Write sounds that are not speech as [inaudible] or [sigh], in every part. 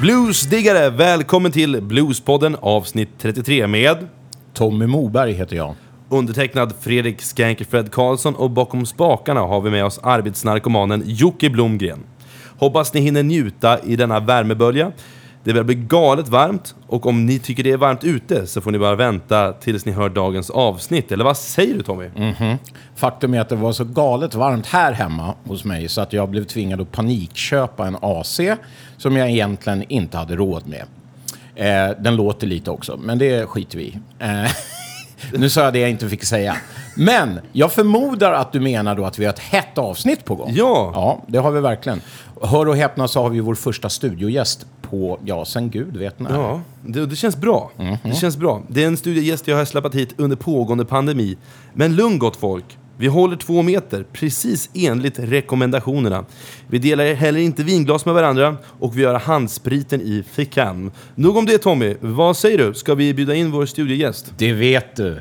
Bluesdiggare, välkommen till Bluespodden avsnitt 33 med Tommy Moberg heter jag. undertecknad Fredrik Skanker-Fred Karlsson och bakom spakarna har vi med oss arbetsnarkomanen Jocke Blomgren. Hoppas ni hinner njuta i denna värmebölja. Det börjar bli galet varmt och om ni tycker det är varmt ute så får ni bara vänta tills ni hör dagens avsnitt. Eller vad säger du Tommy? Mhm. Faktum är att det var så galet varmt här hemma hos mig så att jag blev tvingad att panikköpa en AC som jag egentligen inte hade råd med. Eh, den låter lite också, men det skiter vi i. Eh, [laughs] nu sa jag det jag inte fick säga. Men jag förmodar att du menar då att vi har ett hett avsnitt på gång. Ja. Ja, det har vi verkligen. Hör och häpna så har vi vår första studiogäst på, ja, sen gud vet när. Ja, det, det känns bra. Det känns bra. Det är en studiegäst jag har släppt hit under pågående pandemi. Men lugn gott folk. Vi håller två meter, precis enligt rekommendationerna. Vi delar heller inte vinglas med varandra och vi gör handspriten i fickan. Nog om det Tommy. Vad säger du? Ska vi bjuda in vår studiegäst? Det vet du.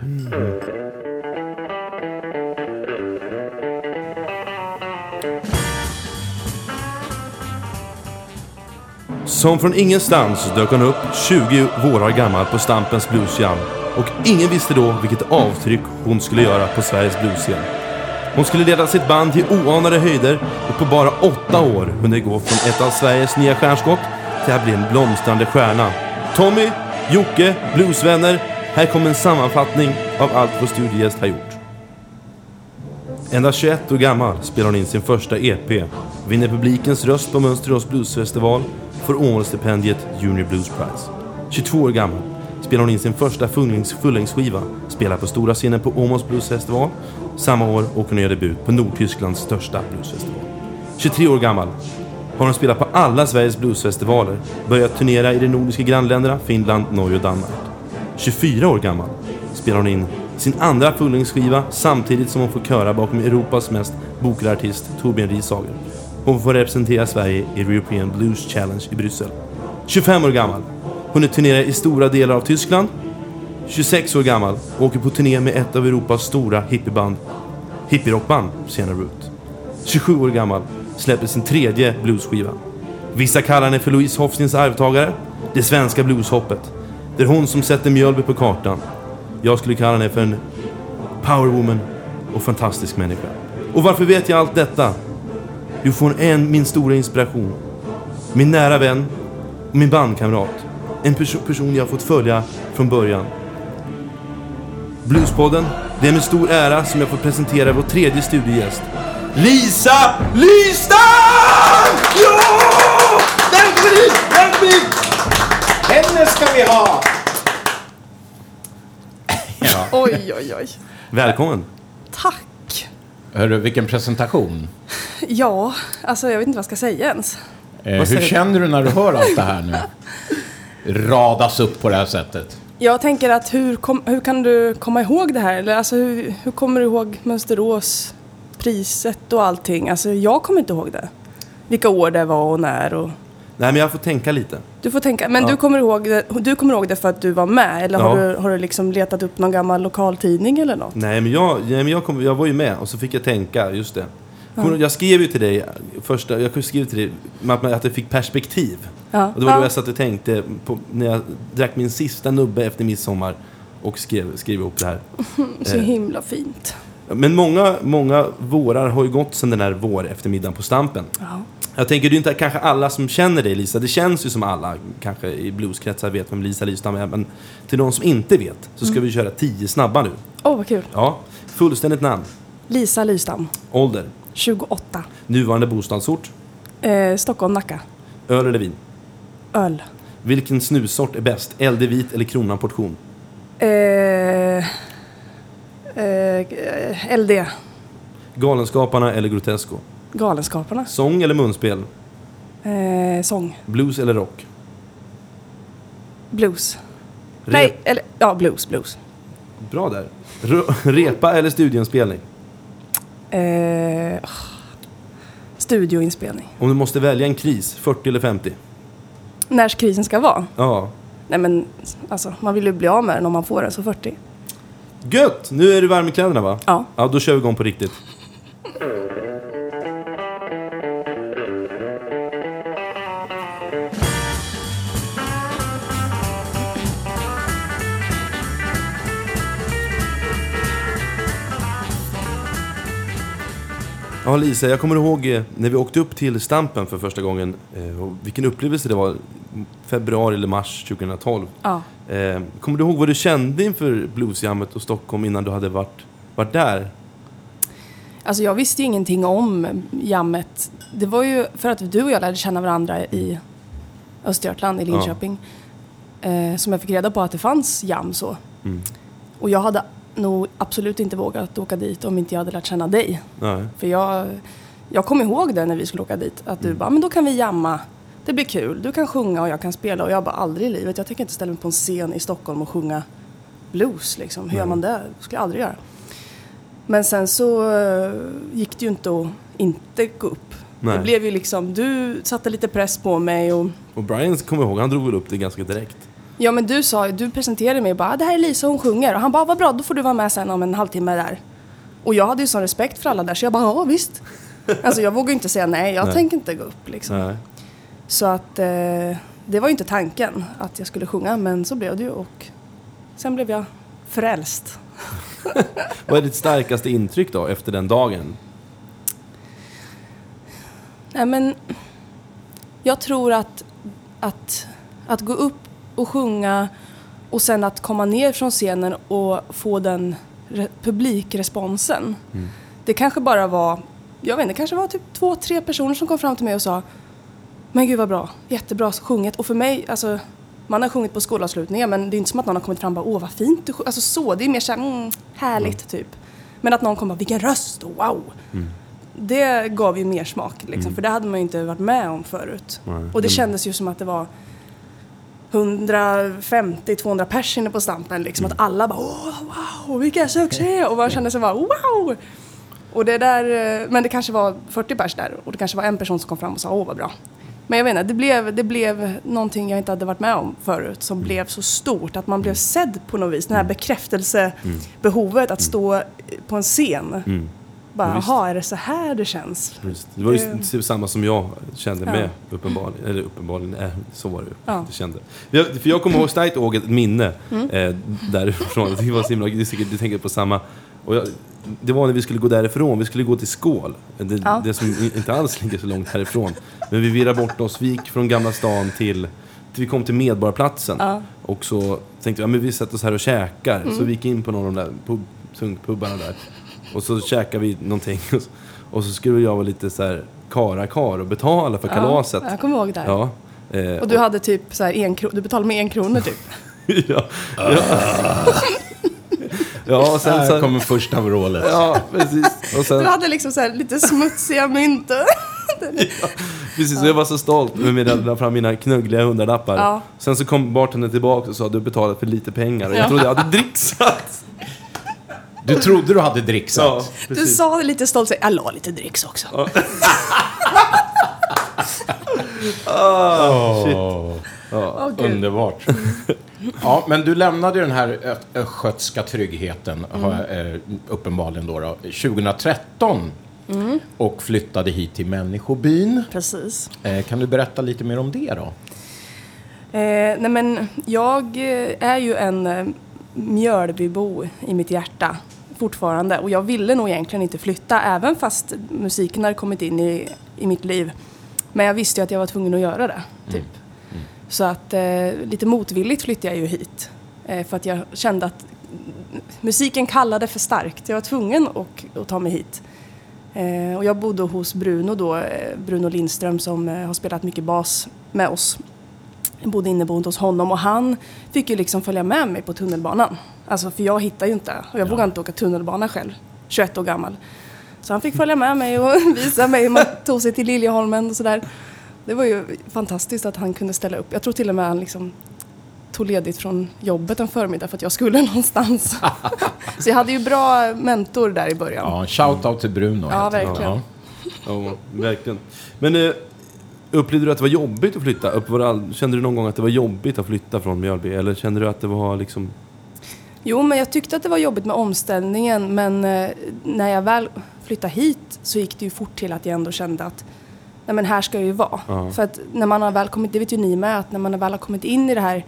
Som från ingenstans dök hon upp 20 vårar gammal på Stampens bluesjam. Och ingen visste då vilket avtryck hon skulle göra på Sveriges bluesscen. Hon skulle leda sitt band till oanade höjder och på bara åtta år hunnit gå från ett av Sveriges nya stjärnskott till att bli en blomstrande stjärna. Tommy, Jocke, bluesvänner. Här kommer en sammanfattning av allt vår studiegäst har gjort. Endast 21 år gammal spelar hon in sin första EP, vinner publikens röst på Mönsterås Bluesfestival, får Åmålstipendiet Junior Blues Prize. 22 år gammal spelar hon in sin första fullängdsskiva, spelar på stora scenen på Åmåls Bluesfestival. Samma år åker hon och gör debut på Nordtysklands största bluesfestival. 23 år gammal har hon spelat på alla Sveriges bluesfestivaler, börjat turnera i de nordiska grannländerna Finland, Norge och Danmark. 24 år gammal spelar hon in sin andra fullängdsskiva samtidigt som hon får köra bakom Europas mest bokade artist Torbjörn Rishager. Hon får representera Sverige i European Blues Challenge i Bryssel. 25 år gammal. Hon är turnerar i stora delar av Tyskland. 26 år gammal. Åker på turné med ett av Europas stora hippieband. Hippierockband, senare Root. 27 år gammal. Släpper sin tredje bluesskiva. Vissa kallar henne för Louise Hofstins arvtagare. Det svenska blueshoppet. Det är hon som sätter Mjölby på kartan. Jag skulle kalla henne för en powerwoman och fantastisk människa. Och varför vet jag allt detta? Hon är en, min stora inspiration. Min nära vän och min bandkamrat. En perso- person jag har fått följa från början. Bluespodden, det är med stor ära som jag får presentera vår tredje studiegäst. Lisa Lystam! Ja! Välkommen hit! Välkommen hit! Henne ska vi ha! ja. Oj, oj, oj. Välkommen! Tack. Hörru, vilken presentation. [laughs] Ja, alltså jag vet inte vad jag ska säga ens. Eh, hur känner du när du hör allt det här nu? [laughs] Radas upp på det här sättet. Jag tänker att hur, kom, hur kan du komma ihåg det här? Eller alltså hur, hur kommer du ihåg Mönsterås, priset och allting? Alltså jag kommer inte ihåg det. Vilka år det var och när och... Nej, men jag får tänka lite. Du får tänka, men Ja. du, kommer ihåg det, du kommer ihåg det för att du var med? Eller har, Ja. du, har du liksom letat upp någon gammal lokaltidning eller något? Nej, men jag, nej, men jag, kom, jag var ju med och så fick jag tänka, just det. Kommer- Jag skrev ju till dig, första, jag skrev till dig att, man- att jag fick perspektiv. Ja. Och det var ja. då jag satt och tänkte på, när jag drack min sista nubbe efter midsommar och skrev, skrev ihop det här. [laughs] Så eh. himla fint. Men många, många vårar har ju gått sedan den här vår eftermiddagen på Stampen. Ja. Jag tänker, det är inte kanske alla som känner dig Lisa. Det känns ju som alla kanske i blueskretsar vet vem Lisa Lystam är. Men till de som inte vet så ska vi köra tio snabba nu. Åh, vad kul. Ja, fullständigt namn, Lisa Lystam, ålder, 28. nuvarande bostadsort, Eh, Stockholm, Nacka. öl eller vin. Öl. Vilken snussort är bäst? LD vit eller Kronan portion? Eh, eh, LD. Galenskaparna eller Grotesco? Galenskaparna. Sång eller munspel? Eh, sång. Blues eller rock? Blues. Rep- Nej, eller ja, blues, blues. Bra där. R- [laughs] repa eller studioinspelning? Eh, studioinspelning. Om du måste välja en kris, 40 eller 50? När krisen ska vara? Ja. Nej men, alltså man vill ju bli av med den om man får den så 40. Gött! Nu är du varm i kläderna va? Ja. Ja, då kör vi igång på riktigt. Ja, Lisa, jag kommer ihåg eh, när vi åkte upp till Stampen för första gången. eh, vilken upplevelse det var. Februari eller mars 2012. Ja. Eh, kommer du ihåg vad du kände inför bluesjammet och Stockholm innan du hade varit, varit där? Alltså jag visste ju ingenting om jammet. Det var ju för att du och jag lärde känna varandra i Östergötland, i Linköping. Eh, som jag fick reda på att det fanns jam så. Mm. Och jag hade nog absolut inte vågat åka dit om inte jag hade lärt känna dig. Nej. För jag, jag kom ihåg det när vi skulle åka dit. Att du bara, men då kan vi jamma. Det blir kul. Du kan sjunga och jag kan spela. Och jag bara, aldrig i livet. Jag tänker inte ställa mig på en scen i Stockholm och sjunga blues. Liksom. Hur gör man det? Det skulle jag aldrig göra. Men sen så eh, gick det ju inte att inte gå upp. Nej. Det blev ju liksom, du satte lite press på mig och Och Brian, kommer ihåg, han drog väl upp det ganska direkt. Ja men du sa du presenterade mig och bara, "Ah, det här är Lisa hon sjunger. Och han bara, vad bra, då får du vara med sen om en halvtimme där. Och jag hade ju sån respekt för alla där så jag bara, ja visst. [laughs] alltså jag vågar inte säga nej, jag Nej. tänker inte gå upp liksom. Nej. Så att eh, det var ju inte tanken att jag skulle sjunga men så blev det ju och sen blev jag frälst. [laughs] Vad är ditt starkaste intryck då, efter den dagen? Nej men jag tror att, att, att gå upp och sjunga och sen att komma ner från scenen och få den re- publikresponsen. Det kanske bara var, jag vet inte, det kanske var typ två, tre personer som kom fram till mig och sa Men gud vad bra, jättebra sjunget. Och för mig, alltså man har sjungit på skolavslutningar men det är inte som att någon har kommit fram och bara åh vad fint du sjunger. Alltså så, det är mer såhär mm, härligt typ. Men att någon kommer och bara vilken röst wow. Det gav ju mer smak liksom, för det hade man ju inte varit med om förut. Nej. Och det kändes ju som att det var 150-200 pers inne på Stampen liksom. Att alla bara åh wow, vilken succé! Och man kände sig bara wow! Och det där, eh, men det kanske var 40 pers där och det kanske var en person som kom fram och sa åh vad bra. Men jag vet inte, det blev, det blev någonting jag inte hade varit med om förut som blev så stort. Att man blev sedd på något vis. Det här bekräftelsebehovet att stå på en scen. Mm. Bara, jaha, är det så här det känns? Just. Det var ju Det- typ samma som jag kände Ja. med, uppenbarligen. Eller uppenbarligen, nej, så var det ju. Ja. Det kände. Jag, för jag kommer ihåg starkt ihåg ett minne Mm. eh, därifrån. Det var så himla, det är säkert, du tänker på samma. Och jag, det var när vi skulle gå därifrån, vi skulle gå till Skål. Det, Ja. det som inte alls ligger så långt härifrån. Men vi virrade bort oss, vi gick från Gamla stan till, till vi kom till Medborgarplatsen. Ja. Och så tänkte vi, ja men vi sätter oss här och käkar. Så Mm. vi gick in på någon av de där pub, där. Och så käkade vi någonting. [laughs] Och så, och så skulle jag vara lite så här kara kar och betala för kalaset. Ja, jag kommer ihåg det. här. Ja. Eh, Och du hade typ så här en kro- du betalade med en krona typ. [laughs] ja. ja. [laughs] ja, och sen Här så... kommer första vrålet. Ja, precis. Och Du sen, hade liksom så här lite smutsiga mynt. precis, så jag var så stolt med la fram mina knuggliga hundralappar. Ja. Sen så kom bartendern tillbaka och sa att du betalat för lite pengar. Och jag Ja. trodde jag hade dricksat. Du trodde du hade dricksat. Ja, Du sa det lite stolt, jag la lite dricks också. Åh, [laughs] Åh, gud. underbart. Ja, men du lämnade den här östgötska tryggheten, Mm. eh, uppenbarligen då, då 2013. Mm. Och flyttade hit till Människobyn. Precis. Eh, kan du berätta lite mer om det då? Eh, nej men jag eh, är ju en Mjölbybo i mitt hjärta fortfarande. Och jag ville nog egentligen inte flytta även fast musiken hade kommit in i, i mitt liv. Men jag visste ju att jag var tvungen att göra det. Typ. Så att eh, lite motvilligt flyttade jag ju hit. Eh, för att jag kände att musiken kallade för starkt. Jag var tvungen att, att ta mig hit. Eh, och jag bodde hos Bruno då, eh, Bruno Lindström som eh, har spelat mycket bas med oss. Jag bodde inneboende hos honom och han fick ju liksom följa med mig på tunnelbanan. Alltså för jag hittar ju inte och jag vågar inte åka tunnelbana själv, 21 år gammal. Så han fick följa med mig och [laughs] visa mig hur man tog sig till Liljeholmen och sådär. Det var ju fantastiskt att han kunde ställa upp. Jag tror till och med han liksom tog ledigt från jobbet en förmiddag för att jag skulle [laughs] någonstans. [laughs] Så jag hade ju bra mentor där i början. Ja, shout-out till Bruno. Ja, verkligen. Ja, verkligen. Men eh, Upplevde du att det var jobbigt att flytta? Upp, var det all, kände du någon gång att det var jobbigt att flytta från Mjölby? Eller kände du att det var liksom... Jo, men jag tyckte att det var jobbigt med omställningen men eh, när jag väl flyttade hit så gick det ju fort till att jag ändå kände att nej men här ska jag ju vara. Ja. För att när man har väl kommit, det vet ju ni med, att när man väl har kommit in i det här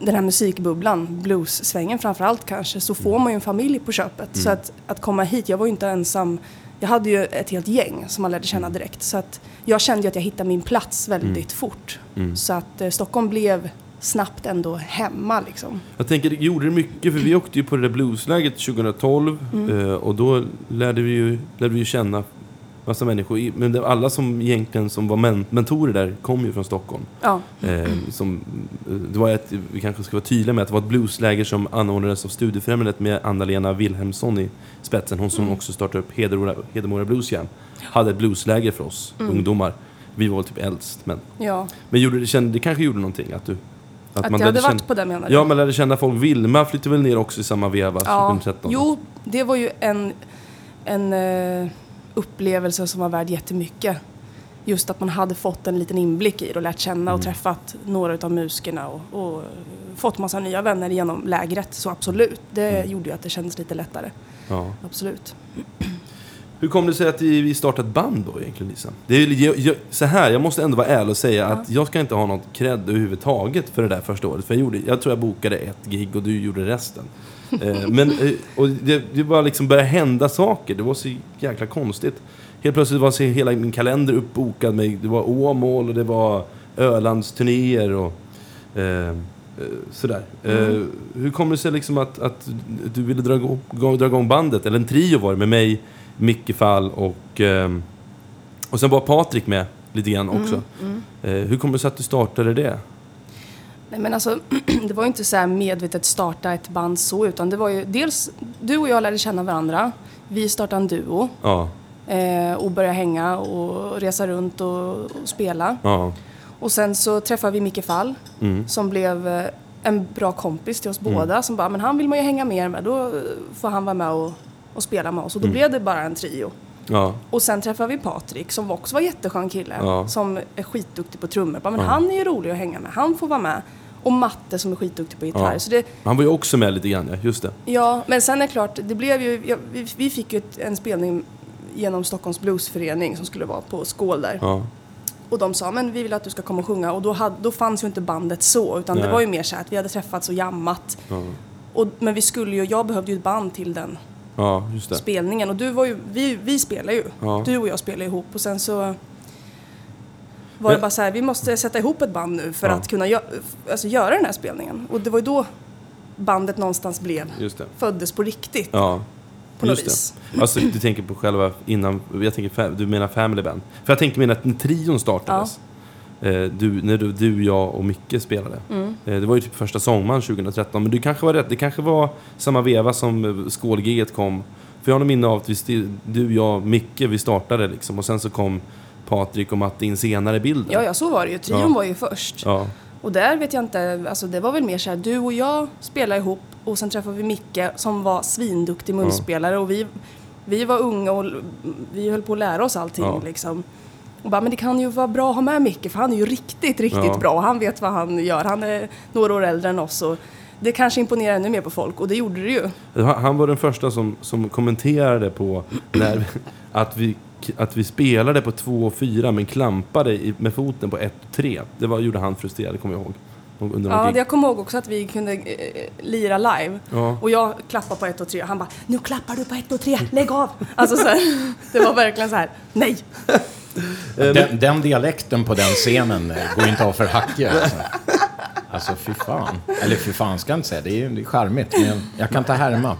den här musikbubblan, blues-svängen framförallt kanske, så får man ju en familj på köpet. Så att, att komma hit, jag var ju inte ensam. Jag hade ju ett helt gäng som man lärde känna direkt. Så att jag kände ju att jag hittade min plats väldigt fort. Så att eh, Stockholm blev snabbt ändå hemma liksom. Jag tänker, det gjorde det mycket? För vi åkte ju på det där bluesläget 2012 Mm. eh, och då lärde vi ju, lärde vi ju känna massa människor. Men alla som egentligen som var men, mentorer där kom ju från Stockholm. Ja, Eh, som, eh, det var ett, vi kanske ska vara tydliga med att det var ett bluesläger som anordnades av Studiefrämjandet med Anna-Lena Wilhelmsson i spetsen. Hon som också startade upp Hedemora, Hedemora Blues Jam. Hade ett bluesläger för oss ungdomar. Vi var väl typ äldst. Men, ja. men gjorde, det, kände, det kanske gjorde någonting att du... Att, jag lärde hade varit känna- på det menar du? Ja, man lärde känna folk. Vilma flyttade väl ner också i samma veva, Ja, 2013? jo, det var ju en, en eh, upplevelse som var värd jättemycket. Just att man hade fått en liten inblick i det och lärt känna och träffat några av musikerna och, och fått massa nya vänner genom lägret. Så absolut, det gjorde ju att det kändes lite lättare. Ja. Absolut. Hur kom det sig att vi startade ett band då egentligen Lisa? Det är, jag, jag, så här, jag måste ändå vara ärlig och säga att jag ska inte ha något cred överhuvudtaget för det där första året. För jag, gjorde, jag tror jag bokade ett gig och du gjorde resten. [laughs] eh, men eh, och det, det bara liksom började hända saker. Det var så jäkla konstigt. Helt plötsligt var så hela min kalender uppbokad. Med, det var Åmål och det var Ölandsturnéer och eh, eh, sådär. Eh, hur kommer det sig liksom att, att du ville dra igång, dra igång bandet? Eller en trio var det med mig, Micke Fall och, ehm, och sen var Patrik med lite grann också. Eh, hur kommer det sig att du startade det? Nej men alltså, [clears throat] det var ju inte så här medvetet starta ett band så, utan det var ju dels du och jag lärde känna varandra. Vi startade en duo Ja, eh, och började hänga och resa runt och, och spela. ja, Och sen så träffade vi Micke Fall mm, som blev eh, en bra kompis till oss båda. Som bara, men han vill man ju hänga mer med. Då eh, får han vara med och, och spela med oss. Och då blev det bara en trio. ja, Och sen träffade vi Patrik som också var jätteskön kille. Ja. Som är skitduktig på trummor. Men han är ju rolig att hänga med. Han får vara med. Och Matte som är skitduktig på gitarr. Ja. Så det, Han var ju också med lite grann, ja. Just det. ja, men sen är det klart, det blev ju, ja, vi, vi fick ju ett, en spelning genom Stockholms bluesförening som skulle vara på Skål där. Ja, Och de sa, men vi vill att du ska komma och sjunga. Och då, hade, då fanns ju inte bandet så, utan Nej. det var ju mer så att vi hade träffats och jammat. ja, Och, men vi skulle ju, jag behövde ju ett band till den ja just det. spelningen. Och du var ju, vi, vi spelar ju. Ja. Du och jag spelar ihop. Och sen så var det bara så här, vi måste sätta ihop ett band nu för Ja. att kunna gö- alltså, göra den här spelningen. Och det var ju då bandet någonstans blev, föddes på riktigt. Ja, På något just vis. det. Alltså, du tänker på själva innan, jag tänker, du menar Family Band. För jag tänker mer att när trion startades. Eh, du, när du, du, jag och Micke spelade. Mm. Eh, det var ju typ första Sångman 2013. Men du kanske var rätt. Det kanske var samma veva som eh, skålgiget kom. För jag har minne av att vi, du, jag, Micke, vi startade liksom. Och sen så kom Patrik och Matte in senare i bilden. Ja, ja, så var det ju. Trion Ja. var ju först. Ja, Och där vet jag inte, alltså det var väl mer så här, du och jag spelade ihop och sen träffade vi Micke som var svinduktig munspelare och vi, vi var unga och vi höll på att lära oss allting Ja. liksom. Och bara, men det kan ju vara bra att ha med Micke för han är ju riktigt, riktigt Ja. bra. Han vet vad han gör. Han är några år äldre än oss och det kanske imponerar ännu mer på folk och det gjorde det ju. Han var den första som, som kommenterade på när, [clears throat] att, vi, att vi spelade på 2 och 4 men klampade i, med foten på 1 och 3. Det var, gjorde han frustrerad, kommer jag ihåg. Under Ja, gig. jag kommer ihåg också att vi kunde eh, lira live. Ja. Och jag klappade på ett och tre. Han bara, nu klappar du på ett och tre, lägg av! Alltså så här, [laughs] det var verkligen så här, nej! Den, den dialekten på den scenen eh, går ju inte av för hacke. Alltså. alltså fy fan. Eller fy fan ska jag inte säga. Det är ju det är charmigt. Men jag kan ta härma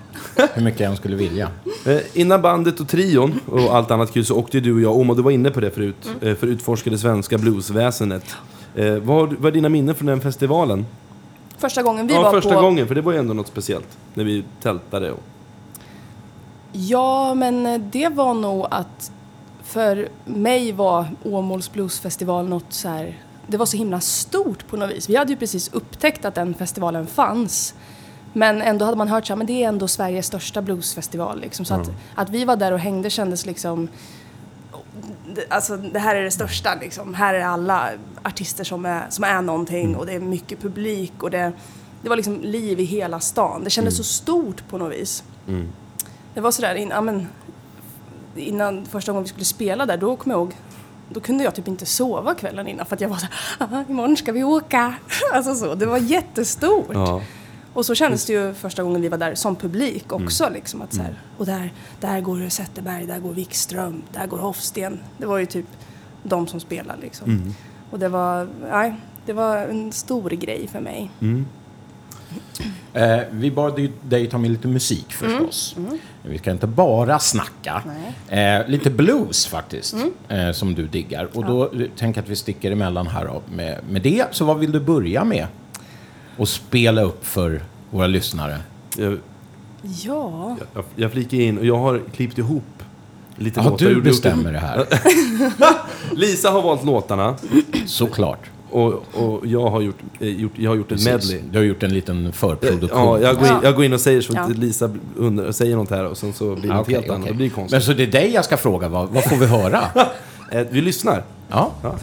hur mycket jag än skulle vilja. Eh, innan bandet och trion och allt annat kul så åkte du och jag om, och du var inne på det förut, Mm. eh, för att utforska det svenska bluesväsendet. Eh, vad, vad är dina minnen från den festivalen? Första gången vi ja, var första på... gången, för det var ju ändå något speciellt. När vi tältade och... Ja, men eh, det var nog att för mig var Åmåls bluesfestival något så här... Det var så himla stort på något vis. Vi hade ju precis upptäckt att den festivalen fanns. Men ändå hade man hört så här, men det är ändå Sveriges största bluesfestival. Liksom. Så att, att vi var där och hängde kändes liksom... alltså, det här är det största liksom. Här är alla artister som är, som är någonting och det är mycket publik och det, det var liksom liv i hela stan. Det kändes så stort på något vis. Det var sådär, in, ja, men, innan första gången vi skulle spela där, då kom jag ihåg då kunde jag typ inte sova kvällen innan för att jag var såhär, "Ah, imorgon ska vi åka. [laughs] Alltså så, det var jättestort. Ja. Och så kändes det ju första gången vi var där som publik också. Liksom, att så här, och där, där går Zetterberg, där går Wikström, där går Hofsten. Det var ju typ de som spelade liksom. Och det var, nej, det var en stor grej för mig. Eh, vi bad ju dig ta med lite musik förstås. Vi ska inte bara snacka. Eh, lite blues faktiskt, eh, som du diggar. Och då eh, tänker jag att vi sticker emellan här då, med, med det. Så vad vill du börja med? Och spela upp för våra lyssnare. Jag, Ja, jag, jag flikar in och jag har klippt ihop lite Ja, låtar. du bestämmer det här. [laughs] Lisa har valt låtarna Såklart. och, och jag har gjort, eh, gjort, jag har gjort en Precis. medley. Du har gjort en liten förproduktion. Ja, jag går, in, Ja. jag går in och säger så Ja. Lisa undrar, säger något här och sen så blir det okej, helt annat. okej. Det blir Men konstigt. så det är dig jag ska fråga, vad, vad får vi höra? [laughs] Eh, Vi lyssnar. Ja. Ja.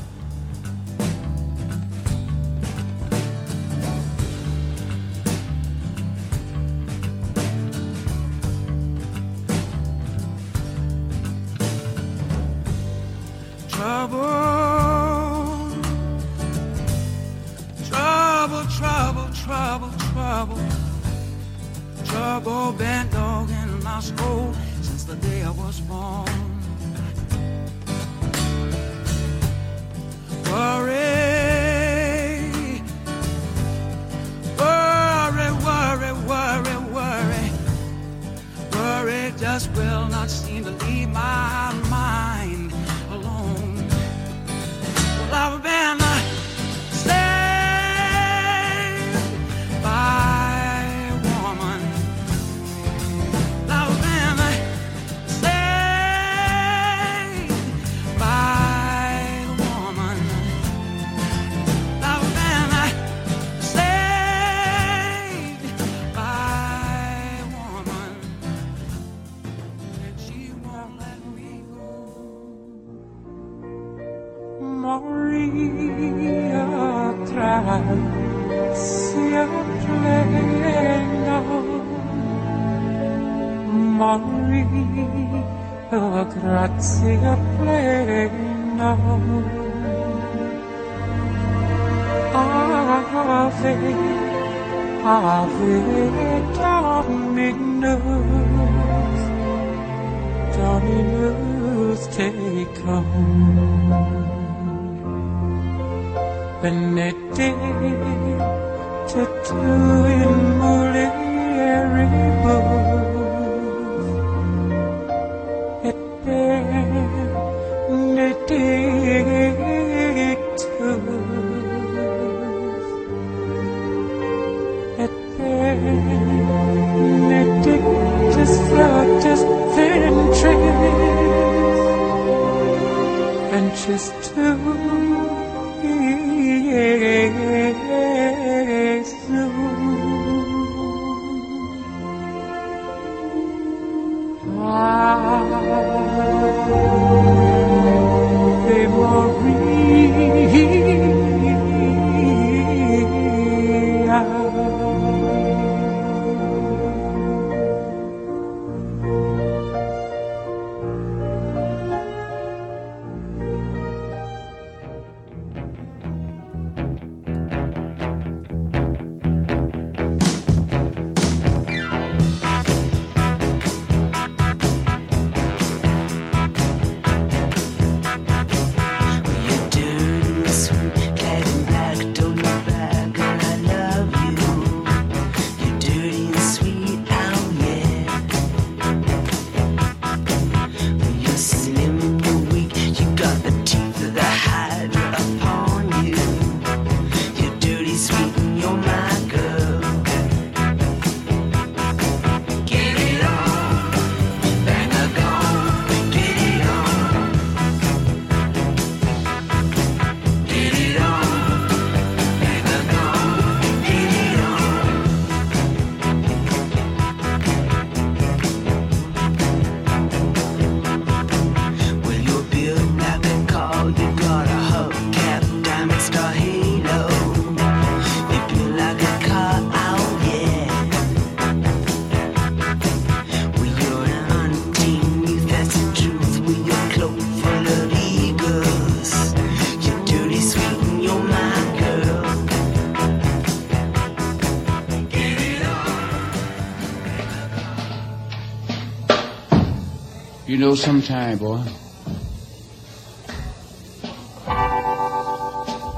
Know, sometime, boy,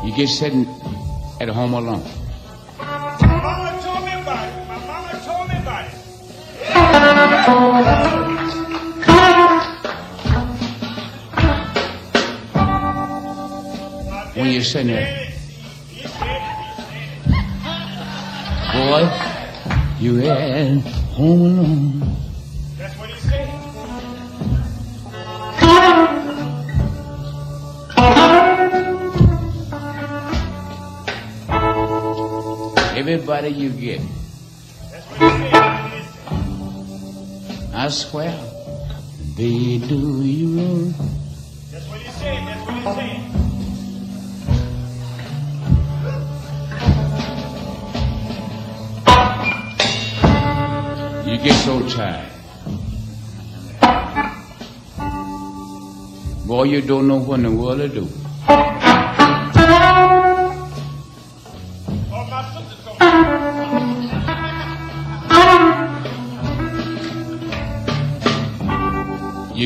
you get sitting at home alone. Mama told me about it. My mama told me about it. When you're sitting there, boy, you at home alone. You get. I swear, they do you. That's what said. That's what said. You get so tired. Boy, you don't know what in the world to do.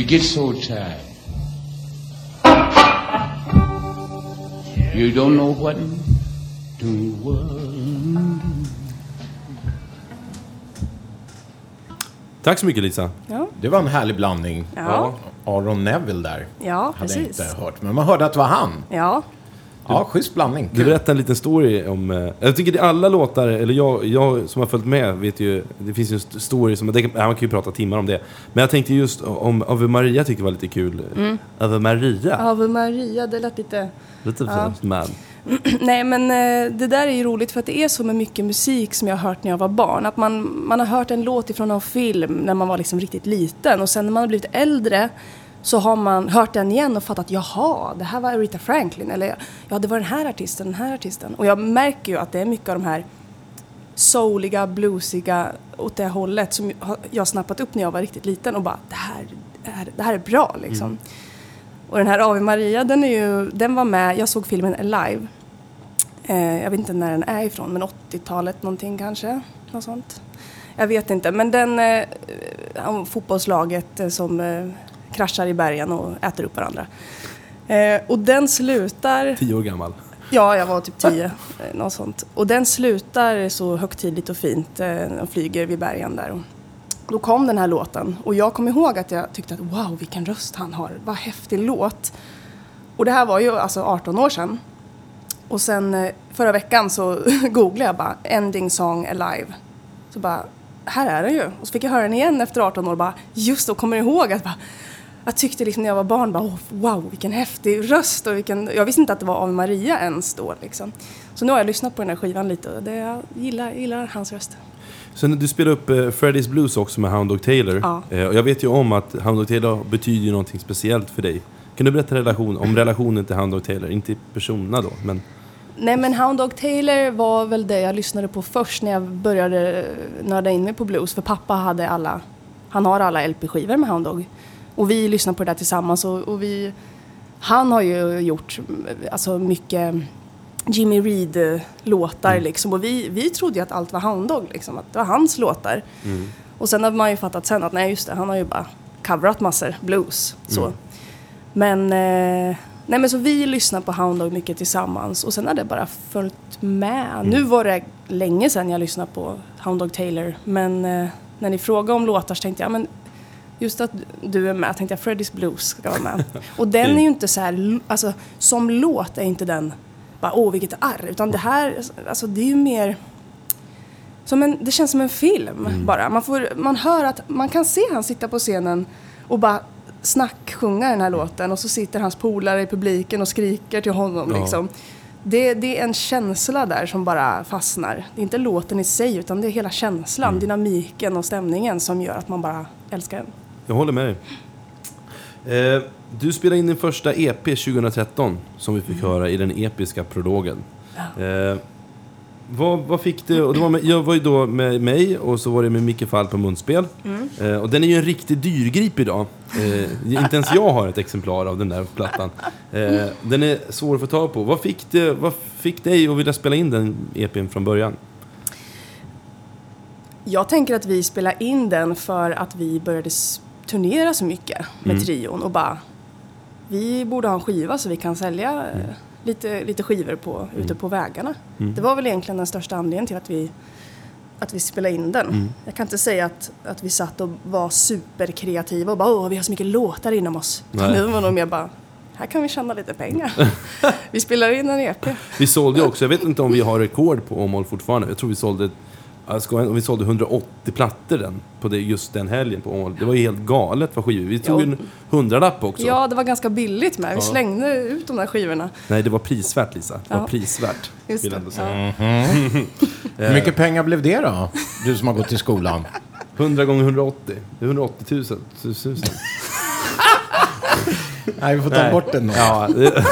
You get so tired. You don't know what to world. Tack så mycket Lisa. Ja, Det var en härlig blandning. Ja. Aron Neville där. ja Hade jag precis. inte hört. Men man hörde att det var han. Ja, Ja, schysst blandning. Du berättade en liten story om... eh, Jag tycker det är alla låtar, eller jag, jag som har följt med vet ju... Det finns ju en st- story som... Det, man kan ju prata timmar om det. Men jag tänkte just om Ave Maria tyckte jag var lite kul. Ave Maria. Ave Maria, det lät lite... Lite Ja. man. [clears throat] Nej men eh, det där är ju roligt för att det är så med mycket musik som jag har hört när jag var barn. Att man, man har hört en låt ifrån någon film när man var liksom riktigt liten och sen när man har blivit äldre så har man hört den igen och fattat jaha, det här var Aretha Franklin eller ja, det var den här artisten, den här artisten. Och jag märker ju att det är mycket av de här souliga, bluesiga åt det hållet som jag snappat upp när jag var riktigt liten och bara det här, det här, det här är bra liksom. Och den här Ave Maria, den, är ju, den var med, jag såg filmen Alive. Eh, jag vet inte när den är ifrån, men 80-talet någonting kanske? Något sånt. Jag vet inte, men den eh, fotbollslaget eh, som eh, kraschar i bergen och äter upp varandra. Eh, och den slutar... Tio år gammal. Ja, jag var typ tio. eh, Något sånt. Och den slutar så högtidligt och fint. eh, De flyger vid bergen där. Och då kom den här låten. Och jag kommer ihåg att jag tyckte att wow, vilken röst han har. Vad häftig låt. Och det här var ju alltså 18 år sedan. Och sen eh, förra veckan så [laughs] googlade jag bara Ending Song Alive. Så bara, här är den ju. Och så fick jag höra den igen efter 18 år och bara, just då kommer jag ihåg att bara, jag tyckte liksom när jag var barn bara, oh, wow vilken häftig röst och vilken, jag visste inte att det var Ave Maria ens då liksom. Så nu har jag lyssnat på den här skivan lite och det, jag gillar, gillar hans röst. Sen du spelade upp eh, Freddy's Blues också med Hound Dog Taylor. Ja. Eh, och jag vet ju om att Hound Dog Taylor betyder ju någonting speciellt för dig. Kan du berätta relation, om relationen till Hound Dog Taylor? Inte personerna då, men... Nej men Hound Dog Taylor var väl det jag lyssnade på först när jag började nörda in mig på blues. För pappa hade alla, han har alla LP-skivor med Hound Dog. Och vi lyssnade på det där tillsammans och, och vi, han har ju gjort alltså mycket Jimmy Reed-låtar liksom. Och vi, vi trodde ju att allt var Hound liksom, att det var hans låtar. Och sen hade man ju fattat sen att nej just det, han har ju bara coverat massor blues. Så. Men, eh, nej men så vi lyssnar på Hound Dog mycket tillsammans och sen har det bara följt med. Nu var det länge sedan jag lyssnade på Hound Dog Taylor men eh, när ni frågade om låtar så tänkte jag men just att du är med tänkte jag Freddys Blues ska vara med. [laughs] Och den är ju inte så här, alltså som låt är inte den bara åh vilket arr utan det här, alltså det är ju mer som en, det känns som en film bara. Man, får, man hör att man kan se han sitta på scenen och bara snacksjunga den här låten och så sitter hans polare i publiken och skriker till honom. Ja. Liksom. Det, det är en känsla där som bara fastnar. Det är inte låten i sig utan det är hela känslan, dynamiken och stämningen som gör att man bara älskar den. Jag håller med dig. Eh, du spelade in din första EP 2013, som vi fick höra i den episka prologen. Eh, vad, vad fick du? Och det var med, jag var ju då med mig och så var det med Micke Fall på munspel. Eh, och den är ju en riktig dyrgrip idag. Eh, inte ens jag har ett exemplar av den där plattan. Eh, den är svår att få tag på. Vad fick, det, vad fick dig att vilja spela in den EPn från början? Jag tänker att vi spelar in den för att vi började s- turnera så mycket med Mm. trion och bara vi borde ha en skiva så vi kan sälja eh, Mm. lite, lite skivor på, ute på vägarna. Det var väl egentligen den största anledningen till att vi, att vi spelade in den. Mm. Jag kan inte säga att, att vi satt och var superkreativa och bara åh vi har så mycket låtar inom oss. Det var nog mer bara här kan vi tjäna lite pengar. [laughs] vi spelar in en EP. Vi sålde också, jag vet inte om vi har rekord på Åmål fortfarande. Jag tror vi sålde, inte, vi sålde 180 plattor den, på det, just den helgen på Åmål. Det var ju helt galet vad skivor. Vi tog Ja. en hundralapp också. Ja, det var ganska billigt med. Vi Ja. slängde ut de där skivorna. Nej, det var prisvärt Lisa. Det var Ja. prisvärt. [laughs] Just vill det. säga. Ja. [laughs] Hur mycket pengar blev det då? Du som har gått i skolan. 100 gånger 180. Det är 180 000. Tusen. Nej, vi får ta Nej. bort den då. Ja, det,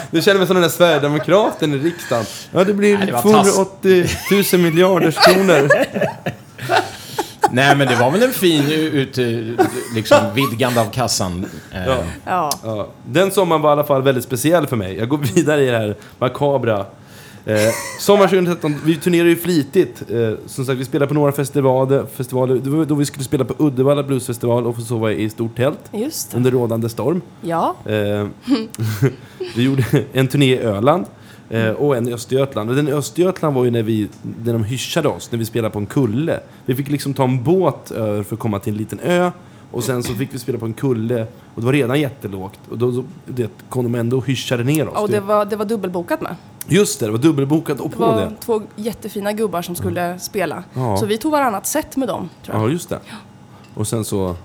[laughs] du känner mig som den där Sverigedemokraten i riksdagen. Ja, det blir Nej, det var 280 000 miljarders kronor. [laughs] Nej, men det var väl en fin ut, liksom, vidgande av kassan. Eh, Ja. Ja. Ja, den sommaren var i alla fall väldigt speciell för mig. Jag går vidare i det här makabra. Eh, sommar 2013, vi turnerar ju flitigt. Eh, som sagt, vi spelade på några festivaler. festivaler. Det var då vi skulle spela på Uddevalla Bluesfestival och få sova i stort tält Just det. under rådande storm. Ja. Eh, [laughs] [laughs] vi gjorde en turné i Öland eh, och en i Östergötland. Och den i Östergötland var ju när, vi, när de hyschade oss, när vi spelade på en kulle. Vi fick liksom ta en båt över för att komma till en liten ö. Och sen så fick vi spela på en kulle och det var redan jättelågt. Och då, då det, kom de ändå och hyschade ner oss. Och det var, det var dubbelbokat med. Just det, det var dubbelbokat och Det på var det. två jättefina gubbar som skulle spela. Ja. Så vi tog varannat set med dem, tror jag. Ja, just det. Och sen så...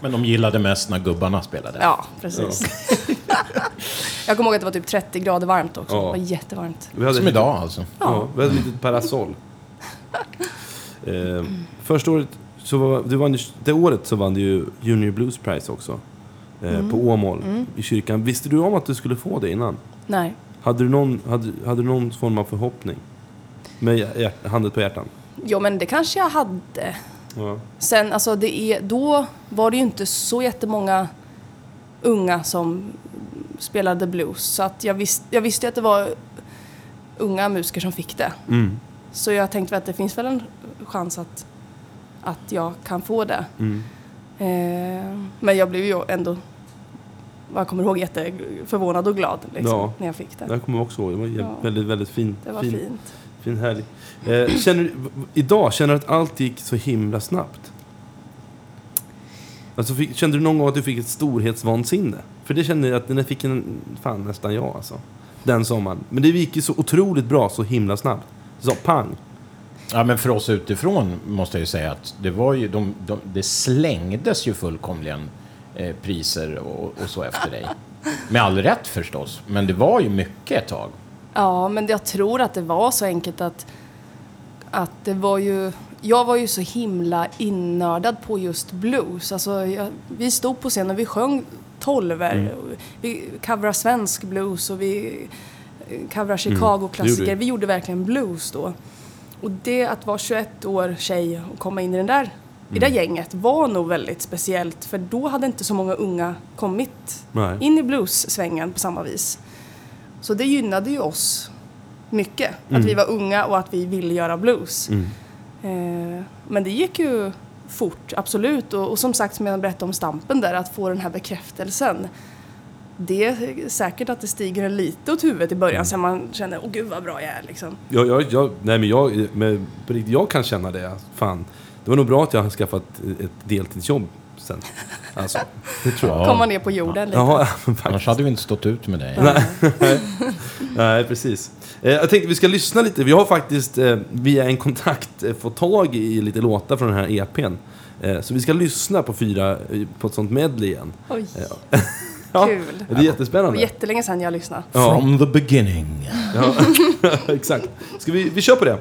Men de gillade mest när gubbarna spelade. Ja, precis. [laughs] jag kommer ihåg att det var typ 30 grader varmt också. Ja. Det var jättevarmt. Vi hade Som idag alltså. Ja, vi hade ett litet parasoll. [laughs] Eh, första året, så det, vann, det året så vann du ju Junior Blues Prize också. Eh, På Åmål, i kyrkan. Visste du om att du skulle få det innan? Nej. Hade du någon, hade, hade du någon form av förhoppning? Med handen på hjärtan? Jo, men det kanske jag hade. Ja. Sen, alltså det är, då var det ju inte så jättemånga unga som spelade blues. Så att jag, visst, jag visste ju att det var unga musiker som fick det. Mm. Så jag tänkte att det finns väl en chans att, att jag kan få det. Mm. Eh, men jag blev ju ändå, vad jag kommer ihåg, jätteförvånad och glad liksom, Ja. när jag fick det. Jag kommer också ihåg, det var Ja. väldigt, väldigt fin, Det var fin, fint. fin helg. Eh, känner, du- idag, känner du att allt gick så himla snabbt? Alltså, fick, kände du någon gång att du fick ett storhetsvansinne? För det kände jag att den fick en, fan nästan jag alltså. Den sommaren. Men det gick ju så otroligt bra, så himla snabbt. Så pang. Ja, men för oss utifrån måste jag ju säga att det var ju, de, de, det slängdes ju fullkomligen eh, priser och, och så efter dig. Med all rätt förstås, men det var ju mycket ett tag. Ja, men jag tror att det var så enkelt att, att det var ju... Jag var ju så himla innördad på just blues. Alltså, jag, vi stod på scen och vi sjöng tolver. och Vi coverade svensk blues och vi eh, coverade gjorde Chicago-klassiker. vi. vi gjorde verkligen blues då. Och det att vara 21 år tjej och komma in i, den där, i det gänget var nog väldigt speciellt. För då hade inte så många unga kommit Nej. in i blues-svängen på samma vis. Så det gynnade ju oss mycket. Att vi var unga och att vi ville göra blues. Mm. Eh, men det gick ju fort, absolut. Och, och som sagt, som jag berättade om Stampen där, att få den här bekräftelsen. Det är säkert att det stiger lite åt huvudet i början, sen man känner åh gud vad bra jag är liksom. Jag, jag, jag, nej men jag, riktigt, jag kan känna det. Fan, det var nog bra att jag har skaffat ett deltidsjobb sen. [laughs] Alltså, det tror jag. Ja. Komma ner på jorden lite. Ja, men Annars hade vi inte stått ut med dig. Nej, [laughs] precis. Eh, jag tänkte vi ska lyssna lite. Vi har faktiskt eh, via en kontakt eh, fått tag i lite låtar från den här EPn. Så vi ska lyssna på fyra, på ett sånt medley igen. Oj, [laughs] Ja, Kul. Det är det jättespännande. var jättelänge sedan jag lyssnade. Ja. From the beginning. Ja, [laughs] exakt. Ska vi, vi kör på det?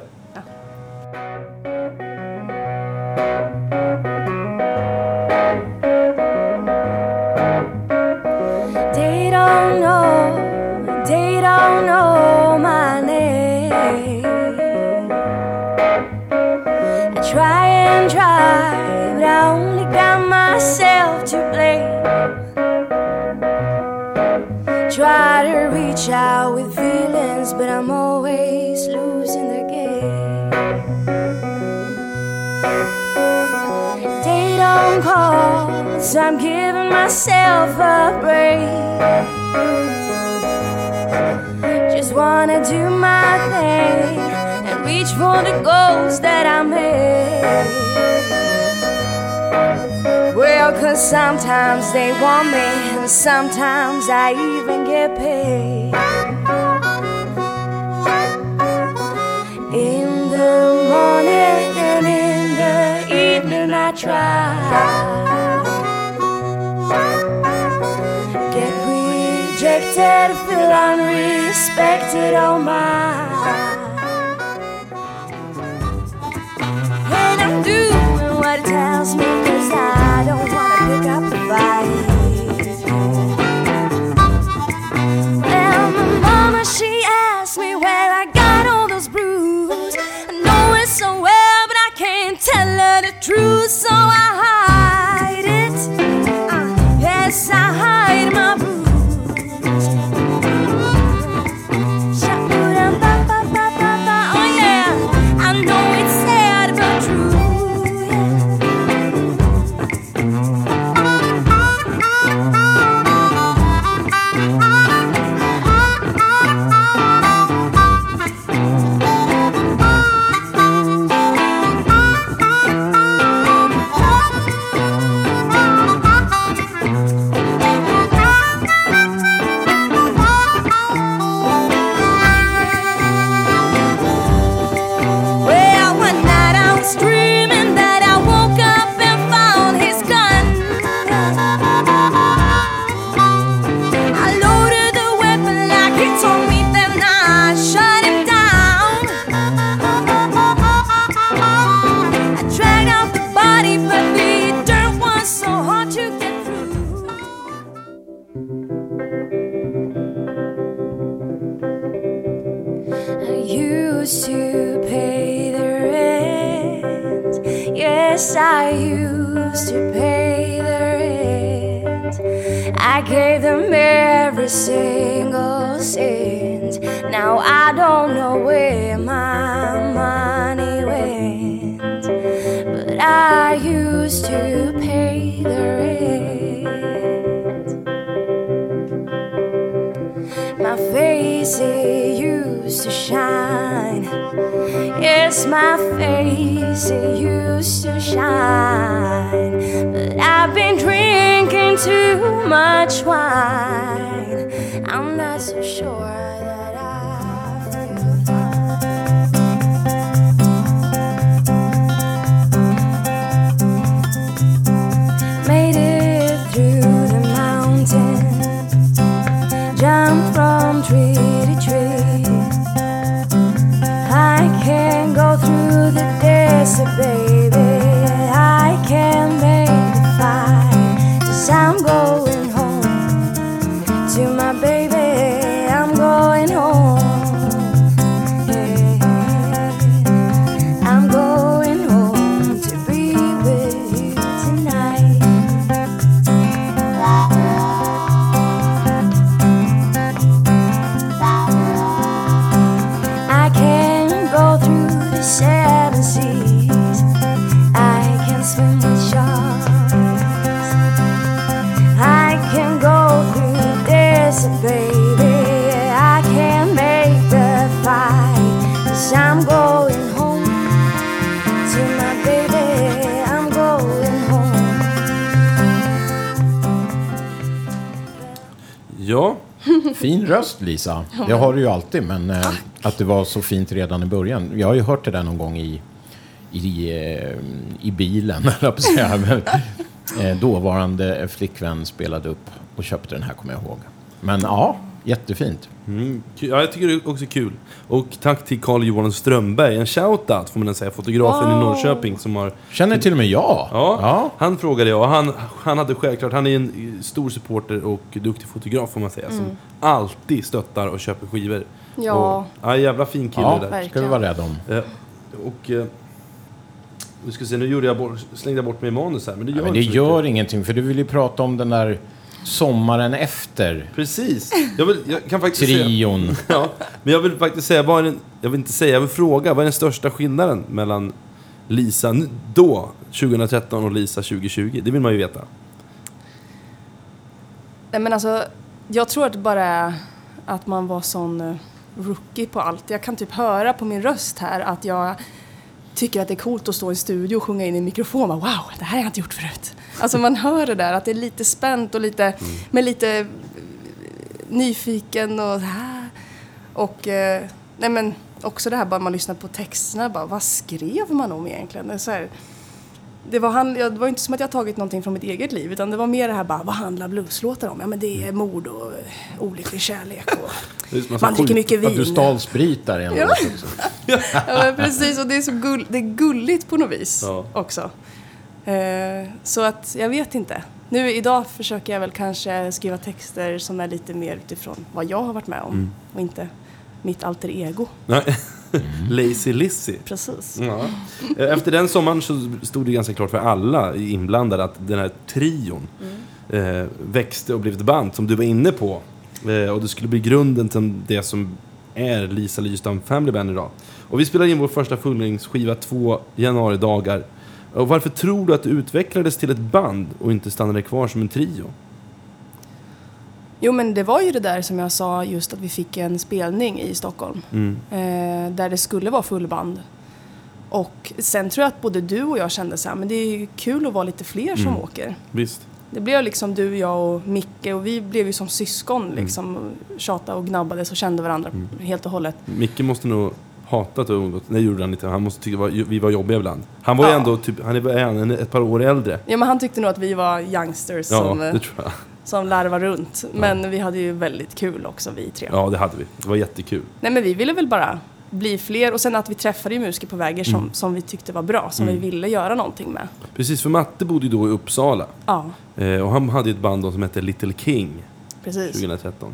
Calls. I'm giving myself a break. Just wanna do my thing and reach for the goals that I made. Well, cause sometimes they want me, and sometimes I even get paid. In the morning and in the evening, I try. Rejected, feel unrespected, oh my. And I'm doing what it tells me, röst, Lisa. Det har du ju alltid, men eh, att det var så fint redan i början. Jag har ju hört det där någon gång i, i, eh, i bilen, [laughs] jag säga. [laughs] Eh, dåvarande flickvän spelade upp och köpte den här, kommer jag ihåg. Men ja, jättefint. Mm, ja, jag tycker det är också kul. Och tack till Carl Johan Strömberg. En shoutout får man säga. Fotografen i Wow. Norrköping som har... Känner till och med jag. Ja, han frågade jag. och Han, han hade självklart... Han är en stor supporter och duktig fotograf får man säga. Som alltid stöttar och köper skivor. Ja. Och, ja jävla fin kille Ja, där. verkligen. ska vi vara rädda om. Eh, och... Eh, vi ska se, nu gjorde jag bort, slängde jag bort mig i manus här. Men det gör Men det gör ingenting, för du vill ju prata om den där sommaren efter. Precis. Jag, vill, jag kan faktiskt säga... Trion. [laughs] Ja, men jag vill faktiskt säga, vad är den, jag vill inte säga, jag vill fråga, vad är den största skillnaden mellan Lisa då, 2013 och Lisa 2020? Det vill man ju veta. Nej men alltså, jag tror att det bara är att man var sån eh, rookie på allt. Jag kan typ höra på min röst här att jag tycker att det är coolt att stå i studio och sjunga in i en mikrofon. Wow, det här har jag inte gjort förut. Alltså man hör det där att det är lite spänt och lite, med lite eh, nyfiken och här. Och eh, nej men också det här bara man lyssnar på texterna, bara, vad skrev man om egentligen? Det, så här, det, var han, det var inte som att jag tagit någonting från mitt eget liv utan det var mer det här bara, vad handlar blueslåtar om? Ja men det är mord och eh, olycklig kärlek och [laughs] massa man dricker mycket Att du vin. stal sprit där i en Ja. [laughs] Ja men precis och det är så gull, det är gulligt på något vis Ja. också. Eh, så att jag vet inte. Nu idag försöker jag väl kanske skriva texter som är lite mer utifrån vad jag har varit med om Mm. och inte mitt alter ego. [laughs] Lazy Lizzy. Precis. Ja. Efter den sommaren så stod det ganska klart för alla inblandade att den här trion eh, växte och blev ett band som du var inne på. Eh, och det skulle bli grunden till det som är Lisa Lystam Family Band idag. Och vi spelade in vår första fullängdsskiva två januaridagar. Och varför tror du att det utvecklades till ett band och inte stannade kvar som en trio? Jo men det var ju det där som jag sa just att vi fick en spelning i Stockholm. Mm. Eh, där det skulle vara fullband. Och sen tror jag att både du och jag kände så här, men det är ju kul att vara lite fler som Mm. åker. Visst? Det blev liksom du, jag och Micke och vi blev ju som syskon liksom. och Tjatade och gnabbades och kände varandra helt och hållet. Micke måste nog hatat att umgås. Nej, gjorde han inte. Han måste tycka var, vi var jobbiga ibland. Han var ju Ja. ändå typ, han är ett par år äldre. Ja men han tyckte nog att vi var youngsters Ja, som, eh, som larvar runt. Men vi hade ju väldigt kul också vi tre. Ja, det hade vi. Det var jättekul. Nej men vi ville väl bara bli fler och sen att vi träffade ju musiker på vägen som, som vi tyckte var bra, som vi ville göra någonting med. Precis, för Matte bodde ju då i Uppsala. Ja, Eh, och han hade ju ett band som hette Little King precis. 2013.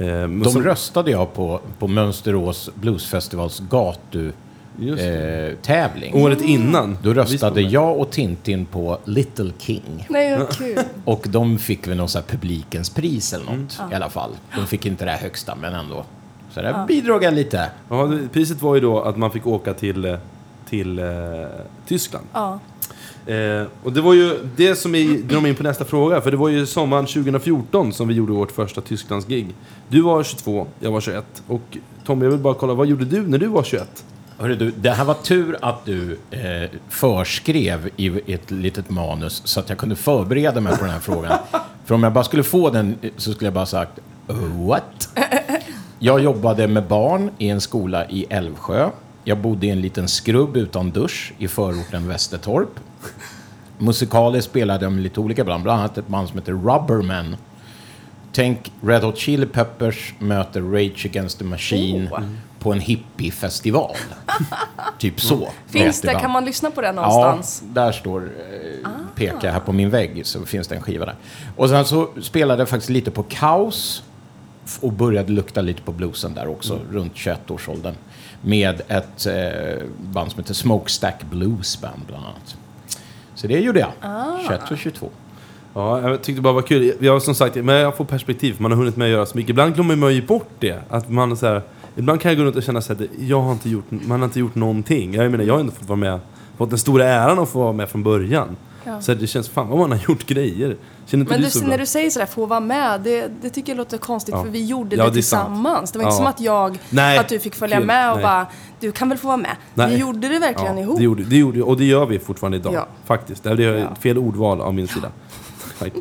Eh, De som- röstade jag på, på Mönsterås Bluesfestivals gatu eh, tävling. Året innan. Då röstade jag och Tintin på Little King. Nej, kul. [laughs] Och de fick väl någon här publikens pris eller något i alla fall. De fick inte det här högsta, men ändå. Så där bidrog jag lite. Ja, priset var ju då att man fick åka till, eh, till eh, Tyskland. Ja. Eh, och det var ju det som drar mig in på nästa fråga. För det var ju sommaren 2014 som vi gjorde vårt första Tysklandsgig. Du var 22, jag var 21. Och Tom, jag vill bara kolla, vad gjorde du när du var 21? Hörru du, det här var tur att du eh, förskrev i ett litet manus så att jag kunde förbereda mig på den här frågan. [laughs] För om jag bara skulle få den eh, så skulle jag bara sagt What? Jag jobbade med barn i en skola i Älvsjö. Jag bodde i en liten skrubb utan dusch i förorten Västertorp. Musikaliskt spelade med lite olika band, bland annat ett band som heter Rubberman. Tänk Red Hot Chili Peppers möter Rage Against the Machine Oh. på en hippiefestival. [laughs] typ så. Finns det, kan man lyssna på det någonstans? Ja, där står, eh, pekar jag här på min vägg, så finns det en skiva där. Och sen så spelade jag faktiskt lite på Kaos och började lukta lite på bluesen där också, runt 21-årsåldern. Med ett eh, band som heter Smokestack Blues Band bland annat. Så det gjorde jag, 21 och 22. Ja, jag tyckte bara var kul. Jag har som sagt, men jag får perspektiv, man har hunnit med att göra så mycket. Ibland glömmer man ju bort det. Att man så här, ibland kan jag gå runt och känna så här, jag har inte gjort, man har inte gjort någonting. Jag menar, jag har ändå fått vara med, fått den stora äran att få vara med från början. Ja. Så det känns, fan vad man har gjort grejer. Känner inte Men du så när bra? du säger sådär, få vara med, det, det tycker jag låter konstigt Ja. för vi gjorde Ja, det, det tillsammans. Det var inte som att jag, Nej, att du fick följa med och Nej. bara, du kan väl få vara med. Nej. Vi gjorde det verkligen ja, ihop. Det gjorde, det gjorde, och det gör vi fortfarande idag. Ja. Faktiskt. Det är Ja. fel ordval av min sida.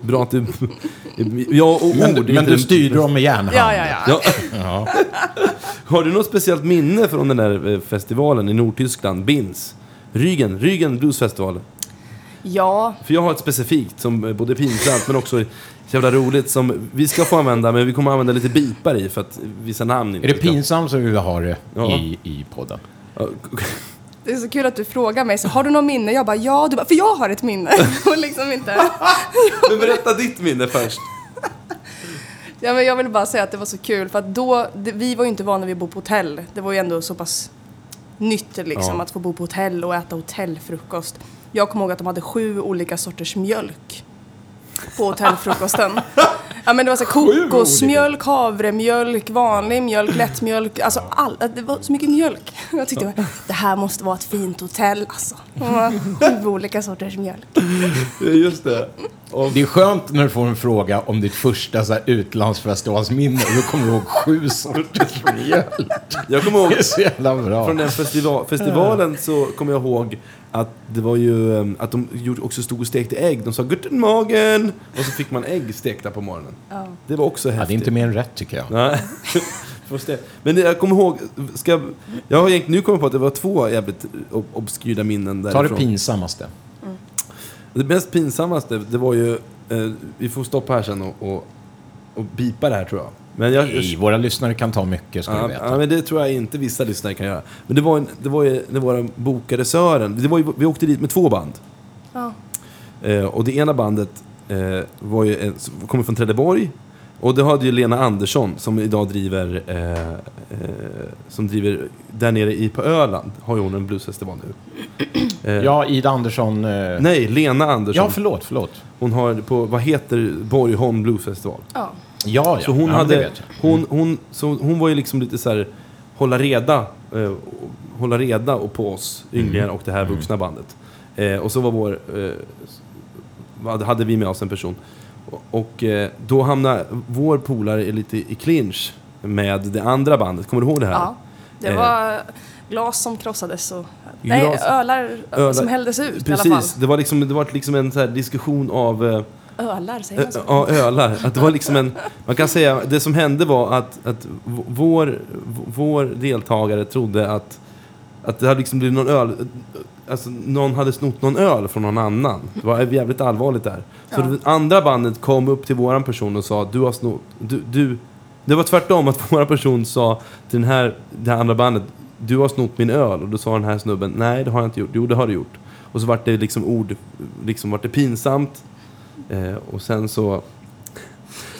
Bra att du... [laughs] Ja, och Men, ord. men du styrde dem med järnhand. Ja, ja, ja. Ja. [laughs] Har du något speciellt minne från den där eh, festivalen i Nordtyskland, Binz? Rügen, Rügen Bluesfestival. Ja, För jag har ett specifikt som är både pinsamt men också jävla roligt som vi ska få använda men vi kommer använda lite bipar i för att vissa namn inte Är det ska- pinsamt så vill vi ha det Ja. i, i podden? Ja, [laughs] det är så kul att du frågar mig, så har du något minne? Jag bara, ja, du bara, för jag har ett minne. [laughs] och liksom inte... [laughs] Men berätta ditt minne först. Ja, men jag vill bara säga att det var så kul för att då, det, vi var ju inte vana vid att bo på hotell. Det var ju ändå så pass nytt liksom Ja. att få bo på hotell och äta hotellfrukost. Jag kommer ihåg att de hade sju olika sorters mjölk på hotellfrukosten. [laughs] Ja men det var så kokosmjölk, havremjölk, vanlig mjölk, lättmjölk. Alltså all, det var så mycket mjölk. [laughs] Jag tyckte det här måste vara ett fint hotell alltså. Sju olika sorters mjölk. [laughs] Just det. Och, Det är skönt när du får en fråga om ditt första så här, utlandsfestivalsminne och du kommer ihåg sju [laughs] sorters mjölk. jag kommer ihåg Det är så jävla bra. Från den festival, festivalen så kommer jag ihåg att det var ju um, att de också stod och stekte ägg. De sa Guten Morgen! Och så fick man ägg stekta på morgonen. Det var också Ja, det är häftigt. inte mer än rätt tycker jag. [laughs] Men jag kommer ihåg, ska, jag har egentligen, nu kommer jag på att det var två jävligt ob- obskyra minnen Ta det därifrån. pinsammaste. Det mest pinsammaste, det var ju, eh, vi får stoppa här sen och, och, och bipa det här tror jag. Men jag, Nej, våra lyssnare kan ta mycket ska du Ja, veta. ja, men det tror jag inte vissa lyssnare kan göra. Men det var, en, det var ju när våra bokade Sören. Det var ju, vi åkte dit med två band. Ja. Eh, och det ena bandet eh, var ju en, kommer från Trelleborg. Och det hade ju Lena Andersson som idag driver, eh, eh, som driver där nere i, på Öland. Har ju hon en bluesfestival nu. Eh, [clears throat] Ja, Ida Andersson... eh, Nej, Lena Andersson. Ja, förlåt, förlåt. Hon har på, vad heter Borgholm Bluesfestival? Ja. Ja, ja. Så hon, ja, det hade, vet jag. hon, hon, så hon var ju liksom lite så här, hålla reda, eh, hålla reda och på oss ynglingar och det här vuxna bandet. Eh, och så var vår, eh, vad hade vi med oss en person. Och, eh, då hamnade vår polare lite i clinch med det andra bandet. Kommer du ihåg det här? ja. Det Eh. var glas som krossades och... Nej, Glas- ölar, Ölar- som hälldes ut i alla fall. Precis, det var liksom, det var liksom en så diskussion av eh, Ölar, säger man så? Ja, ölar. Att det var liksom en, man kan säga, det som hände var att, att vår, vår deltagare trodde att, att det hade liksom blivit någon öl, alltså någon hade snott någon öl från någon annan. Det var jävligt allvarligt där. Så Ja. det andra bandet kom upp till våran person och sa, du har snott, du, du, det var tvärtom att [laughs] våra person sa till den här, det här andra bandet, du har snott min öl. Och då sa den här snubben, nej det har jag inte gjort. Jo det har du gjort. Och så vart det liksom ord, liksom vart det pinsamt. Eh, och sen så,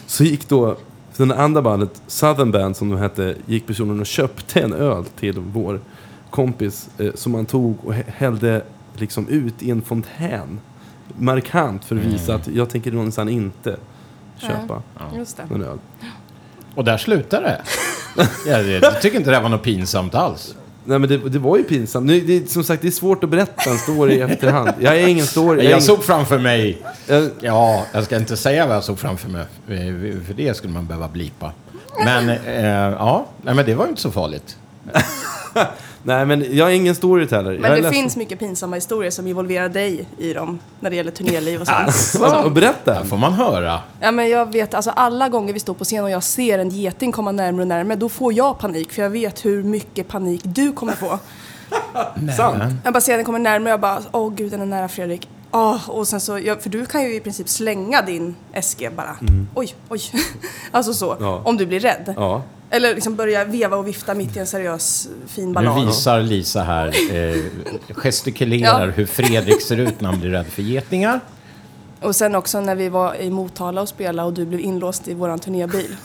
så gick då det andra bandet, Southern Band som de hette, gick personen och köpte en öl till vår kompis eh, som man tog och hä- hällde liksom ut i en fontän. Markant för att visa att jag tänker någonstans inte köpa det. en öl. Och där slutar det. jag, jag tycker inte det här var något pinsamt alls. Nej men det, det var ju pinsamt. Nu, det, som sagt, det är svårt att berätta en story i efterhand. Jag är ingen story. Jag, är såg framför mig... ingen, jag, Ja, jag ska inte säga vad jag såg framför mig. eh, För det skulle man behöva blipa. Men eh, ja, nej, men det var ju inte så farligt. [laughs] nej men jag är ingen storyteller. Men det ledsen. finns mycket pinsamma historier som involverar dig i dem. När det gäller turnéliv och sånt. [laughs] Alltså, och berätta. Där får man höra. Ja, men jag vet, alltså alla gånger vi står på scen och jag ser en geting komma närmare och närmare, då får jag panik. För jag vet hur mycket panik du kommer få. [laughs] Sant. Jag bara ser den kommer närmare och jag bara, åh gud den är nära Fredrik. Åh, och sen så, ja, för du kan ju i princip slänga din SG bara. Oj, oj. [laughs] alltså så, Mm. Ja. om du blir rädd. Ja. Eller liksom börja veva och vifta mitt i en seriös fin Nu ballad. visar Lisa här, eh, gestikulerar Ja. hur Fredrik ser ut när han blir rädd för getingar. Och sen också när vi var i Motala och spelade och du blev inlåst i våran turnébil.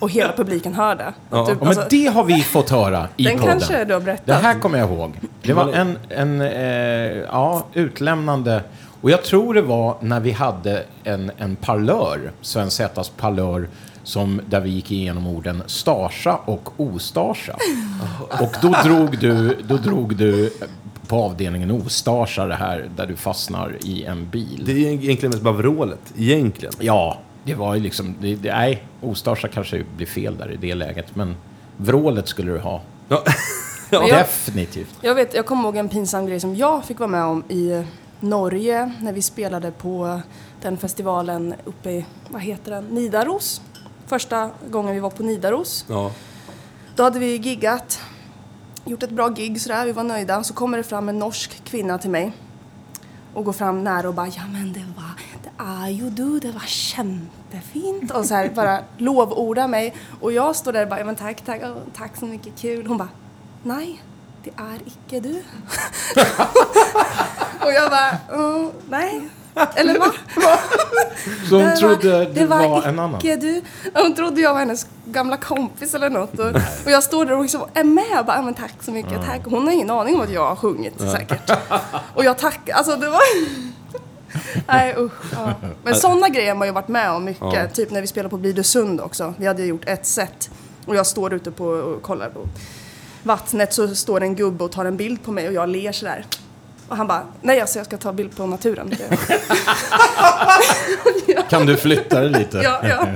Och hela publiken hörde. Ja. du, Ja, men alltså, det har vi fått höra i den podden. kanske du har berättat. Det här kommer jag ihåg. Det var en, en eh, ja, utlämnande... Och jag tror det var när vi hade en, en parlör, Sven Zätas parlör, som, där vi gick igenom orden starsa och ostarsa. Och då drog du, då drog du på avdelningen ostarsa det här, där du fastnar i en bil. Det är egentligen mest bara vrålet. Egentligen. Ja, det var ju liksom... Det, det, nej, ostarsa kanske blir fel där i det läget, men vrålet skulle du ha. Ja. [laughs] Jag- Definitivt. Jag, vet, jag kommer ihåg en pinsam grej som jag fick vara med om i Norge när vi spelade på den festivalen uppe i, vad heter den, Nidaros. Första gången vi var på Nidaros. ja. Då hade vi giggat, gjort ett bra gig sådär, vi var nöjda. Så kommer det fram en norsk kvinna till mig och går fram nära och bara ja men det var, det är ju du, det var kämpefint och så här bara lovordar mig och jag står där och bara ja men tack, tack, åh, tack så mycket, kul. Hon bara nej, det är icke du. [laughs] och jag bara "Mm, nej, eller va? Så hon Det trodde du det var, en annan? du. Hon trodde jag var hennes gamla kompis eller något. Och, och jag står där och liksom är med och bara, "Ja, men tack så mycket, tack. Hon har ingen aning om att jag har sjungit säkert. Och jag tackar, alltså det var... [laughs] Nej usch. Ja. Men sådana grejer har man ju varit med om mycket. Ja. Typ när vi spelade på Blidösund också. Vi hade gjort ett set. Och jag står ute på och kollar på vattnet så står en gubbe och tar en bild på mig och jag ler sådär. Och han bara, nej alltså jag ska ta bild på naturen. [laughs] Kan du flytta dig lite? ja, ja.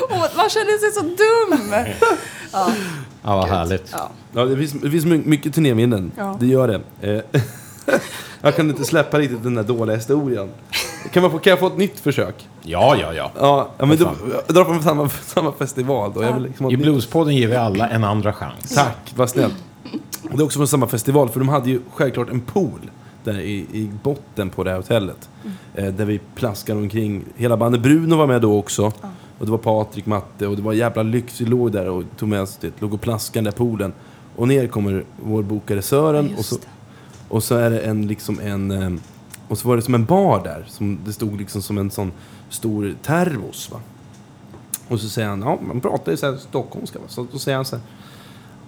Och man känner sig så dum. Ja, Ja, vad härligt. ja. Ja, det finns, det finns my- mycket turnéminnen. Ja. Det gör det. Eh, [laughs] jag kan inte släppa riktigt den där dåliga historien. Kan, man få, kan jag få ett nytt försök? Ja, ja, ja. Ja, ja men då, jag drar från samma, samma festival då. Jag vill liksom I Bluespodden ger vi alla en andra chans. Tack, vad snällt. Det är också från samma festival, för de hade ju självklart en pool där i, i botten på det här hotellet. Eh, där vi plaskade omkring. Hela bandet Bruno var med då också. Och det var Patrik, Matte och det var jävla lyx. Vi låg där och tog med oss det. Låg och plaskade i den där poolen. Och ner kommer vår bokare Sören. Ja, och, så, och så är det en liksom en... eh, Och så var det som en bar där. Som det stod liksom som en sån stor termos. Va? Och så säger han, ja man pratar ju så här stockholmska. Va? Så då säger han så här.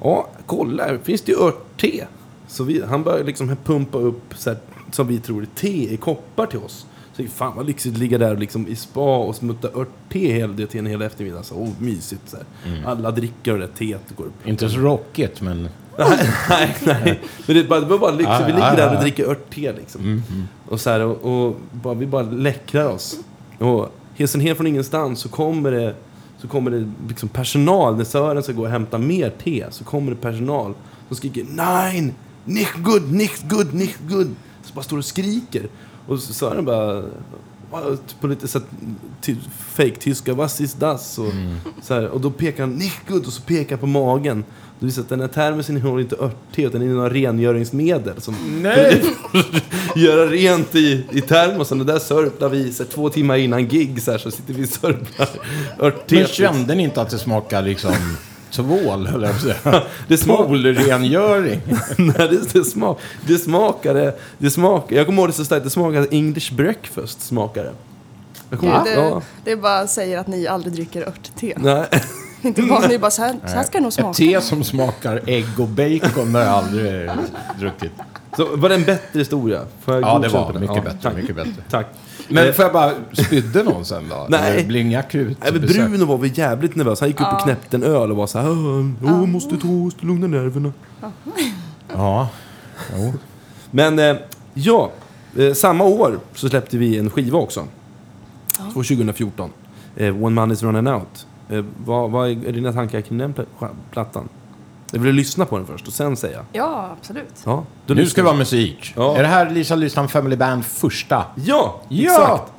Ja, kolla, finns det ju örtte. Så vi, han börjar liksom pumpa upp, så här, som vi tror, te i koppar till oss. Så fan vad lyxigt att ligga där liksom i spa och smutta örtte hela det till en hel eftermiddag. Så, oh, mysigt. Så här. Alla dricker och det teet går upp. Inte så rockigt, men... nej, nej. Men det, bara, det var bara lyxigt. Ja, vi ligger ja, där och dricker örtte liksom. Och, så här, och, och bara, vi bara läckrar oss. Och helt, sen helt från ingenstans så kommer det, så kommer det liksom personal. När Sören ska gå och hämta mer te så kommer det personal som skriker Nej! Nicht good, nicht good, nicht good. Så bara står och skriker. Och så Sören bara på lite så här, ty, fake-tyska, was ist das? Och, så här, och då pekar han, nicht good, och så pekar på magen. Det visar att den här termosen innehåller inte örtte, utan innehåller rengöringsmedel som Nej! [laughs] göra rent i, i termosen. Och där sörplar vi så här, två timmar innan gig så, här, så sitter vi och sörplar örtte. Men kände ni inte att det smakar liksom tvål, höll jag på att säga? [laughs] Det. Poolrengöring. [laughs] Nej, det, det, smak, det smakade... Det smakade... Jag kommer ihåg det så starkt. Det smakade English breakfast. Smakade. Jag kommer ihåg, Det, ja. det bara säger att ni aldrig dricker örtte. Nej. [laughs] Inte bara, ni bara så här, så här ska det nog Ett smaka. te som smakar ägg och bacon har jag aldrig druckit. Så var det en bättre historia? Ja, det var den? mycket Ja, bättre. Tack. Mycket bättre. tack. Men får jag bara, spydde någon sen då? Nej. Det blir inga akut Nej, men besök. Bruno var väl jävligt nervös. Han gick upp och knäppte en öl och var så här. Åh, måste ta lugna nerverna. Ja. Jo. Men eh, ja, eh, samma år så släppte vi en skiva också. Ja. 2014. Eh, One Man Is Running Out. Vad, vad är dina tankar kring den pl- plattan? Jag vill lyssna på den först och sen säga. Ja, absolut. Ja, då Nu lyssnar ska vi. vara musik. Ja. Är det här Lisa Lystam Family Band första? Ja, Ja! exakt.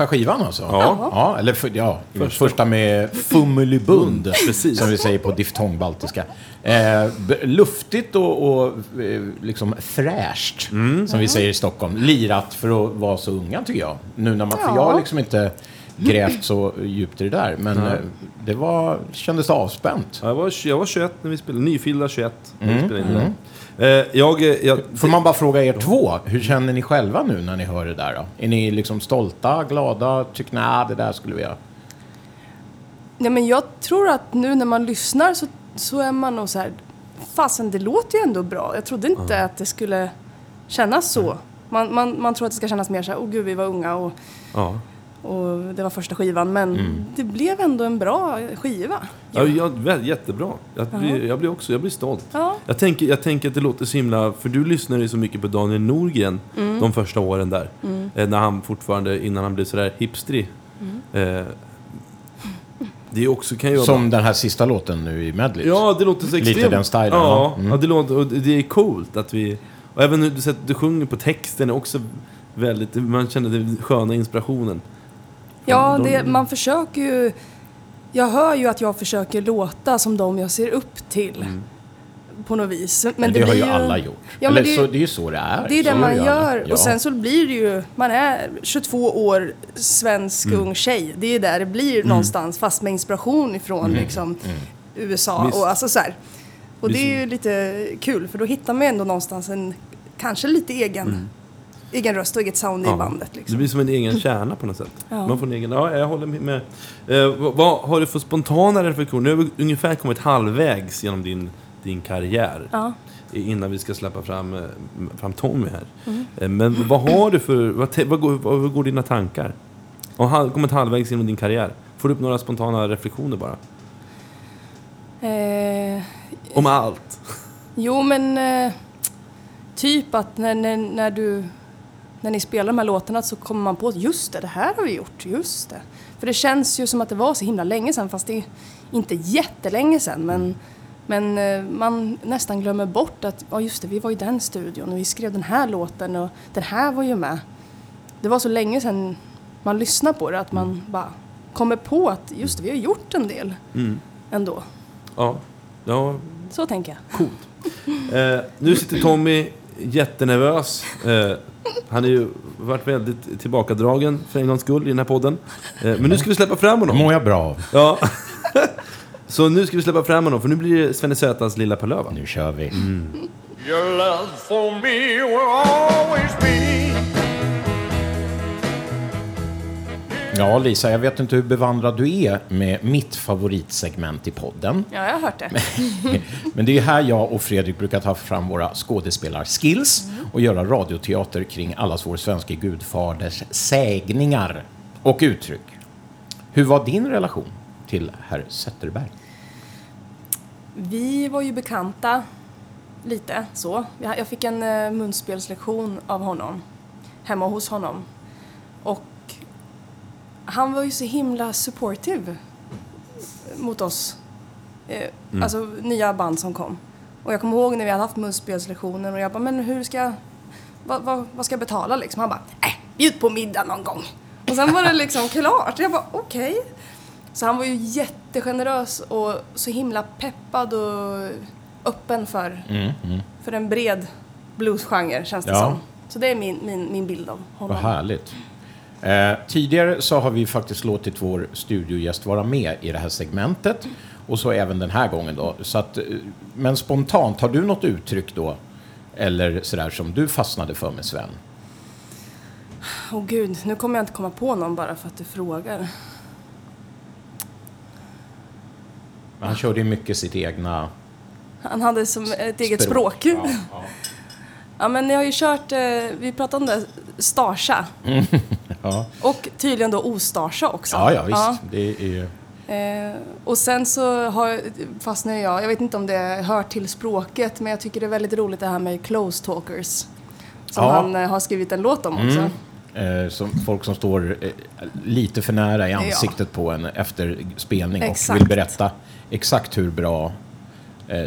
Första skivan alltså. Ja. ja eller för, ja, första. med fummelibund, [laughs] Precis. som vi säger på diftongbaltiska. Eh, luftigt och, och eh, liksom fräscht, som vi säger i Stockholm. Lirat för att vara så unga, tycker jag. Nu när man, För jag har liksom inte grävt så djupt i det där, men eh, det var, kändes avspänt. Jag var, jag var 21 när vi spelade, nyfyllda 21 när Mm, vi spelade in. Eh, jag, eh, jag, Får man bara fråga er två, hur känner ni själva nu när ni hör det där? Då? Är ni liksom stolta, glada, tycker nej, det där skulle vi göra? Nej, men jag tror att nu när man lyssnar så, så är man nog så här, fasen det låter ju ändå bra. Jag trodde inte att det skulle kännas så. Man, man, man tror att det ska kännas mer så här, åh gud vi var unga och, ja. Och det var första skivan. Men det blev ändå en bra skiva. Ja, jag, väl, jättebra. Jag blir, jag blir också jag blir stolt. Ja. Jag, tänker, jag tänker att det låter så himla... För du lyssnade ju så mycket på Daniel Norgren Mm. de första åren där. Eh, när han fortfarande, innan han blev sådär hipstrig. Mm. Eh, det också, kan ju Som den här sista låten nu i medley. Ja, det låter så Lite extremt. den stilen, Ja, ja. Mm. ja det, låter, och det är coolt att vi... Och även hur du, sätter- du sjunger på texten är också väldigt... Man känner den sköna inspirationen. Ja, De- det, man försöker ju... Jag hör ju att jag försöker låta som de jag ser upp till. På något vis. Men, Men det, har blir ju alla gjort. Ja, Eller det, så, det är ju så det är. det är det man ju gör. Ja. Och sen så blir det ju... Man är 22 år, svensk Mm. ung tjej. Det är där det blir någonstans. Fast med inspiration ifrån Mm. liksom, USA. Visst. Och, alltså, så här. och det är ju lite kul. För då hittar man ändå någonstans en kanske lite egen, egen röst och eget sound Ja. i bandet. Det Liksom. blir som en egen kärna på något sätt. Ja. Man får en egen... Ja, jag håller med. Eh, vad, har du för spontana reflektioner? Nu har vi ungefär kommit halvvägs genom din, din karriär. Ja. Innan vi ska släppa fram, eh, fram Tommy här. Mm. Eh, Men vad har du för... Vad, vad, går, vad, går dina tankar? Och har kommit halvvägs genom din karriär. Får du upp några spontana reflektioner bara? Eh, Om allt. [laughs] Jo, men eh, typ att när, när, när du när ni spelar de här låtarna så kommer man på att just det, det här har vi gjort, just det. För det känns ju som att det var så himla länge sedan, fast det är inte jättelänge sedan. Men, men eh, man nästan glömmer bort att, ja just det, vi var i den studion och vi skrev den här låten och den här var ju med. Det var så länge sedan man lyssnade på det att man bara kommer på att just det, vi har gjort en del Mm. ändå. Ja. Ja, Så tänker jag. Coolt. Eh, nu sitter Tommy jättenervös. Eh, han har ju varit väldigt tillbakadragen för en gångs skull i den här podden. Eh, men nu ska vi släppa fram honom. mår jag bra av. Ja. [laughs] Så nu ska vi släppa fram honom, för nu blir det Svenne Sötas lilla Palöva. Nu kör vi. Your love for me will always be. Ja, Lisa, jag vet inte hur bevandrad du är med mitt favoritsegment i podden. Ja, jag har hört det. [laughs] Men det är här jag och Fredrik brukar ta fram våra skådespelarskills och göra radioteater kring allas vår svenska gudfaders sägningar och uttryck. Hur var din relation till herr Zetterberg? Vi var ju bekanta lite så. Jag jag fick en eh, munspelslektion av honom hemma hos honom. Och han var ju så himla supportive mot oss. Eh, Alltså nya band som kom. Och jag kommer ihåg när vi hade haft munspelslektioner och jag bara, men hur ska jag, vad, vad, vad ska jag betala liksom? Han bara, äh, bjud på middag någon gång. Och sen var det liksom klart. Jag bara, okej. Så han var ju jättegenerös och så himla peppad och öppen för, för en bred bluesgenre känns det Ja. som. Så det är min, min, min bild av honom. Vad härligt. Eh, tidigare så har vi faktiskt låtit vår studiogäst vara med i det här segmentet. Och så även den här gången då. Så att, eh, men spontant, har du något uttryck då? Eller sådär som du fastnade för med Sven? Åh gud, nu kommer jag inte komma på någon bara för att du frågar. Men han körde ju mycket sitt egna... Han hade som ett eget Språk. språk. Ja, Ja, men jag har ju kört, eh, vi pratade om det, Starsa. [laughs] ja. Och tydligen då Ostarsa också. ja, ja visst. Det är. Eh, och sen så har, fastnar jag, jag vet inte om det hör till språket, men jag tycker det är väldigt roligt det här med close talkers. Som Ja. han eh, har skrivit en låt om också. Eh, som folk som står eh, lite för nära i ansiktet på en efter spelning och Exakt. vill berätta exakt hur bra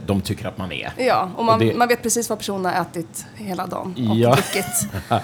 de tycker att man är. Ja, och man, Och det- man vet precis vad personen har ätit hela dagen och Ja. druckit. [laughs]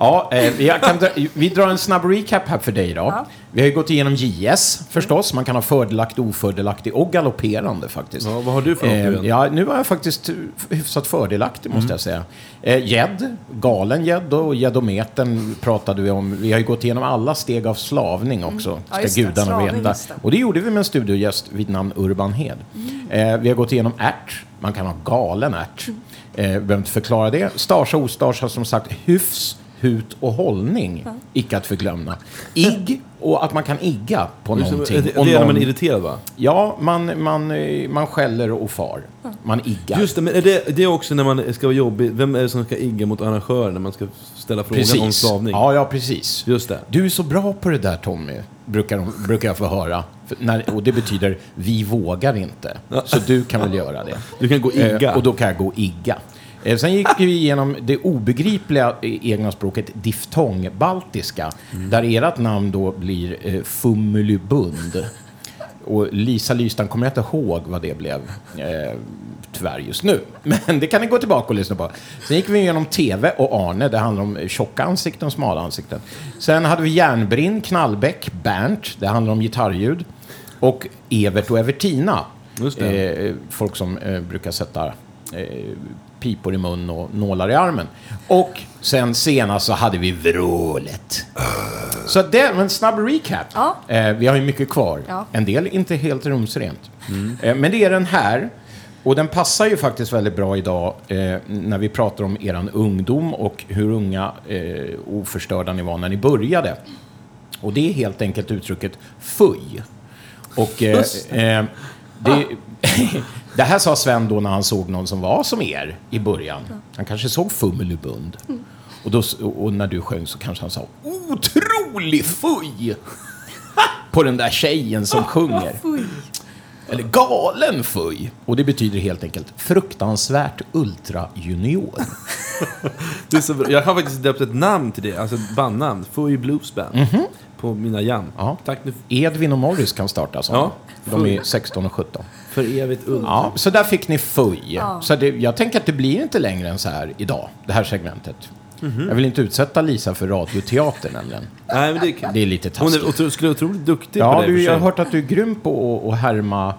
Ja, eh, kan dra, vi drar en snabb recap här för dig då. Ja. Vi har ju gått igenom JS förstås. Man kan ha fördelaktig, ofördelaktig och galopperande faktiskt. Ja, vad har du för något nu Eh, ja, nu var jag faktiskt hyfsat fördelaktig måste jag säga. Eh, Gädd, galen gädd och gäddometern pratade vi om. Vi har ju gått igenom alla steg av slavning också, Mm. Ja, ska gudarna Slavning, veta. Och det gjorde vi med en studiogäst vid namn Urban Hed. Mm. Eh, vi har gått igenom ärt, man kan ha galen ärt. Mm. Eh, behöver inte förklara det. Starsa och ostarsa som sagt hyfs, hut och hållning. Icke att förglömma. Igg och att man kan igga på någonting. Det, det och är när man är irriterad va? Ja, man, man, eh, man skäller och far. Man iggar. Just det, men är det, det är också när man ska vara jobbig. Vem är det som ska igga mot arrangören när man ska ställa frågan om slavning? Ja, ja, precis. Just det. Du är så bra på det där Tommy, brukar, de, brukar jag få höra. När, och det betyder vi vågar inte. Så du kan väl göra det. Du kan gå och igga. Eh, och då kan jag gå igga. Eh, sen gick vi igenom det obegripliga eh, egna språket diftongbaltiska. Mm. Där ert namn då blir eh, Fumulybund. Och Lisa Lystan kommer jag inte ihåg vad det blev. Eh, tyvärr just nu. Men det kan ni gå tillbaka och lyssna på. Sen gick vi igenom TV och Arne. Det handlar om tjocka ansikten och smala ansikten. Sen hade vi Järnbrinn, Knallbäck, Bernt. Det handlar om gitarrljud. Och Evert och Evertina. Eh, folk som eh, brukar sätta eh, pipor i mun och nålar i armen. Och sen senast så hade vi vrålet. Så det var en snabb recap. Ja. Eh, vi har ju mycket kvar. Ja. En del inte helt rumsrent. Eh, men det är den här. Och den passar ju faktiskt väldigt bra idag eh, när vi pratar om eran ungdom och hur unga eh, oförstörda ni var när ni började. Och det är helt enkelt uttrycket fuj. Och eh, eh, det, [laughs] det här sa Sven då när han såg någon som var som er i början. Han kanske såg Fummelubund. Och, då, och när du sjöng så kanske han sa otrolig fuj! [laughs] På den där tjejen som sjunger. Eller galen fuj. Och det betyder helt enkelt fruktansvärt ultra-junior. [laughs] Det är så bra. Jag har faktiskt döpt ett namn till det, alltså ett bandnamn. Fuy Blues Band. På mina jam. Ja. Tack nu Edvin och Morris kan starta sådana. Ja. De är 16 och 17. för evigt ultra. Ja, så där fick ni fuj. Så det, jag tänker att det blir inte längre än så här idag, det här segmentet. Jag vill inte utsätta Lisa för radioteater nämligen. Nej, men det. Det är lite Hon taskigt. är otro, skulle otroligt duktig Ja, på det. du, jag har hört att du är grym på att- härma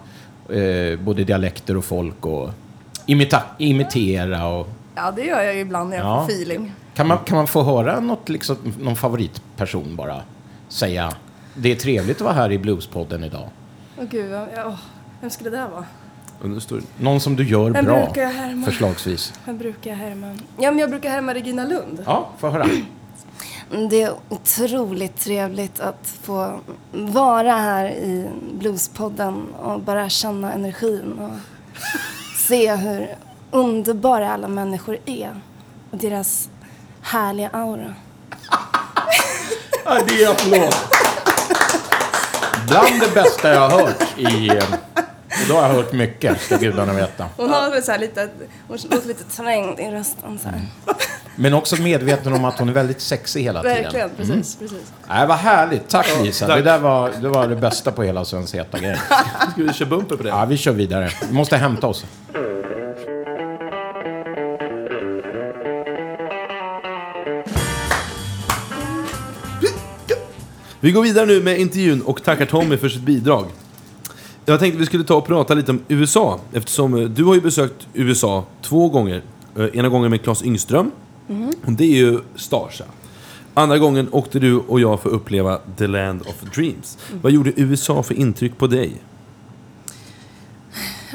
eh, både dialekter och folk och imita, imitera. Och, Ja, det gör jag ibland när jag Ja. får feeling. kan, man, kan man få höra något, liksom, någon favoritperson bara säga det är trevligt att vara här i Bluespodden idag? Åh gud, åh, vem skulle det där vara? Någon som du gör Vem bra, brukar jag härma? förslagsvis. Vem brukar jag härma? Ja, men jag brukar härma Regina Lund. Ja, få höra. Det är otroligt trevligt att få vara här i Bluespodden och bara känna energin och se hur underbara alla människor är och deras härliga aura. Ja, det är applåd. Bland det bästa jag har hört i... Och då har jag hört mycket, ska gudarna veta. Hon har väl så här lite, hon låter lite trängd i rösten så här. Men också medveten om att hon är väldigt sexig hela tiden. Verkligen, precis, precis. Nej, vad härligt. Tack Lisa. Det där var det, var det bästa på hela Svens heta grej. Ska vi köra bumper på det? Ja, vi kör vidare. Vi måste hämta oss. Vi går vidare nu med intervjun och tackar Tommy för sitt bidrag. Jag tänkte vi skulle ta och prata lite om USA. Eftersom eh, du har ju besökt USA två gånger. Eh, Ena gången med Claes Yngström. Och det är ju Starsa. Andra gången åkte du och jag för att uppleva The Land of Dreams. Vad gjorde USA för intryck på dig?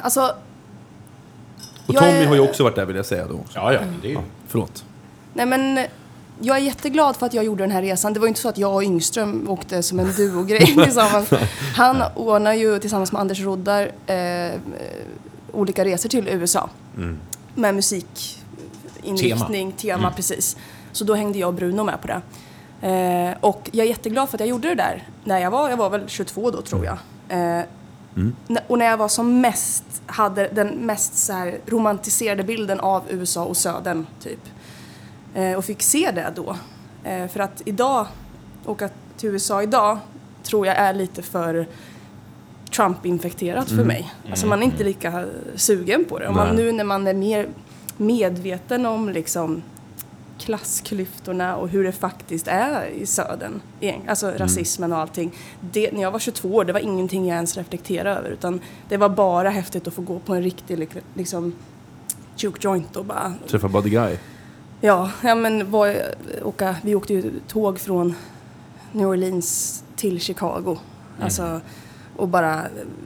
Alltså, Och Tommy är- har ju också varit där vill jag säga då. Ja, ja. Det är... Förlåt. nej men jag är jätteglad för att jag gjorde den här resan. Det var ju inte så att jag och Yngström åkte som en duogrej [laughs] tillsammans. Han ordnar ju tillsammans med Anders Roddar eh, olika resor till USA. Med musikinriktning, tema, precis. Så då hängde jag och Bruno med på det. Eh, och jag är jätteglad för att jag gjorde det där när jag var, jag var väl 22 då tror jag. Eh, N- Och när jag var som mest, hade den mest så här romantiserade bilden av USA och södern, typ. Eh, och fick se det då. Eh, för att idag, åka till USA idag, tror jag är lite för Trump-infekterat för mig. Alltså man är inte lika sugen på det. Och man, nu när man är mer medveten om liksom klassklyftorna och hur det faktiskt är i södern. Alltså rasismen och allting. Det, när jag var 22 år, det var ingenting jag ens reflekterade över. Utan det var bara häftigt att få gå på en riktig lik- liksom, juke joint och bara... Träffa Buddy Guy. Ja, ja men var, åka, vi åkte ju tåg från New Orleans till Chicago. Alltså, och bara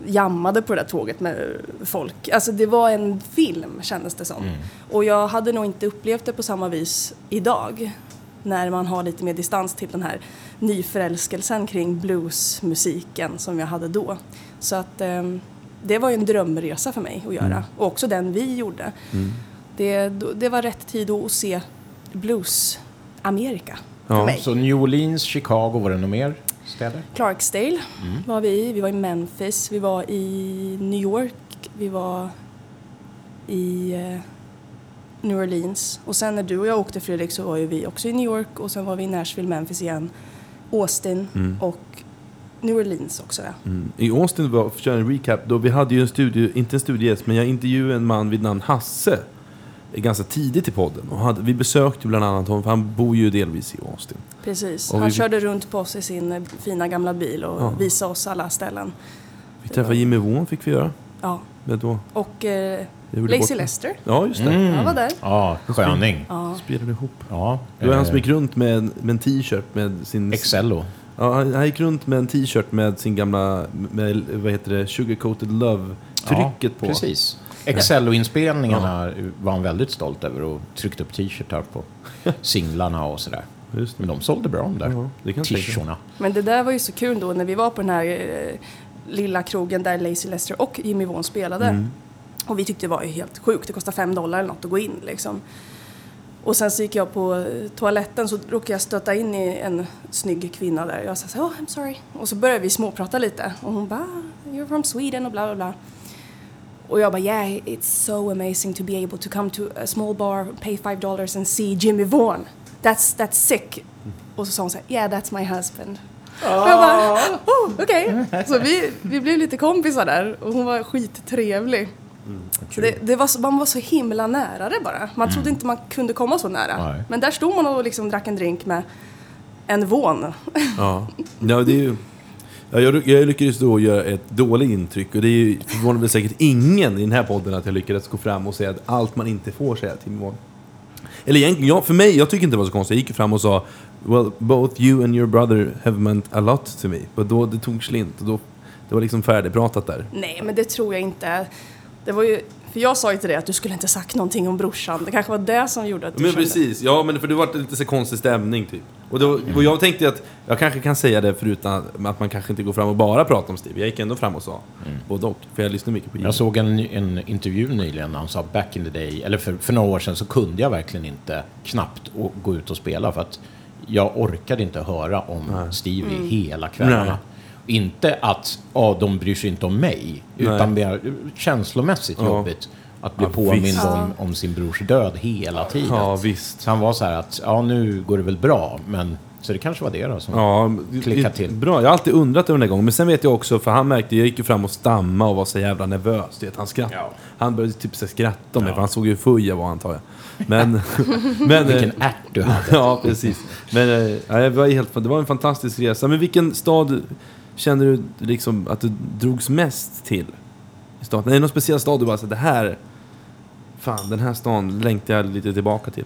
jammade på det där tåget med folk. Alltså det var en film kändes det som. Och jag hade nog inte upplevt det på samma vis idag. När man har lite mer distans till den här nyförälskelsen kring bluesmusiken som jag hade då. Så att ehm, det var ju en drömresa för mig att göra. Och också den vi gjorde. Det, det var rätt tid att se blues-Amerika Ja. Så New Orleans, Chicago, var det några mer städer? Clarksdale var vi i. Vi var i Memphis. Vi var i New York. Vi var i eh, New Orleans. Och sen när du och jag åkte Fredrik så var ju vi också i New York och sen var vi i Nashville, Memphis igen. Austin och New Orleans också ja. Mm. I Austin, var, för att köra en recap, då vi hade ju en studie, inte en studiegäst, men jag intervjuade en man vid namn Hasse. Eh, Ganska tidigt i podden. Och hade, vi besökte bland annat honom, för han bor ju delvis i Austin. Precis. Och Han vi- körde runt på oss i sin eh, fina gamla bil och Ja. visade oss alla ställen. Vi träffade Jimmy Vaughan fick vi göra. Ja. Du vad? Och eh, Lacey Lester. Ja, just det. Jag var där. Ja, sköning. Ja. Spelade ihop. Ja. Det var han eh, som gick runt med, en- med en t-shirt med sin... Excello. Ja, han, han gick runt med en t-shirt med sin gamla, med, vad heter det, Sugar-coated Love-trycket ja, på. Precis. Excello-inspelningarna var han väldigt stolt över och tryckte upp t-shirtar på [laughs] singlarna och sådär. Just det. Men de sålde bra de där mig. t-shirtarna. Men det där var ju så kul då när vi var på den här eh, lilla krogen där Lacey Lester och Jimmy Vaughan spelade. Mm. Och vi tyckte det var ju helt sjukt. Det kostade fem dollar eller något att gå in liksom. Och sen så gick jag på eh, toaletten så råkade jag stöta in i en snygg kvinna där. Jag sa så oh I'm sorry. Och så började vi småprata lite. Och hon bara, "Ah, you're from Sweden och bla bla bla. Och jag bara, yeah, it's so amazing to be able to come to a small bar, pay five dollars and see Jimmy Vaughan. That's, that's sick. Och så sa hon så här, yeah, that's my husband. Och jag bara, oh, okej. Så vi, vi blev lite kompisar där och hon var skittrevlig. Så det, det var så, man var så himla nära det bara. Man trodde inte man kunde komma så nära. Nej. Men där stod man och liksom drack en drink med en Vaughan. Ja, ja det är ju... Ja, jag, jag lyckades då göra ett dåligt intryck och det är ju förvånar väl säkert ingen i den här podden att jag lyckades gå fram och säga att allt man inte får säga till min. Eller egentligen, jag, för mig, jag tycker inte det var så konstigt. Jag gick ju fram och sa Well, both you and your brother have meant a lot to me. Men då, det tog slint och då, det var liksom färdigpratat där. Nej, men det tror jag inte. Det var ju, för jag sa ju till dig att du skulle inte sagt någonting om brorsan. Det kanske var det som gjorde att du Men kände... precis, ja men för det var lite så konstig stämning typ. Och, då, och jag tänkte att jag kanske kan säga det förutom att man kanske inte går fram och bara pratar om Steve. Jag gick ändå fram och sa både och. För jag lyssnar mycket på Jimmy. Jag såg en, en intervju nyligen när han sa back in the day, eller för, för några år sedan så kunde jag verkligen inte knappt gå ut och spela för att jag orkade inte höra om Stevie hela kvällarna. Nej. Inte att ja, de bryr sig inte om mig, utan mer känslomässigt Ja. jobbigt att bli Ja, påmind om, om sin brors död hela tiden. Ja, visst. Så han var så här att, ja nu går det väl bra, men så det kanske var det då som... Ja, Klicka i- till. Bra, jag har alltid undrat över den där gången. Men sen vet jag också, för han märkte, jag gick ju fram och stamma och var så jävla nervös. Vet, han skrattade. Ja. Han började typ så skratta om mig, Ja. för han såg ju full jag var antar jag. Men... [laughs] men Vilken eh, ärt du hade. [laughs] ja, precis. Men eh, ja, det, var helt, det var en fantastisk resa. Men vilken stad känner du liksom att du drogs mest till? I staden? Är det någon speciell stad du bara så det här... Fan, den här stan längtar jag lite tillbaka till.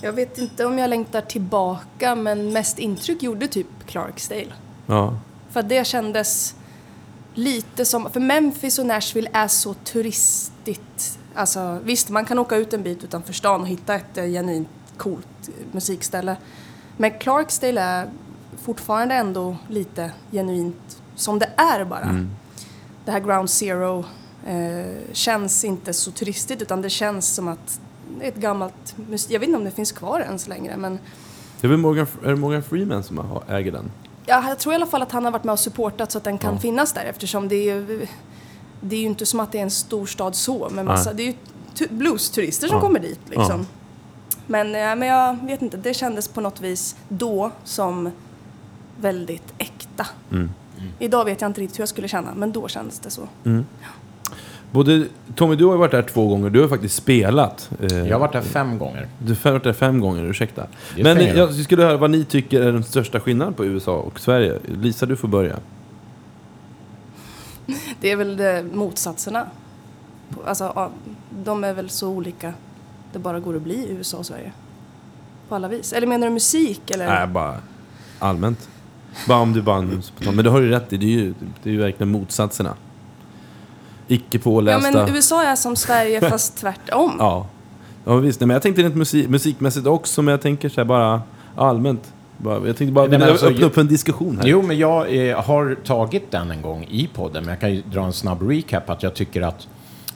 Jag vet inte om jag längtar tillbaka, men mest intryck gjorde typ Clarksdale. Ja. För att det kändes lite som... För Memphis och Nashville är så turistigt Alltså visst, man kan åka ut en bit utanför stan och hitta ett genuint coolt musikställe. Men Clarksdale är fortfarande ändå lite genuint som det är bara. Det här Ground Zero eh, känns inte så turistigt utan det känns som att det är ett gammalt Jag vet inte om det finns kvar ens längre men Det är väl Morgan, är det Morgan Freeman som har- äger den? Ja, jag tror i alla fall att han har varit med och supportat så att den kan Ja. finnas där eftersom det är ju, det är ju inte som att det är en storstad så, men massa, Nej. det är ju tu- blues-turister som Ja. kommer dit liksom. Ja. Men, eh, men jag vet inte, det kändes på något vis då som väldigt äkta. Mm. Idag vet jag inte riktigt hur jag skulle känna, men då kändes det så. Både, Tommy, du har varit där två gånger. Du har faktiskt spelat. Eh, Jag har varit där fem gånger. Du har varit där fem gånger, ursäkta. Men eh, ingen jag skulle höra vad ni tycker är den största skillnaden på USA och Sverige. Lisa, du får börja. Det är väl det, motsatserna. Alltså, ja, de är väl så olika det bara går att bli USA och Sverige. På alla vis. Eller menar du musik? Eller? Nej, bara allmänt. Bara om du bara... Men det har du rätt i. Det är ju, det är ju verkligen motsatserna. Icke Ja, pålästa. men USA är som Sverige [laughs] fast tvärtom. Ja. Ja visst, nej, men jag tänkte rent musik, musikmässigt också, men jag tänker så här bara allmänt. Bara, jag tänkte bara Nej, alltså, öppna upp en diskussion här. Jo, men jag eh, har tagit den en gång i podden, men jag kan ju dra en snabb recap att jag tycker att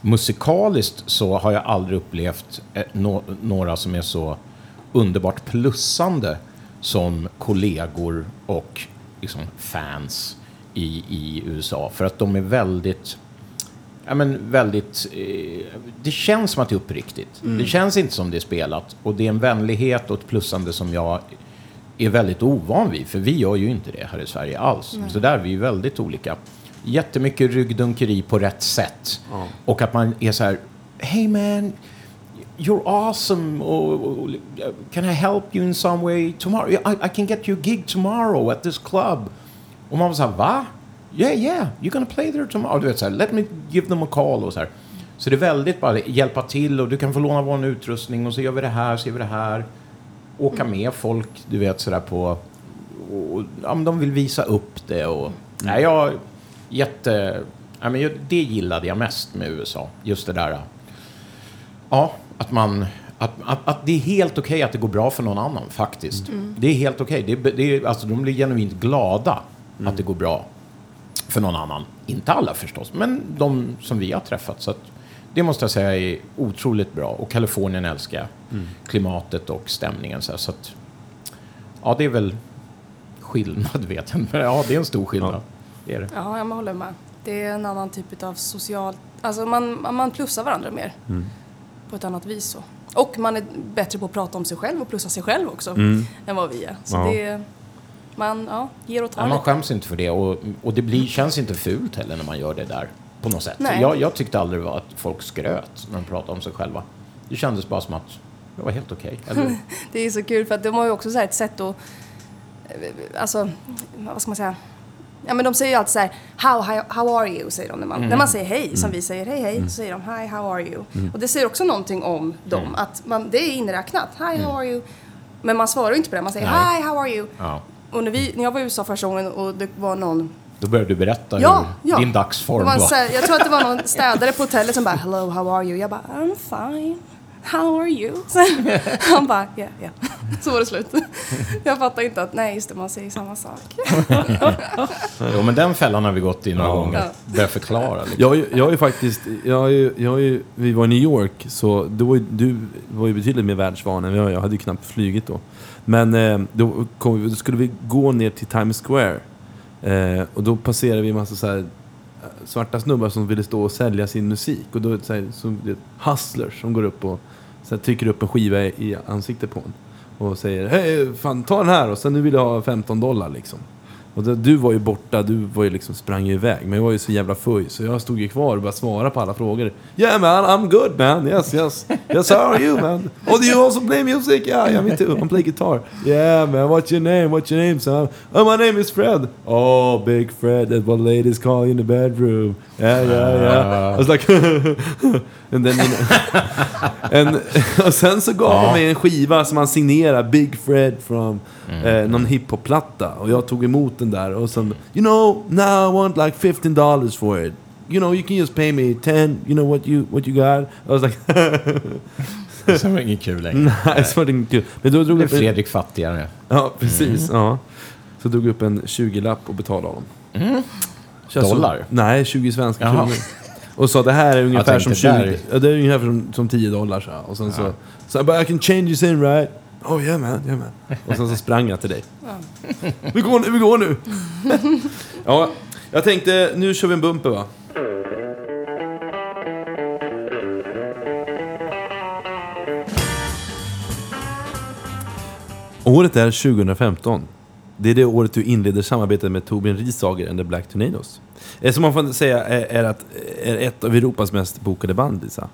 musikaliskt så har jag aldrig upplevt eh, nå- några som är så underbart plussande som kollegor och liksom, fans i, i USA. För att de är väldigt Ja, men väldigt... Eh, det känns som att det är uppriktigt. Det känns inte som det är spelat. Och det är en vänlighet och ett plussande som jag är väldigt ovan vid. För vi gör ju inte det här i Sverige alls. Så där är vi väldigt olika. Jättemycket ryggdunkeri på rätt sätt. Och att man är så här... Hey man, you're awesome. Och, can I help you in some way tomorrow? I, I can get you a gig tomorrow at this club. Och man var så här, va? Yeah, yeah, you're gonna play there tomorrow. Du vet så här, let me give them a call och så här. Så det är väldigt bara hjälpa till och du kan få låna vår utrustning och så gör vi det här, så gör vi det här. Åka med folk, du vet sådär på... Och, ja, men de vill visa upp det och... Nej, jag... Jätte... Ja, men det gillade jag mest med USA. Just det där... Ja, att man... Att, att, att det är helt okej att det går bra för någon annan, faktiskt. Det är helt okej. Det, är- det, är- alltså, de blir genuint glada att det går bra för någon annan. Inte alla förstås, men de som vi har träffat. Så att det måste jag säga är otroligt bra. Och Kalifornien älskar jag. Klimatet och stämningen. Så, att, ja, det är väl skillnad, [laughs] vet jag ja, det är en stor skillnad. Ja. Det är det. Ja, jag håller med. Det är en annan typ av social... Alltså man, man plussar varandra mer. På ett annat vis så. Och man är bättre på att prata om sig själv och plussa sig själv också. Än vad vi är. Så Ja. det. Man ja, ger och tar Ja, man skäms inte för det och, och det blir, känns inte fult heller när man gör det där. På något sätt. Nej. Jag, jag tyckte aldrig var att folk skröt när de pratade om sig själva. Det kändes bara som att det var helt okej. Eller- [laughs] Det är så kul för att de har ju också så ett sätt att... eh, Alltså, vad ska man säga? Ja men de säger ju alltid så här, how, how, how are you? säger de när man, när man säger hej, som vi säger hej hej, så säger de hi, how are you? Och det säger också någonting om dem, att man, det är inräknat, hi, how are you? Men man svarar ju inte på det, man säger Nej. hi, how are you? ja. Och när, vi, när jag var i USA första gången och det var någon... Då började du berätta Ja, hur ja. din dagsform var var. jag tror att det var någon städare på hotellet som bara hello, how are you? Jag bara I'm fine. How are you? [laughs] Han bara yeah, yeah. [laughs] Så var det slut. [laughs] Jag fattar inte att nej, just det, man säger samma sak. [laughs] Jo, men den fällan har vi gått i några Ja. gånger. Ja. Börja förklara. Liksom. Jag, jag ju faktiskt, jag ju, jag ju, vi var i New York, så då var ju, du var ju betydligt mer världsvan än jag. Jag hade ju knappt flugit då. Men eh, då, kom, då skulle vi gå ner till Times Square. Eh, och då passerade vi en massa så här, eh, svarta snubbar som ville stå och sälja sin musik. Och då är det så här, är hustlers som går upp och så här, trycker upp en skiva i, i ansiktet på en. Och säger hej, fan ta den här och sen nu vill jag ha 15 dollar liksom. Och det, du var ju borta, du var ju liksom, sprang ju iväg. Men jag var ju så jävla full så jag stod ju kvar och bara svara på alla frågor. Yeah man, I'm good man, yes yes. Yes how are you man? Oh do you also play music? Yeah, yeah me too, I play guitar. Yeah man, what's your name? What's your name son? Oh my name is Fred. Oh big Fred, that's what ladies call you in the bedroom. Yeah yeah yeah. I was like... [laughs] know, en, [laughs] och sen så gav han mig en skiva som han signerade, Big Fred from eh, någon hiphop-platta. Och jag tog emot den där och sen, you know, now I want like 15 dollars for it. you know, you can just pay me 10, you know what you, what you got? I was like, Det var inget kul längre. nej, så var det inte kul. Men då drog blev jag upp en, Fredrik fattigare. Ja, precis. Ja. Så drog jag upp en 20-lapp och betalade honom. Som- Dollar? nej, 20 svenska kronor. Och sa det här är ungefär som tänkte 20, där- ja, det är ungefär som, som 10 dollar. Så. Och sen så, så jag bara, I can change this in right? Oh yeah man, yeah man. Och sen så sprang jag till dig. Vi går nu, vi går nu. [laughs] ja, jag tänkte, nu kör vi en bumper va? Året är 2015. Det är det året du inleder samarbetet med Torbjörn Risager and the Black Tornadoes. Eh, Som man får säga är, är, att, är ett av Europas mest bokade band, Lisa.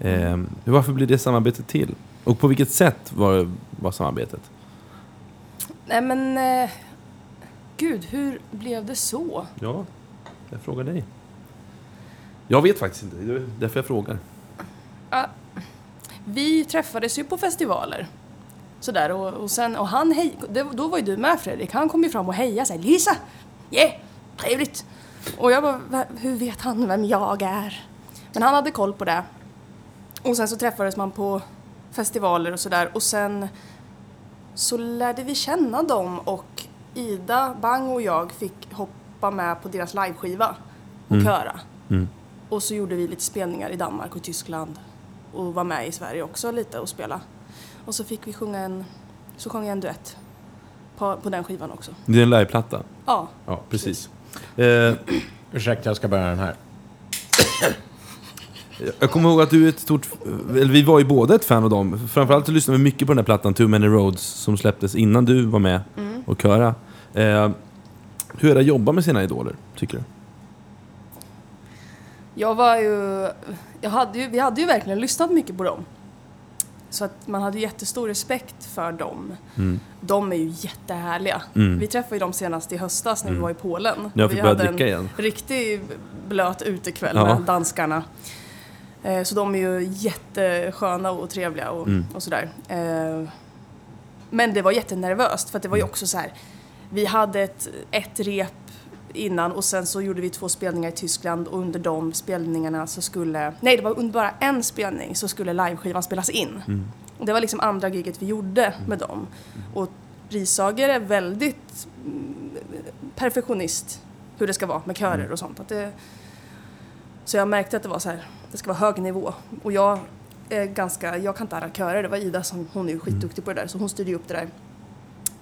Eh, varför blev det samarbetet till? Och på vilket sätt var, var samarbetet? Nej men... Eh, gud, hur blev det så? Ja, jag frågar dig. Jag vet faktiskt inte, det är därför jag frågar. Vi träffades ju på festivaler. Sådär och, och sen, och han hej, det, då var ju du med Fredrik, han kom ju fram och hejade sig. Lisa! Yeah! Trevligt! Och jag bara, "Va- hur vet han vem jag är? Men han hade koll på det. Och sen så träffades man på festivaler och sådär och sen så lärde vi känna dem och Ida Bang och jag fick hoppa med på deras liveskiva och köra. Mm. Och så gjorde vi lite spelningar i Danmark och Tyskland och var med i Sverige också lite och spela. Och så fick vi sjunga en, så sjöng jag en duett på, på den skivan också. Det är en liveplatta. Ja, Ja, precis. Eh, Ursäkta, jag ska börja den här. Jag kommer ihåg att du är ett stort... Eller vi var ju båda ett fan av dem. Framförallt så lyssnade vi mycket på den här plattan, Too Many Roads, som släpptes innan du var med och köra. Eh, hur är det att jobba med sina idoler, tycker du? jag var ju, jag hade ju, vi hade ju verkligen lyssnat mycket på dem. Så att man hade jättestor respekt för dem. De är ju jättehärliga. Mm. Vi träffade ju dem senast i höstas när vi var i Polen. Jag fick vi hade en igen. riktig blöt utekväll Ja. med danskarna. Eh, Så de är ju jättesköna och trevliga och, Mm. och sådär. Eh, Men det var jättenervöst för att det var ju också så här. Vi hade ett, ett rep innan och sen så gjorde vi två spelningar i Tyskland och under de spelningarna så skulle, nej det var under bara en spelning så skulle liveskivan spelas in. Och det var liksom andra giget vi gjorde med dem. Och Risager är väldigt mm, perfektionist hur det ska vara med körer och sånt. Att det, så jag märkte att det var så här, det ska vara hög nivå. Och jag är ganska, jag kan inte alla körer, det var Ida som, hon är ju skitduktig på det där så hon styrde ju upp det där.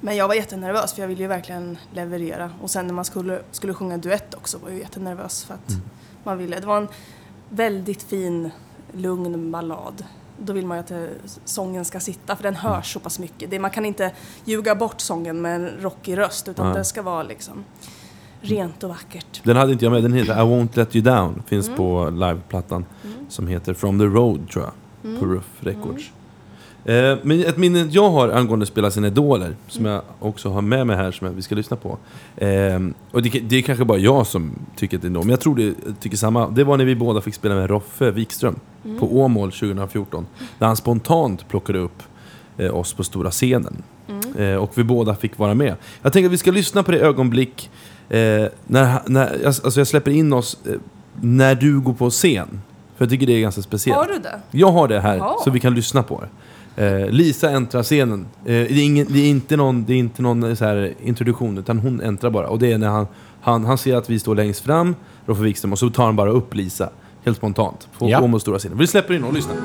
Men jag var jättenervös för jag ville ju verkligen leverera. Och sen när man skulle, skulle sjunga duett också var jag jättenervös för att man ville. Det var en väldigt fin, lugn ballad. Då vill man ju att det, sången ska sitta för den hörs så pass mycket. Det, man kan inte ljuga bort sången med en rockig röst utan Ja. det ska vara liksom rent och vackert. Den hade inte jag med, den heter I Won't Let You Down, finns på liveplattan. Som heter From the Road, tror jag, på Ruff Records. Eh, men ett minne jag har angående spela sina idoler, som jag också har med mig här, som jag- vi ska lyssna på. Eh, och det, det är kanske bara jag som tycker att det är men jag tror det tycker samma. Det var när vi båda fick spela med Roffe Wikström på Åmål 2014. Där han spontant plockade upp eh, oss på stora scenen. Eh, och vi båda fick vara med. Jag tänker att vi ska lyssna på det ögonblick eh, när, när alltså jag släpper in oss eh, när du går på scen. För jag tycker det är ganska speciellt. Har du det? Jag har det här, Jaha. så vi kan lyssna på det. Eh, Lisa äntrar scenen. Eh, det, är ingen, det är inte någon, det är inte någon eh, så här introduktion, utan hon äntrar bara. Och det är när han, han, han ser att vi står längst fram, Roffe Wikström, och så tar han bara upp Lisa. Helt spontant. På Ja. Åmåls stora scenen. Vi släpper in och lyssnar.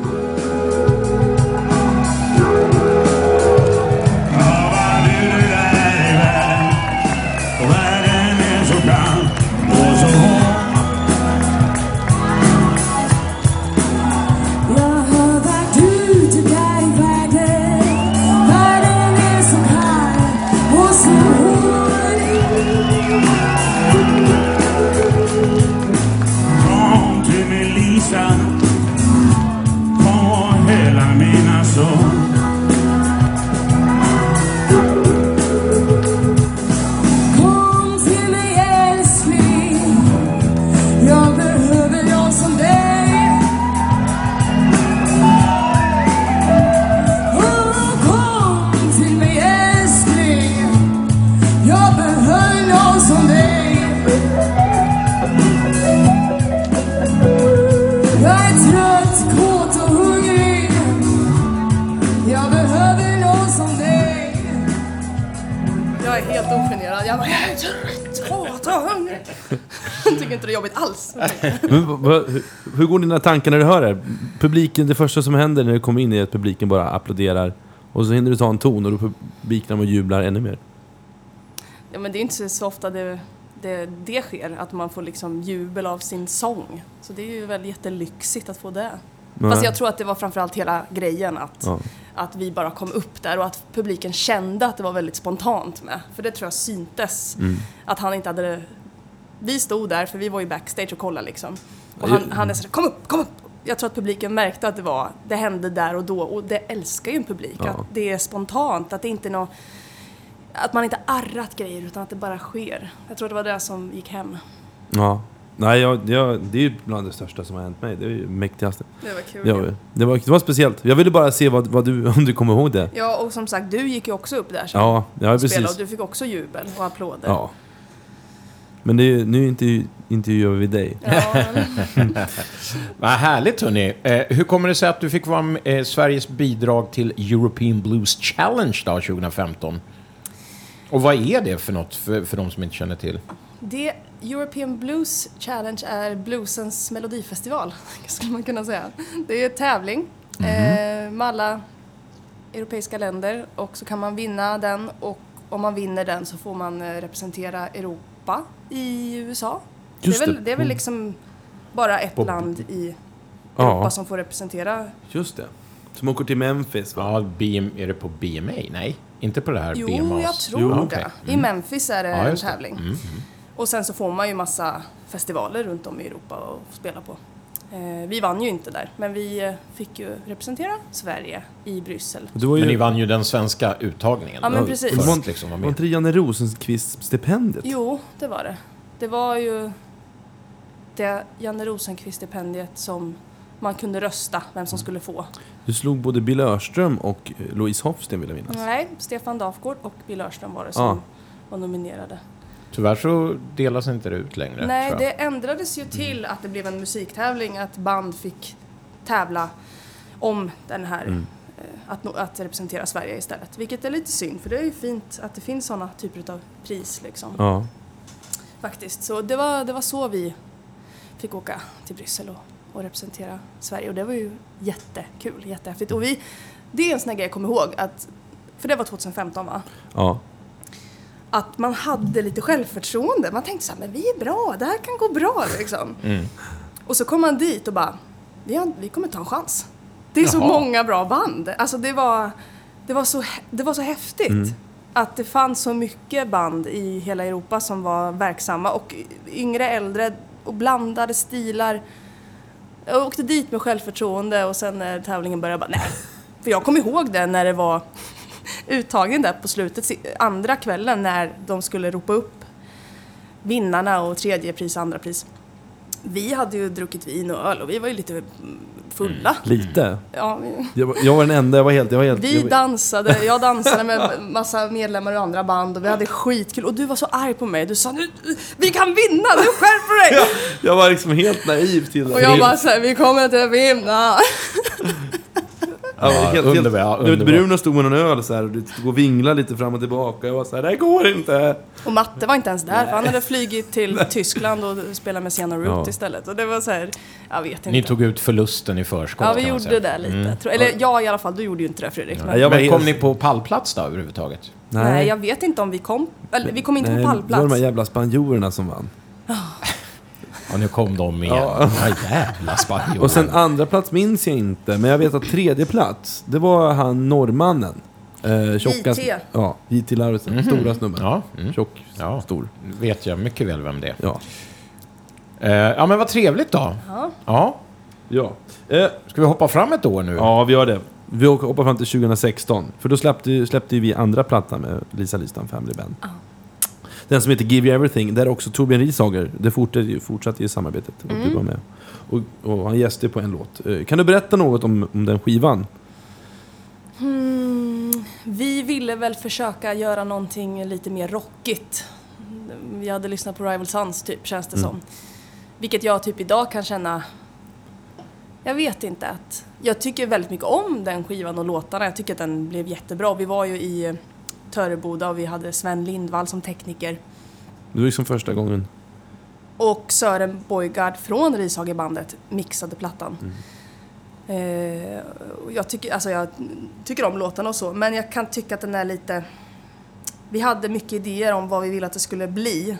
Jag bara, jag är trött, hatar hunger. Jag tycker inte det är jobbigt alls. [laughs] Men, hur, hur går dina tankar när du hör det? Publiken, det första som händer när du kommer in är att publiken bara applåderar. Och så hinner du ta en ton och då publiken och jublar ännu mer. Ja, men det är inte så ofta det, det, det sker, att man får liksom jubel av sin sång. Så det är ju väl jättelyxigt att få det. Fast jag tror att det var framförallt hela grejen att, Ja. Att vi bara kom upp där och att publiken kände att det var väldigt spontant med. För det tror jag syntes. Mm. Att han inte hade... Vi stod där, för vi var ju backstage och kollade liksom. Och han, han är sådär, kom upp, kom upp! Jag tror att publiken märkte att det var, det hände där och då. Och det älskar ju en publik. Ja. Att det är spontant, att det inte är något... Att man inte arrat grejer utan att det bara sker. Jag tror det var det som gick hem. Ja. Nej, jag, jag, det är ju bland det största som har hänt mig. Det är ju mäktigaste. Det var kul. Ja, det, var, det var speciellt. Jag ville bara se vad, vad du, [laughs] om du kommer ihåg det. Ja, och som sagt, du gick ju också upp där sen. Ja, ja spelade, precis. och du fick också jubel och applåder. Ja. Men det är, nu intervju, intervjuar vi dig. Ja, [laughs] Vad härligt hörni. Eh, hur kommer det sig att du fick vara med, eh, Sveriges bidrag till European Blues Challenge då, 2015? Och vad är det för något för, för de som inte känner till? det European Blues Challenge är bluesens melodifestival, [laughs] skulle man kunna säga. Det är en tävling Mhm. eh, med alla europeiska länder och så kan man vinna den och om man vinner den så får man eh, representera Europa i USA. Just det, är väl, det är väl liksom bara ett På- land i Europa Ja, som får representera. just det. Som åker till Memphis va? Ja, BM, är det på BMA? Nej, inte på det här Jo, BMAs? jag tror Jo, det. okej. I Memphis är det Ja, en just det. tävling. Mm. Och sen så får man ju massa festivaler runt om i Europa att spela på. Eh, vi vann ju inte där, men vi eh, fick ju representera Sverige i Bryssel. Var ju, Men ni vann ju den svenska uttagningen. Ja, men precis. för att Var- liksom var med. inte det Janne Rosenqvist-stipendiet? Jo, det var det. Det var ju det Janne Rosenqvist-stipendiet som man kunde rösta vem som skulle få. Du slog både Bill Örström och eh, Louise Hofsten vill jag minnas. Nej, Stefan Dafgård och Bill Örström var det som Ja. var nominerade. Tyvärr så delas inte det ut längre. Nej, det ändrades ju till att det blev en musiktävling, att band fick tävla om den här, Mm. eh, att, att representera Sverige istället. Vilket är lite synd, för det är ju fint att det finns sådana typer av pris liksom. Ja. Faktiskt. Så det var, det var så vi fick åka till Bryssel och, och representera Sverige. Och det var ju jättekul, jättehäftigt. Och vi, det är en sån här grej jag kommer ihåg, att, för det var 2015 va? ja. Att man hade lite självförtroende. Man tänkte så här, men vi är bra, det här kan gå bra liksom. Mm. Och så kom man dit och bara, vi, har, vi kommer ta en chans. Det är så Jaha. många bra band. Alltså det var, det var, så, det var så häftigt. Mm. Att det fanns så mycket band i hela Europa som var verksamma och yngre, äldre och blandade stilar. Jag åkte dit med självförtroende och sen när tävlingen började bara, nej. För jag kommer ihåg det när det var uttagning där på slutet, andra kvällen när de skulle ropa upp vinnarna och tredje pris och andra pris. Vi hade ju druckit vin och öl och vi var ju lite mm, fulla. Lite. Ja, Jag, var- jag var den enda, jag var helt... Jag var helt vi jag, var- dansade, [laughs] jag dansade med massa medlemmar i andra band och vi hade skitkul och du var så arg på mig. Du sa nu, vi kan vinna, nu skärper dig! [laughs] jag var liksom helt naiv till det. Och jag bara såhär, vi kommer inte vinna. [laughs] Ja, Ja, helt, underbar- helt, underbar. Bruno stod med någon öl så här, och du och vinglade lite fram och tillbaka. Jag var så här, det här går inte. Och Matte var inte ens där för han hade flugit till Tyskland och spelat med Sienna Root Ja. istället. Och det var så här, jag vet inte. Ni tog ut förlusten i förskott Ja, vi gjorde säga. det lite. Mm. Eller jag i alla fall, du gjorde ju inte det Fredrik. Men, Nej, jag var Men kom helt- ni på pallplats då överhuvudtaget? nej. jag vet inte om vi kom. Eller vi kom inte Nej, på Det var pallplats. de här jävla spanjorerna som vann. Ja, nu kom de igen. Ja. Ja, jävla spanjorer. [laughs] Och sen andra plats minns jag inte, men jag vet att tredje plats, det var han norrmannen. Eh, tjocka, JT. Ja, JT Laursen. Stora snubben. Ja, mm. Tjock, Ja. stor. vet jag mycket väl vem det är. Ja. Eh, ja, men vad trevligt då. Ja. Ja. Ja. Eh, Ska vi hoppa fram ett år nu? ja, vi gör det. Vi hoppar fram till 2016. För då släppte, släppte vi andra plattan med Lisa Listan Family Band. Den som heter Give You Everything, där också Torbjörn Rishager, det fortsatte ju, fortsatte ju samarbetet. Och Mm. du var med. Och, och han gästade på en låt. Eh, Kan du berätta något om, om den skivan? Hmm, vi ville väl försöka göra någonting lite mer rockigt. Vi hade lyssnat på Rival Sons typ, känns det Mm. som. Vilket jag typ idag kan känna... Jag vet inte att... Jag tycker väldigt mycket om den skivan och låtarna. Jag tycker att den blev jättebra. Vi var ju i Töreboda och vi hade Sven Lindvall som tekniker. Det var liksom första gången. Och Sören Boygard från Rishagebandet mixade plattan. Eh, och jag, tycker, alltså jag tycker om låtarna och så, men jag kan tycka att den är lite... Vi hade mycket idéer om vad vi ville att det skulle bli.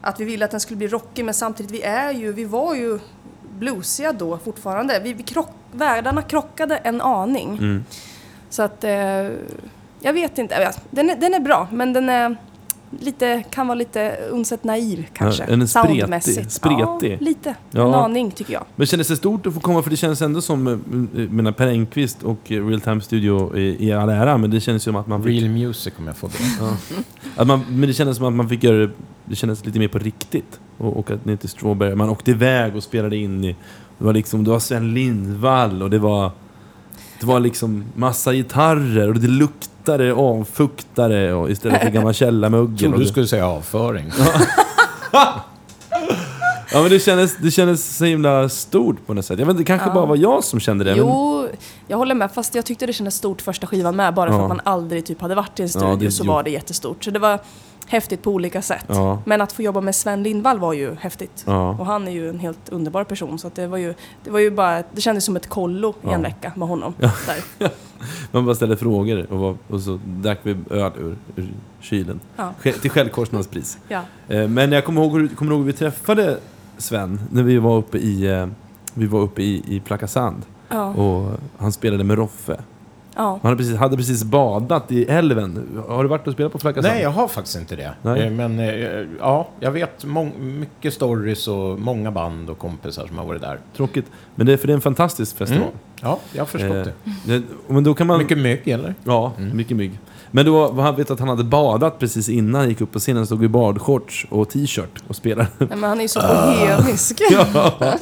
Att vi ville att den skulle bli rockig, men samtidigt, vi är ju, vi var ju bluesiga då fortfarande. Vi, vi krock, världarna krockade en aning. Mm. Så att, eh, jag vet inte. Ja, Den är, den är bra, men den är lite, kan vara lite undset naiv kanske. den är spretig, spretig. Ja, lite. Ja. En aning tycker jag. Men kändes det stort att få komma? För det känns ändå som, eh, jag menar Per Engqvist och eh, Real Time Studio i, all ära, men det kändes som att man fick... Real music om jag får be. Att man, men det kändes som att man fick göra det, det kändes lite mer på riktigt. Och åka ner till Strawberry. Man åkte iväg och spelade in i, det var liksom, det var Sven Lindvall och det var, det var liksom massa gitarrer och det luktade avfuktare och istället för gammal källarmögel. Trodde du det- skulle säga avföring. [laughs] Ja men det kändes, det kändes så himla stort på något sätt. Jag vet inte, det kanske Ja. bara var jag som kände det. Men, Jo, jag håller med. Fast jag tyckte det kändes stort första skivan med. Bara för Ja. att man aldrig typ hade varit i en Ja, studio det- så jo. var det jättestort. Så det var häftigt på olika sätt. Ja. Men att få jobba med Sven Lindvall var ju häftigt. Ja. Och han är ju en helt underbar person. Så det var ju, det var ju bara, det kändes som ett kollo i Ja. en vecka med honom. Där. [laughs] Man bara ställde frågor och, var, och så drack vi öl ur, ur kylen. Till självkostnadspris. Eh, Men jag kommer ihåg, kommer ihåg hur vi träffade Sven när vi var uppe i, eh, vi var uppe i, i Plackasand. Ja. Och han spelade med Roffe. Ja. Han hade precis, hade precis badat i älven. Har du varit och spelat på Plackasand? Nej, jag har faktiskt inte det. Nej. Eh, Men eh, ja, jag vet mycket stories och många band och kompisar som har varit där. Tråkigt. Men det är för det är en fantastisk festival. Mm. Ja, jag har förstått Eh, det. Men då kan man... Mycket mygg, eller? Ja, mycket mygg. Men då var han vet att han hade badat precis innan han gick upp på scenen. Stod i badshorts och t-shirt och spelade. Nej, men han är ju så bohemisk. [laughs] ja.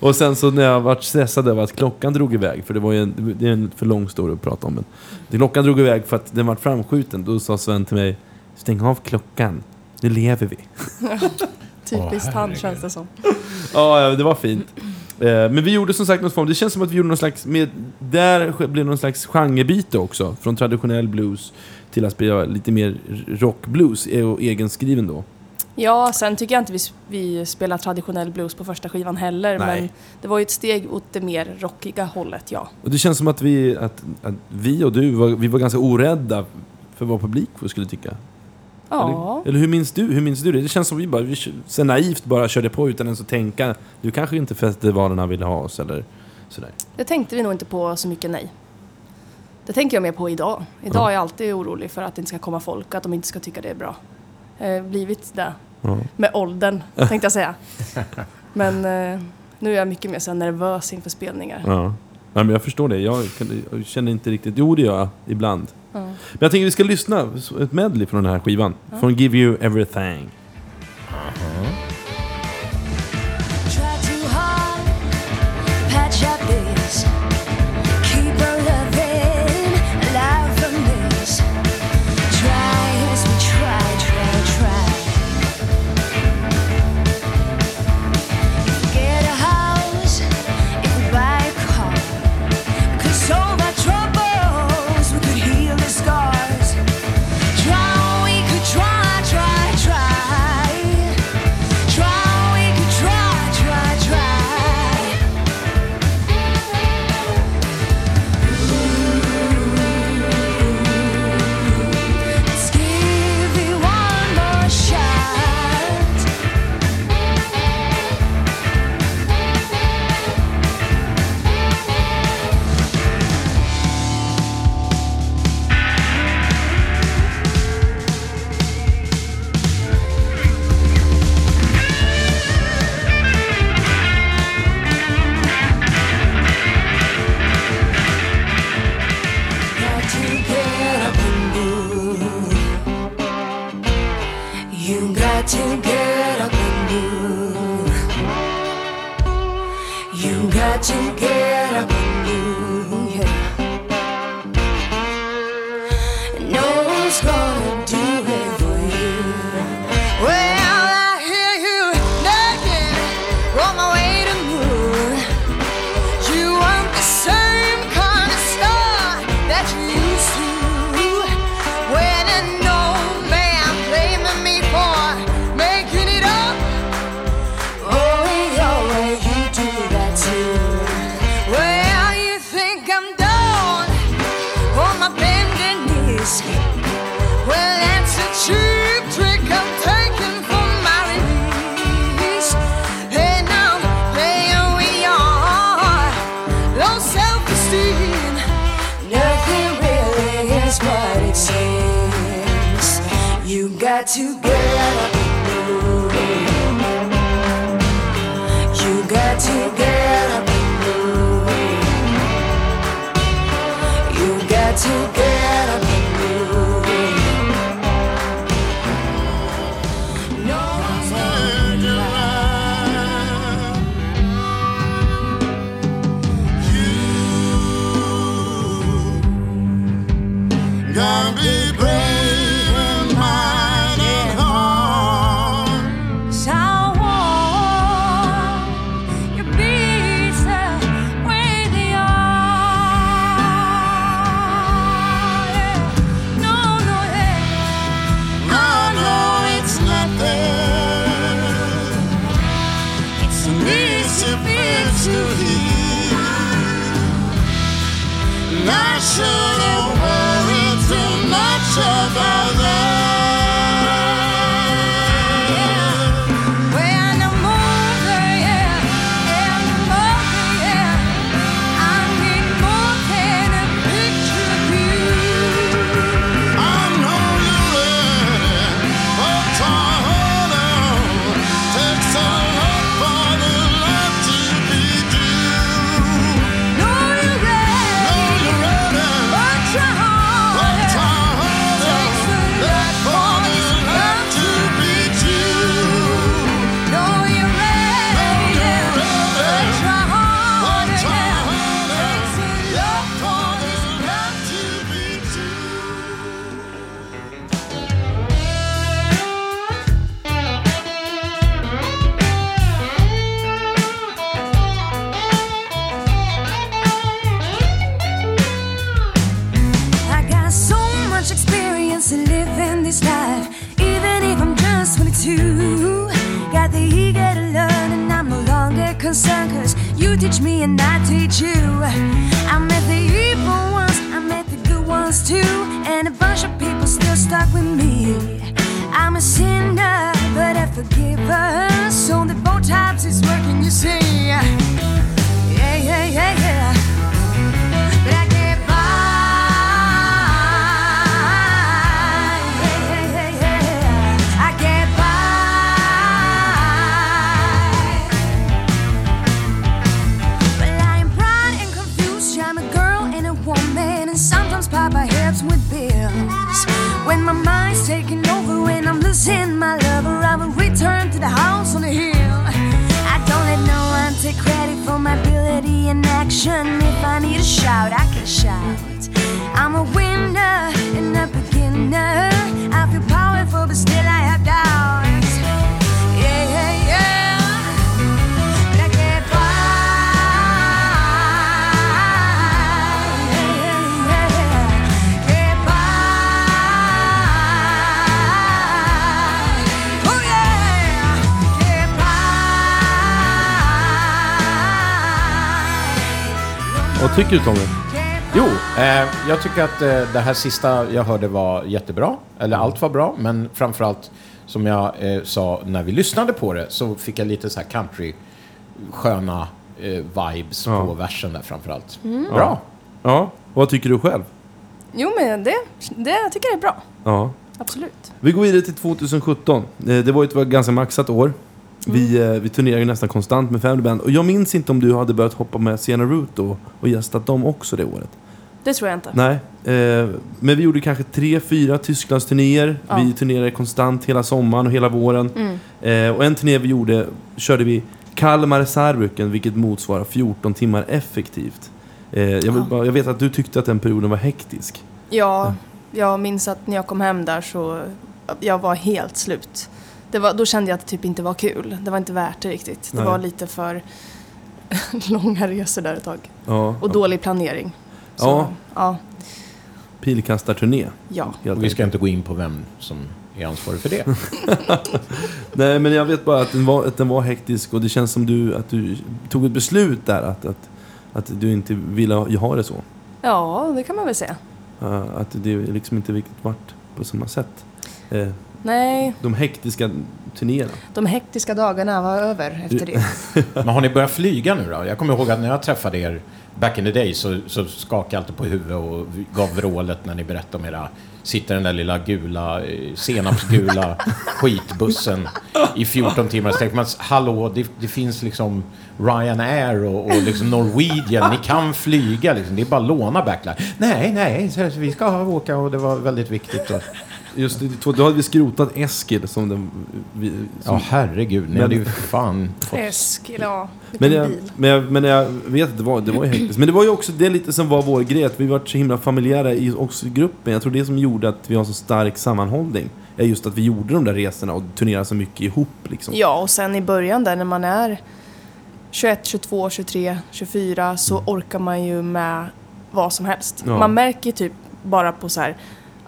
Och sen så när jag vart stressad över att klockan drog iväg, för det var ju en, det är en för lång story att prata om, men det- klockan drog iväg för att den var framskjuten. Då sa Sven till mig, stäng av klockan. Nu lever vi. [laughs] Typiskt Åh, han känns det som. Ja, det var fint. Eh, Men vi gjorde som sagt något form, det känns som att vi gjorde någon slags, med, där blev någon slags genrebyte också. Från traditionell blues till att spela lite mer rockblues, och egenskriven då. Ja, sen tycker jag inte vi, vi spelar traditionell blues på första skivan heller. Nej. Men det var ju ett steg åt det mer rockiga hållet, ja. Och det känns som att vi, att, att vi och du var, vi var ganska orädda för vad publik skulle tycka. Ja. Eller, eller hur minns du, hur minns du det? Det känns som vi bara, vi så naivt bara körde på utan ens att tänka. Du kanske inte festivalerna ville ha oss eller sådär. Det tänkte vi nog inte på så mycket, nej. Det tänker jag mer på idag. Idag Ja. är jag alltid orolig för att det inte ska komma folk, att de inte ska tycka det är bra. Eh, blivit det. Ja. Med åldern, tänkte jag säga. Men eh, nu är jag mycket mer så nervös inför spelningar. Ja. ja men jag förstår det. Jag, kan, jag känner inte riktigt... Jo, det gör jag ibland. Ja. Men jag tänker vi ska lyssna ett medley från den här skivan. Från Give You Everything. Try I shouldn't worry too much about teach me and I tycker du Tommy? Jo, eh, jag tycker att eh, det här sista jag hörde var jättebra. Eller allt var bra, men framförallt som jag eh, sa när vi lyssnade på det så fick jag lite så här country sköna eh, vibes Ja. på versen där framförallt. Bra! Ja, vad tycker du själv? Jo, men det, det tycker jag är bra. Ja. Absolut. Vi går vidare till 2017. Eh, Det var ju ett ganska maxat år. Vi, eh, vi turnerar ju nästan konstant med Family Band. Och jag minns inte om du hade börjat hoppa med Sienna Root då och gästat dem också det året. Det tror jag inte. Nej, eh, men vi gjorde kanske tre, fyra Tysklandsturnéer. Ja. Vi turnerade konstant hela sommaren och hela våren. Mm. Eh, och en turné vi gjorde körde vi Kalmar Saarbrücken, vilket motsvarar 14 timmar effektivt. Eh, jag, Ja. bara, jag vet att du tyckte att den perioden var hektisk. Ja, jag minns att när jag kom hem där så jag var helt slut. Det var, då kände jag att det typ inte var kul. Det var inte värt det riktigt. Det Nej. var lite för [laughs] långa resor där ett tag. Ja, Och dålig planering. Så, Ja. ja. pilkastarturné. Ja. Och vi ska inte gå in på vem som är ansvarig för det. [laughs] Nej, men jag vet bara att den, var, att den var hektisk och det känns som du, att du tog ett beslut där att, att, att du inte ville ha det så. ja, det kan man väl säga. Att det liksom inte riktigt vart på samma sätt. Nej, De hektiska turnéerna. de hektiska dagarna var över efter det. [laughs] Men har ni börjat flyga nu då? Jag kommer ihåg att när jag träffade er back in the day så, så skakade jag alltid på huvudet och gav vrålet när ni berättade om era... Sitter den där lilla gula, eh, senapsgula [laughs] skitbussen i 14 timmar. Så tänker man, hallå, det, det finns liksom Ryanair och, och liksom Norwegian. Ni kan flyga liksom. Det är bara att låna backline. Nej, nej, vi ska åka och det var väldigt viktigt. Och, Just det, då hade vi skrotat Eskil som den... Vi, som, ja, herregud. Ni hade ju fan fått... Eskil, ja. men, jag, men, jag, men jag vet att det var, det var ju hektiskt. Men det var ju också det lite som var vår grej, att vi var så himla familjära i också i gruppen. Jag tror det som gjorde att vi har så stark sammanhållning är just att vi gjorde de där resorna och turnerade så mycket ihop. Liksom. Ja, och sen i början där när man är 21, 22, 23, 24 så orkar man ju med vad som helst. Ja. Man märker typ bara på så här,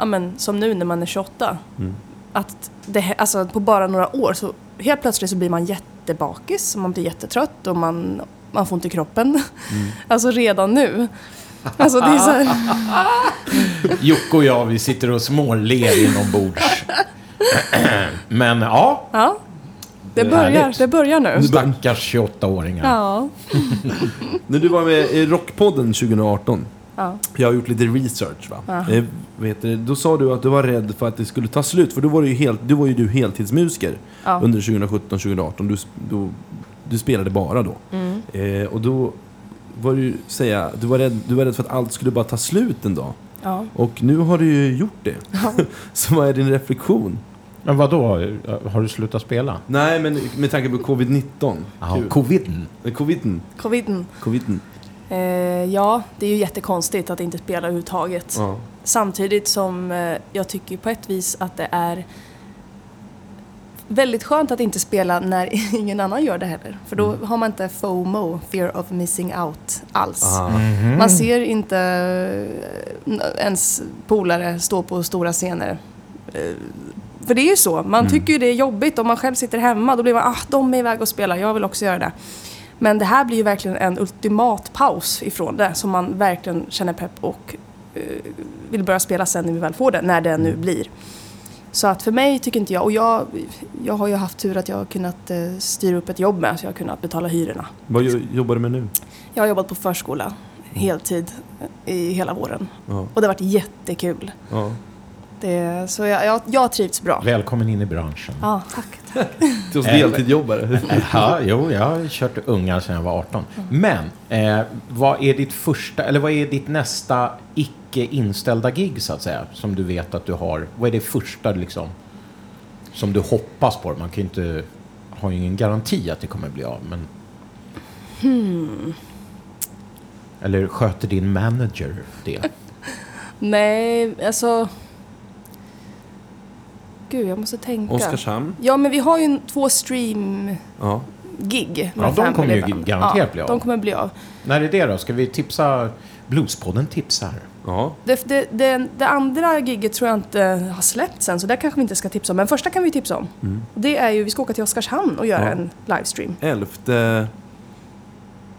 ja men som nu när man är 28, Mm. att det, alltså på bara några år så helt plötsligt så blir man jättebakis, och man blir jättetrött och man, man får ont i kroppen. Mm. [laughs] Alltså redan nu. Alltså det är så här, [laughs] Jocke och jag, vi sitter och småler inombords. [clears throat] Men ja, ja. Det Det börjar, härligt. det börjar nu. stackars 28-åringar. Ja. [laughs] När du var med i Rockpodden 2018, ja. jag har gjort lite research va? Aha. Eh, vet du, då sa du att du var rädd för att det skulle ta slut, för då var, du ju, helt, då var ju du heltidsmusiker Ja. under 2017-2018. Du, du, du spelade bara då. Mm. Eh, och då var du, säga, du var, rädd, du var rädd för att allt skulle bara ta slut en dag. ja. Och nu har du ju gjort det. [laughs] Så vad är din reflektion? Men vad då? Har du slutat spela? Nej, men med tanke på covid-19. Ja, Kul. coviden. Eh, Coviden. Coviden. Coviden. Eh, ja, det är ju jättekonstigt att inte spela överhuvudtaget. Ja. Samtidigt som eh, jag tycker på ett vis att det är väldigt skönt att inte spela när [laughs] ingen annan gör det heller. För då har man inte FOMO, fear of missing out, alls. Ah. Man ser inte eh, ens polare stå på stora scener. Eh, För det är ju så, man tycker ju det är jobbigt om man själv sitter hemma. Då blir man, ah, de är iväg och spelar, jag vill också göra det. Men det här blir ju verkligen en ultimat paus ifrån det. Så man verkligen känner pepp och eh, vill börja spela sen när vi väl får det, när det nu blir. Så att för mig tycker inte jag, och jag, jag har ju haft tur att jag har kunnat eh, styra upp ett jobb med, så jag har kunnat betala hyrorna. Vad jo- jobbar du med nu? Jag har jobbat på förskola heltid i hela våren. Ja. Och det har varit jättekul. Ja. Det, så jag, jag, jag trivs bra. Välkommen in i branschen. Ja, tack. tack. [laughs] Till oss Eh, deltidsjobbare. Ja, jo, jag har kört ungar sedan jag var 18. Men, eh, vad är ditt första, eller vad är ditt nästa icke inställda gig så att säga? Som du vet att du har. Vad är det första liksom? Som du hoppas på? Man kan ju inte, har ju ingen garanti att det kommer bli av, men... Eller sköter din manager det? [laughs] Nej, alltså... Gud, jag måste tänka. Oskarshamn. Ja, men vi har ju en, två stream-gig. Ja. med Ja, de kommer ju garanterat bli av. de kommer bli av. När är det då? Ska vi tipsa? Bluespodden tipsar. Ja. Det, det, det, det andra gigget tror jag inte har släppts än, så det kanske vi inte ska tipsa om. Men första kan vi tipsa om. Det är ju, vi ska åka till Oskarshamn och göra Ja. en livestream. 11...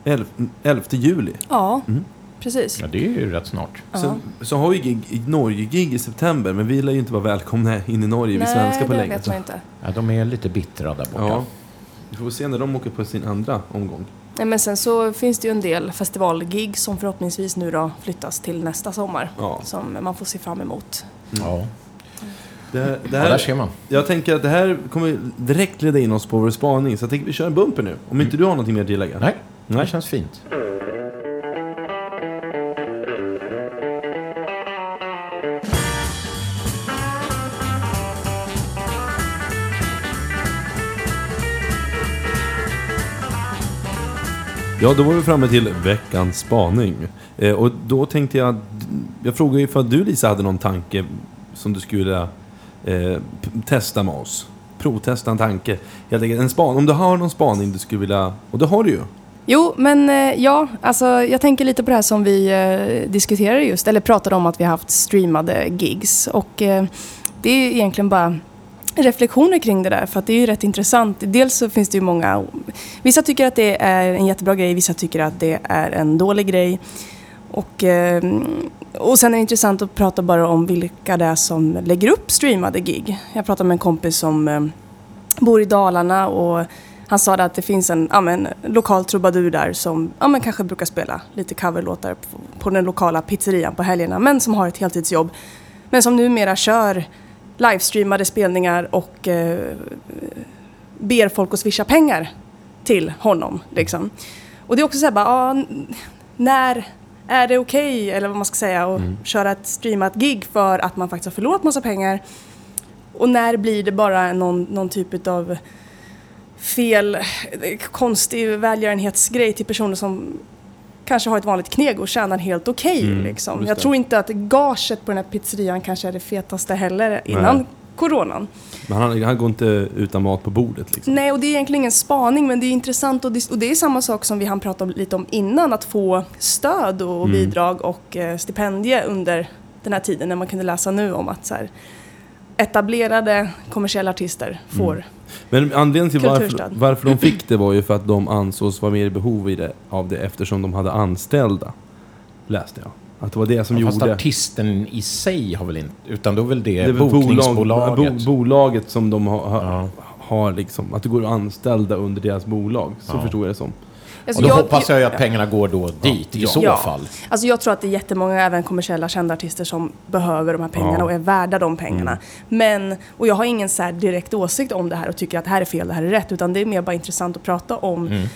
11, 11 juli. Ja, Mm. Precis. Ja, det är ju rätt snart. Så, så har vi gig, Norge-gig i september, men vi lär ju inte vara välkomna in i Norge, vi svenskar på det länge. vet man inte. Ja, de är lite bittra där borta. Ja. Vi får se när de åker på sin andra omgång. Nej, men sen så finns det ju en del festivalgig som förhoppningsvis nu då flyttas till nästa sommar. Ja. Som man får se fram emot. Ja. Det, här- det ja, här, där ser man. jag tänker att det här kommer direkt leda in oss på vår spaning, så jag tänker att vi kör en bumper nu. Om inte du har någonting mer att tillägga? Nej, Nej. det känns fint. Ja, då var vi framme till veckans spaning. Eh, och då tänkte jag... Jag frågade ju för att du Lisa hade någon tanke som du skulle vilja eh, testa med oss. Provtesta en tanke. Helt enkelt en span. Om du har någon spaning du skulle vilja... Och det har du ju. Jo, men eh, ja, alltså jag tänker lite på det här som vi eh, diskuterade just, eller pratade om att vi har haft streamade gigs. Och eh, det är egentligen bara reflektioner kring det där, för att det är ju rätt intressant. Dels så finns det ju många, vissa tycker att det är en jättebra grej, vissa tycker att det är en dålig grej. Och, ehm, och sen är det intressant att prata bara om vilka det är som lägger upp streamade gig. Jag pratade med en kompis som ehm, bor i Dalarna och han sa att det finns en ja, men, lokal trubadur där som ja, men, kanske brukar spela lite coverlåtar på, på den lokala pizzerian på helgerna men som har ett heltidsjobb. Men som numera kör livestreamade spelningar och eh, ber folk att swisha pengar till honom. Liksom. Och det är också så här, bara, n- när är det okej, eller vad man ska säga, att köra ett streamat gig för att man faktiskt har förlorat massa pengar? Och när blir det bara någon, någon typ av fel, konstig välgörenhetsgrej till personer som kanske har ett vanligt kneg och tjänar helt okej. Mm, liksom. Jag tror inte att gaget på den här pizzerian kanske är det fetaste heller innan Nej. coronan. Men han, han går inte utan mat på bordet liksom. Nej, och det är egentligen ingen spaning, men det är intressant och det, och det är samma sak som vi hann prata om, lite om innan, att få stöd och Mm. bidrag och eh, stipendie under den här tiden när man kunde läsa nu om att så här, etablerade kommersiella artister får. Men anledningen till varför, varför de [clears throat] fick det var ju för att de ansågs vara mer i behov i det, av det eftersom de hade anställda. Läste jag. Att det var det som Fast gjorde... artisten i sig har väl inte... Utan då väl det, Det är väl bokningsbolaget. Bolag, bo, bolaget som de har, har, Ja. har liksom, att det går att anställa under deras bolag. Så Ja. förstod jag det som. Alltså, Och då jag- hoppas jag ju att pengarna går då dit i Ja. så Ja. fall. Alltså jag tror att det är jättemånga, även kommersiella kända artister som behöver de här pengarna Ja. Mm. och är värda de pengarna. Men, och jag har ingen så här direkt åsikt om det här och tycker att det här är fel, det här är rätt. Utan det är mer bara intressant att prata om Mm.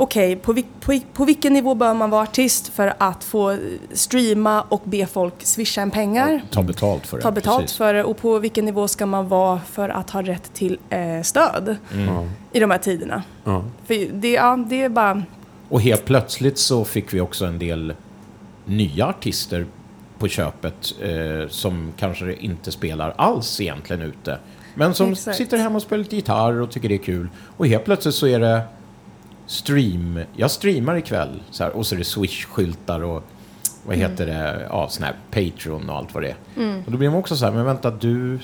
Okej, på, vil- på, på vilken nivå bör man vara artist för att få streama och be folk swisha en pengar? Ta betalt för det. Ta betalt precis. för det och på vilken nivå ska man vara för att ha rätt till eh, stöd Ja. i de här tiderna? Ja. För det, ja, det är bara... Och helt plötsligt så fick vi också en del nya artister på köpet eh, som kanske inte spelar alls egentligen ute. Men som Exakt. sitter hemma och spelar lite gitarr och tycker det är kul. Och helt plötsligt så är det stream. Jag streamar ikväll så här, och så är det Swish-skyltar och vad heter det? Ja, sån här Patreon och allt vad det är. Och då blir man också så här, men vänta, du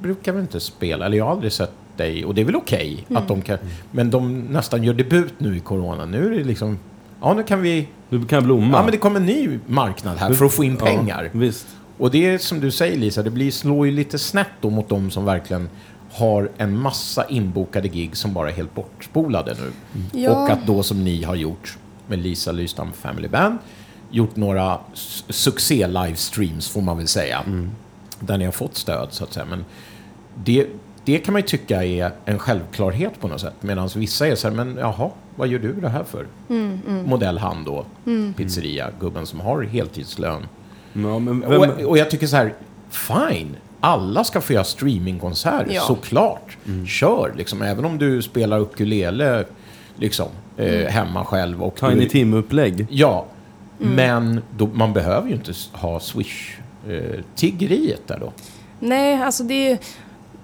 brukar väl inte spela? Eller jag har aldrig sett dig. Och det är väl okej att de kan... Men de nästan gör debut nu i corona. Nu är det liksom... Ja, nu kan vi... Du kan blomma. Ja, men det kommer en ny marknad här för att få in pengar. Ja, visst. Och det är som du säger Lisa, det blir, slår ju lite snett då mot de som verkligen har en massa inbokade gig som bara är helt bortspolade nu. Ja. Och att då som ni har gjort med Lisa Lystam Family Band, gjort några succé-livestreams får man väl säga. Där ni har fått stöd så att säga. Men det, det kan man ju tycka är en självklarhet på något sätt. Medan vissa är så här, men jaha, vad gör du det här för? Modell han då, pizzeria, gubben som har heltidslön. Ja, men vem, Och, och jag tycker så här, fine. Alla ska få göra streamingkonserter, Ja. såklart. Kör, liksom. Även om du spelar ukulele liksom, eh, hemma själv. Och Tiny du, Tim-upplägg. Ja, men då, man behöver ju inte ha Swish-tiggeriet där då. Nej, alltså det är,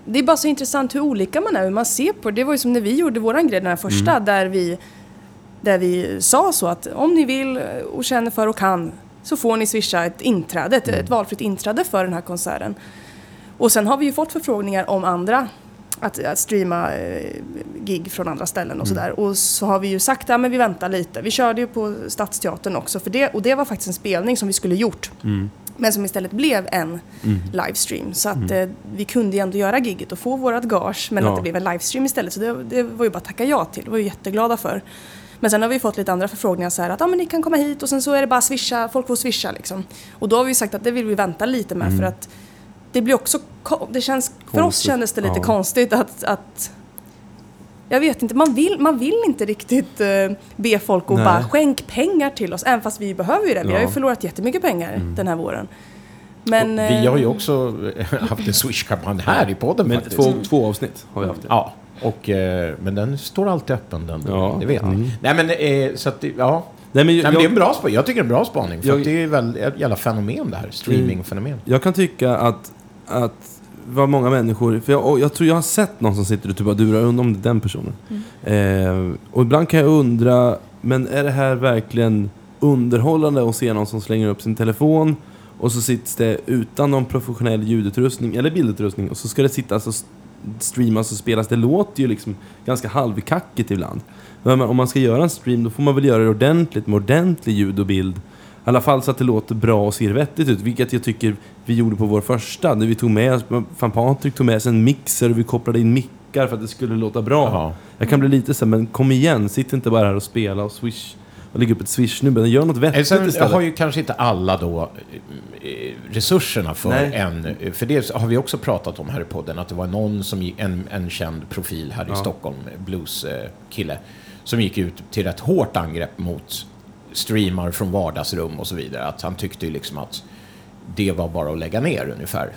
det är bara så intressant hur olika man är, hur man ser på det. Det var ju som när vi gjorde våran grej, den här första, Mm. där, vi, där vi sa så att om ni vill och känner för och kan så får ni swisha ett inträde, ett, Mm. ett valfritt inträde för den här konserten. Och sen har vi ju fått förfrågningar om andra att, att streama eh, gig från andra ställen och sådär. Och så har vi ju sagt att ja, vi väntar lite. Vi körde ju på Stadsteatern också för det, och det var faktiskt en spelning som vi skulle gjort. Men som istället blev en livestream. Så att eh, vi kunde ju ändå göra gigget och få vårat gage. Men Ja. att det blev en livestream istället. Så det, det var ju bara att tacka ja till. Det var vi jätteglada för. Men sen har vi fått lite andra förfrågningar så här att ah, men ni kan komma hit och sen så är det bara swisha, folk får swisha liksom. Och då har vi sagt att det vill vi vänta lite med för att det blir också, det känns, för oss kändes det lite Ja. konstigt att, att jag vet inte, man vill, man vill inte riktigt eh, be folk att Nej. bara skänk pengar till oss, även fast vi behöver ju det. Vi har ju Ja. Mm. förlorat jättemycket pengar den här våren. Men, Och vi har ju eh, också [laughs] haft en Swish-kampanj här i podden Men faktiskt. två, två avsnitt har vi haft. Ja, och, eh, men den står alltid öppen den Ja. det vet ni. Mm. Nej men, eh, så att det, ja. Nej, men Nej, jag, men det är en bra spaning. Jag tycker det är en bra spaning. För Jag- att det är väl ett jävla fenomen det här. Streamingfenomen. jag kan tycka att, att vad många människor... För jag, jag tror jag har sett någon som sitter och typ bara durar, undrar om det är den personen. Eh, och ibland kan jag undra, men är det här verkligen underhållande att se någon som slänger upp sin telefon och så sitts det utan någon professionell ljudutrustning eller bildutrustning och så ska det sitta och streamas och spelas. Det låter ju liksom ganska halvkackigt ibland. Men om man ska göra en stream då får man väl göra det ordentligt med ordentlig ljud och bild. Alla fall så att det låter bra och ser vettigt ut. Vilket jag tycker vi gjorde på vår första. När vi tog med oss, fan Patrik tog med sig en mixer och vi kopplade in mickar för att det skulle låta bra. Ja. Jag kan bli lite så men kom igen, sitt inte bara här och spela och swish och lägga upp ett swish-nummer. Gör något Eh, vettigt Sen istället. har ju kanske inte alla då eh, resurserna för Nej. en... eh, För det har vi också pratat om här i podden, att det var någon som, en, en känd profil här i Stockholm, blues-kille, som gick ut till ett hårt angrepp mot streamar från vardagsrum och så vidare. Att han tyckte ju liksom att det var bara att lägga ner ungefär.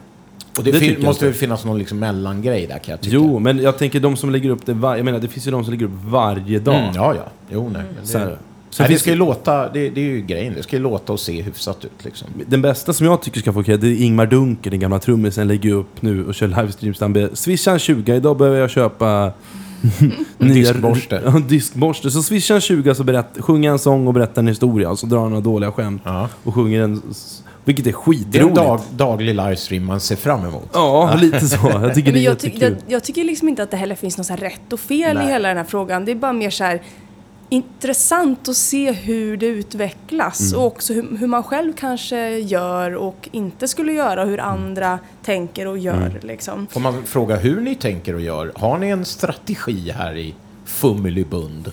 Och det, Det måste väl finnas någon liksom mellangrej där kan jag tycka. Jo, men jag tänker de som lägger upp det var- Jag menar, det finns ju de som lägger upp varje dag. Mm, ja, ja. Jo, nej. Men Så det, Sen nej, det ska ju låta, det, det är ju grejen, det ska ju låta och se hyfsat ut liksom. Den bästa som jag tycker ska få cred, det är Ingmar Dunker, den gamla trummisen, lägger upp nu och kör livestreams. Han ber, swisha en 20, idag behöver jag köpa... [laughs] nya- diskborste. Ja, en diskborste. Så swisha en 20 så berätt, sjunger en sång och berättar en historia. Och så drar han några dåliga skämt. Ja. Och sjunger en... Vilket är Det är en skitroligt. dag, daglig livestream man ser fram emot. Ja, lite så. Jag tycker det är jag, ty- jag, jag tycker liksom inte att det heller finns något så här rätt och fel Nej. i hela den här frågan. Det är bara mer så här intressant att se hur det utvecklas Mm. och också hur, hur man själv kanske gör och inte skulle göra och hur Mm. andra tänker och gör. Liksom. Får man fråga hur ni tänker och gör? Har ni en strategi här i Fummelybund?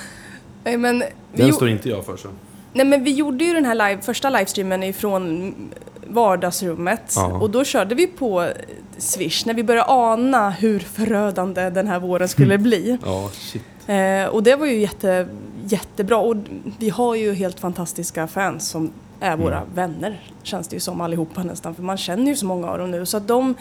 [laughs] Nej, men vi, Den står inte jag för så. nej, men vi gjorde ju den här live, första livestreamen ifrån vardagsrummet Ja. och då körde vi på Swish när vi började ana hur förödande den här våren skulle bli. [laughs] Ja. Eh, och det var ju jätte, jättebra. Och vi har ju helt fantastiska fans som är våra vänner, känns det ju som allihopa nästan. För man känner ju så många av dem nu. Så att de,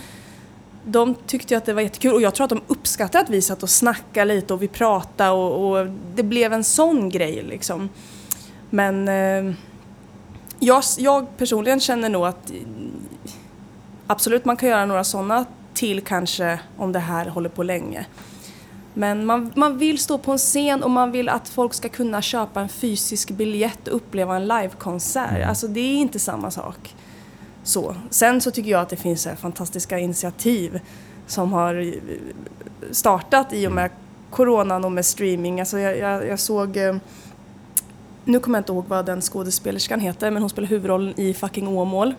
de tyckte ju att det var jättekul. Och jag tror att de uppskattade att vi satt och snackade lite och vi pratade och, och det blev en sån grej liksom. Men eh, jag, jag personligen känner nog att eh, absolut man kan göra några sådana till kanske om det här håller på länge. Men man, man vill stå på en scen och man vill att folk ska kunna köpa en fysisk biljett och uppleva en livekonsert. Alltså det är inte samma sak. Så. Sen så tycker jag att det finns eh, fantastiska initiativ som har eh, startat i och med coronan och med streaming. Alltså jag, jag, jag såg, nu kommer jag inte ihåg vad den skådespelerskan heter, men hon spelar huvudrollen i Fucking Åmål.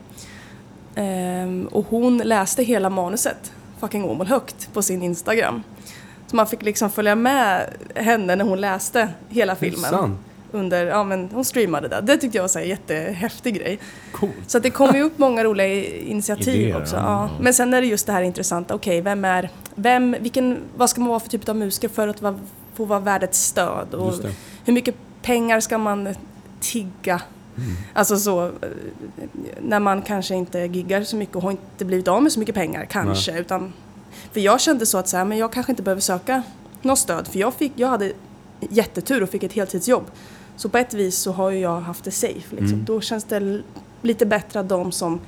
Ehm, och hon läste hela manuset, Fucking Åmål, högt på sin Instagram. Så man fick liksom följa med henne när hon läste hela filmen. Under, ja men hon streamade det. Det tyckte jag var en jättehäftig grej. Coolt. Så det kommer ju upp många roliga initiativ Idéer, också. ja. Men sen är det just det här intressanta, okej vem är, vem, vilken, vad ska man vara för typ av musiker för att vara, få vara värd ett stöd? Och hur mycket pengar ska man tigga? Mm. Alltså så, eh, när man kanske inte giggar så mycket och har inte blivit av med så mycket pengar kanske. Utan, för jag kände så att så här, men jag kanske inte behöver söka något stöd för jag, fick, jag hade jättetur och fick ett heltidsjobb. Så på ett vis så har ju jag haft det safe. Liksom. Mm. Då känns det lite bättre att de som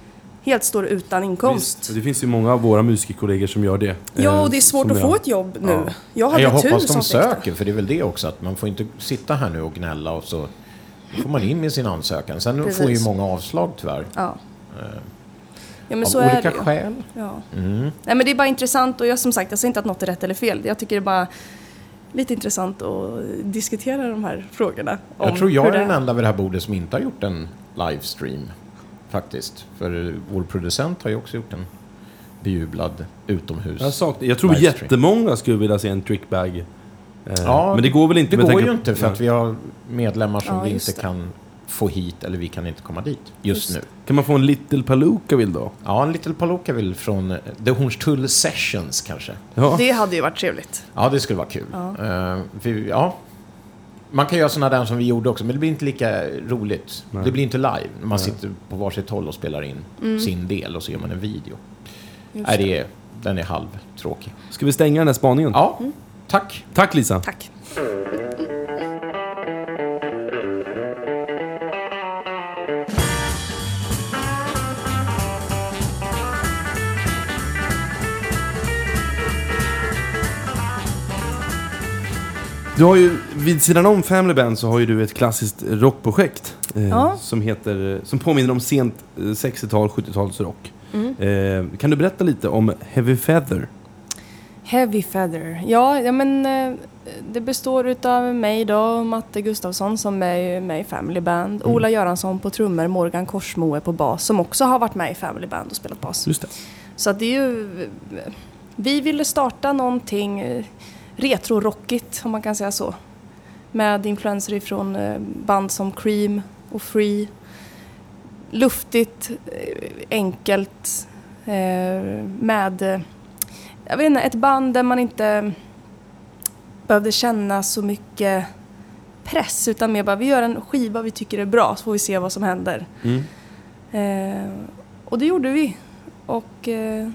helt står utan inkomst. Visst, det finns ju många av våra musikerkollegor som gör det. Ja, Eh, och det är svårt att jag- få ett jobb nu. Ja. Jag hade jag tur hoppas de som fick det. söker, för det är väl det också, att man får inte sitta här nu och gnälla och så får man in med sin ansökan. Sen Precis. får ju många avslag tyvärr. Ja. Ja men av så är olika det ju. skäl. Ja. Mm. Nej men det är bara intressant och jag som sagt, jag säger inte att något är rätt eller fel. Jag tycker det är bara lite intressant att diskutera de här frågorna. Jag tror jag är det den enda vid det här bordet som inte har gjort en livestream. Faktiskt. För vår producent har ju också gjort en bejublad utomhus. Jag, saknar, jag tror livestream. jättemånga skulle vilja se en trickbag. Eh, Ja, men det går väl inte Det går ju inte för att vi har medlemmar som Ja, vi inte det. kan få hit eller vi kan inte komma dit just, Just nu. Kan man få en Little Palooka vill då? Ja, en Little Palooka vill från eh, The Hornstull Sessions kanske. Ja. Det hade ju varit trevligt. Ja, det skulle vara kul. Ja. Eh, vi, ja. Man kan göra sådana där som vi gjorde också, men det blir inte lika roligt. Nej. Det blir inte live. Man sitter på varsitt håll och spelar in sin del och så gör man en video. Just Nej, det är, den är halvtråkig. Ska vi stänga den här spaningen? Ja, tack. Tack Lisa. Tack. Du har ju, vid sidan om Family Band så har ju du ett klassiskt rockprojekt. Eh, Ja. som, heter, som påminner om sent eh, 60-tal, 70-talsrock. Mm. Eh, kan du berätta lite om Heavy Feather? Heavy Feather. Ja, ja men eh, det består utav mig då, Matte Gustafsson som är med i Family Band, Mm. Ola Göransson på trummor, Morgan Korsmoe på bas som också har varit med i Family Band och spelat bas. Just det. Så att det är ju... Vi ville starta någonting eh, retro-rockigt, om man kan säga så. Med influenser ifrån eh, band som Cream och Free. Luftigt, eh, enkelt, eh, med... Jag vet inte, ett band där man inte behövde känna så mycket press utan mer bara vi gör en skiva vi tycker är bra så får vi se vad som händer. Mm. Eh, och det gjorde vi. Och eh,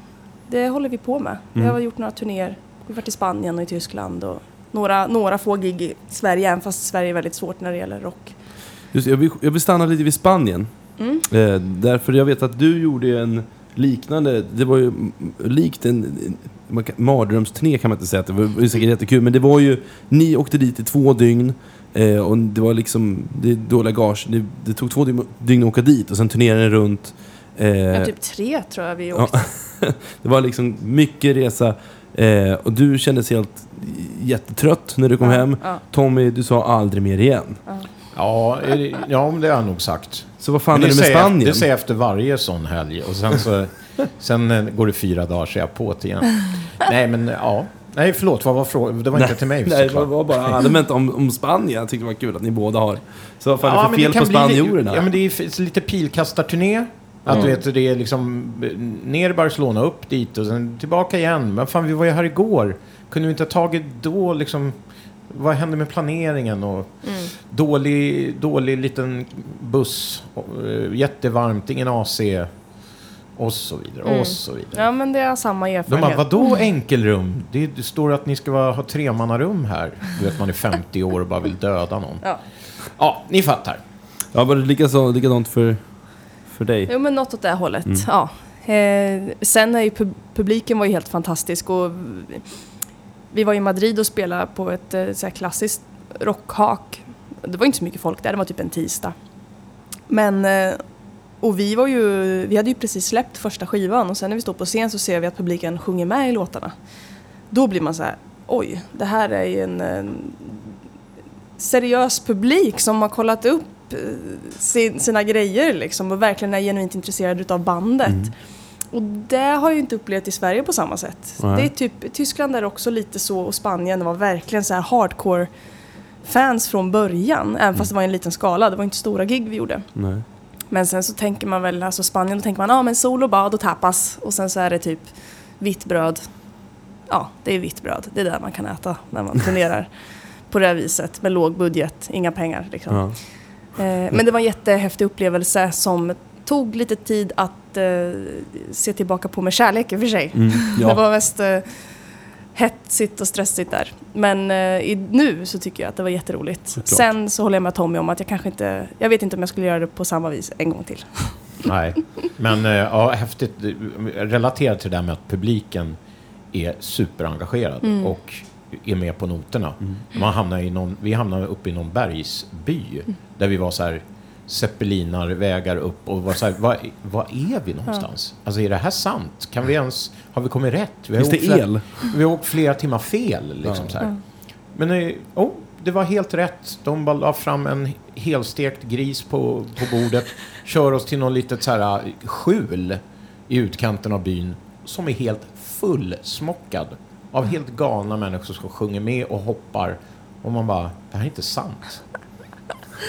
det håller vi på med. Vi Mm. har gjort några turnéer. Vi varit i Spanien och i Tyskland och några, några få gig i Sverige, även fast Sverige är väldigt svårt när det gäller rock. Just, jag, vill, jag vill stanna lite vid Spanien. Mm. Eh, därför jag vet att du gjorde en liknande, det var ju likt en, en mardrömsturné kan man inte säga, att det var, det var säkert jättekul, men det var ju, ni åkte dit i två dygn eh, och det var liksom, det är dåliga gage, det, det tog två dygn, dygn att åka dit och sen turnerade ni runt. Eh, Ja, typ tre tror jag vi åkte. [laughs] det var liksom mycket resa eh, och du kändes helt jättetrött när du kom Ja, hem. ja. Tommy, du sa aldrig mer igen. Ja, det- ja men det har jag nog sagt. Så vad fan Men är det med Spanien? Det säger jag efter varje sån helg. Och sen, så, [laughs] sen eh, går det fyra dagar så är jag på det igen. Nej, men ja. Nej, förlåt. Vad var frågan? Det var inte till mig Nej, det var bara allmänt om, om Spanien. Jag tyckte det var kul att ni båda har. Så vad fan är det för fel på spanjorerna? Ja, men det är lite pilkastarturné. Att du vet, det är liksom ner i Barcelona, upp dit och sen tillbaka igen. Men fan, vi var ju här igår. Kunde vi inte ha tagit då liksom... Vad hände med planeringen? Och dålig, dålig liten buss. eh, Jättevarmt, ingen AC. Och så vidare, Mm. och så vidare. Ja, men det är samma De bara, erfarenhet. vadå enkelrum? Det, det står att ni ska vara, ha tremannarum här. Du vet, man är 50 år och bara vill döda någon. Ja. Ja, ni fattar. Ja, var det likaså, likadant för, för dig? Jo, men något åt det hållet. Mm. Ja. Eh, sen är ju pub- publiken var ju helt fantastisk och vi var i Madrid och spelade på ett eh, så här klassiskt rockhak. Det var inte så mycket folk där, det var typ en tisdag. Men, eh, och vi var ju, vi hade ju precis släppt första skivan och sen när vi står på scen så ser vi att publiken sjunger med i låtarna. Då blir man så här, oj, det här är ju en, en seriös publik som har kollat upp sin, sina grejer liksom och verkligen är genuint intresserade utav bandet. Mm. Och det har jag ju inte upplevt i Sverige på samma sätt. Nej. Det är typ, i Tyskland är också lite så och Spanien det var verkligen så här hardcore fans från början. Även fast det var en liten skala, det var inte stora gig vi gjorde. Nej. Men sen så tänker man väl, alltså Spanien, då tänker man ja ah, men sol och bad och tapas och sen så är det typ vitt bröd. Ja, det är vitt bröd. Det är det man kan äta när man turnerar [laughs] på det här viset med låg budget, inga pengar liksom. Ja. Eh, men det var en jättehäftig upplevelse som tog lite tid att eh, se tillbaka på med kärlek i och för sig. Mm, [laughs] Det ja. var mest eh, hetsigt och stressigt där. Men eh, i, nu så tycker jag att det var jätteroligt. Såklart. Sen så håller jag med Tommy om att jag kanske inte, jag vet inte om jag skulle göra det på samma vis en gång till. [laughs] Nej, men eh, ja, häftigt. Relaterat till det där med att publiken är superengagerad Mm. och är med på noterna. Mm. Man hamnar i någon, vi hamnade uppe i någon bergsby Mm. där vi var så här zeppelinarvägar upp och var så här, vad, vad är vi någonstans? Alltså är det här sant? Kan vi ens, har vi kommit rätt? Vi har Finns det åkt flera- el? Vi har åkt flera timmar fel. Liksom, så här. Men eh, oh, det var helt rätt. De bara la fram en helstekt gris på, på bordet. Kör oss till någon litet så här eh, skjul i utkanten av byn som är helt fullsmockad av helt galna människor som sjunger med och hoppar. Och man bara, det här är inte sant.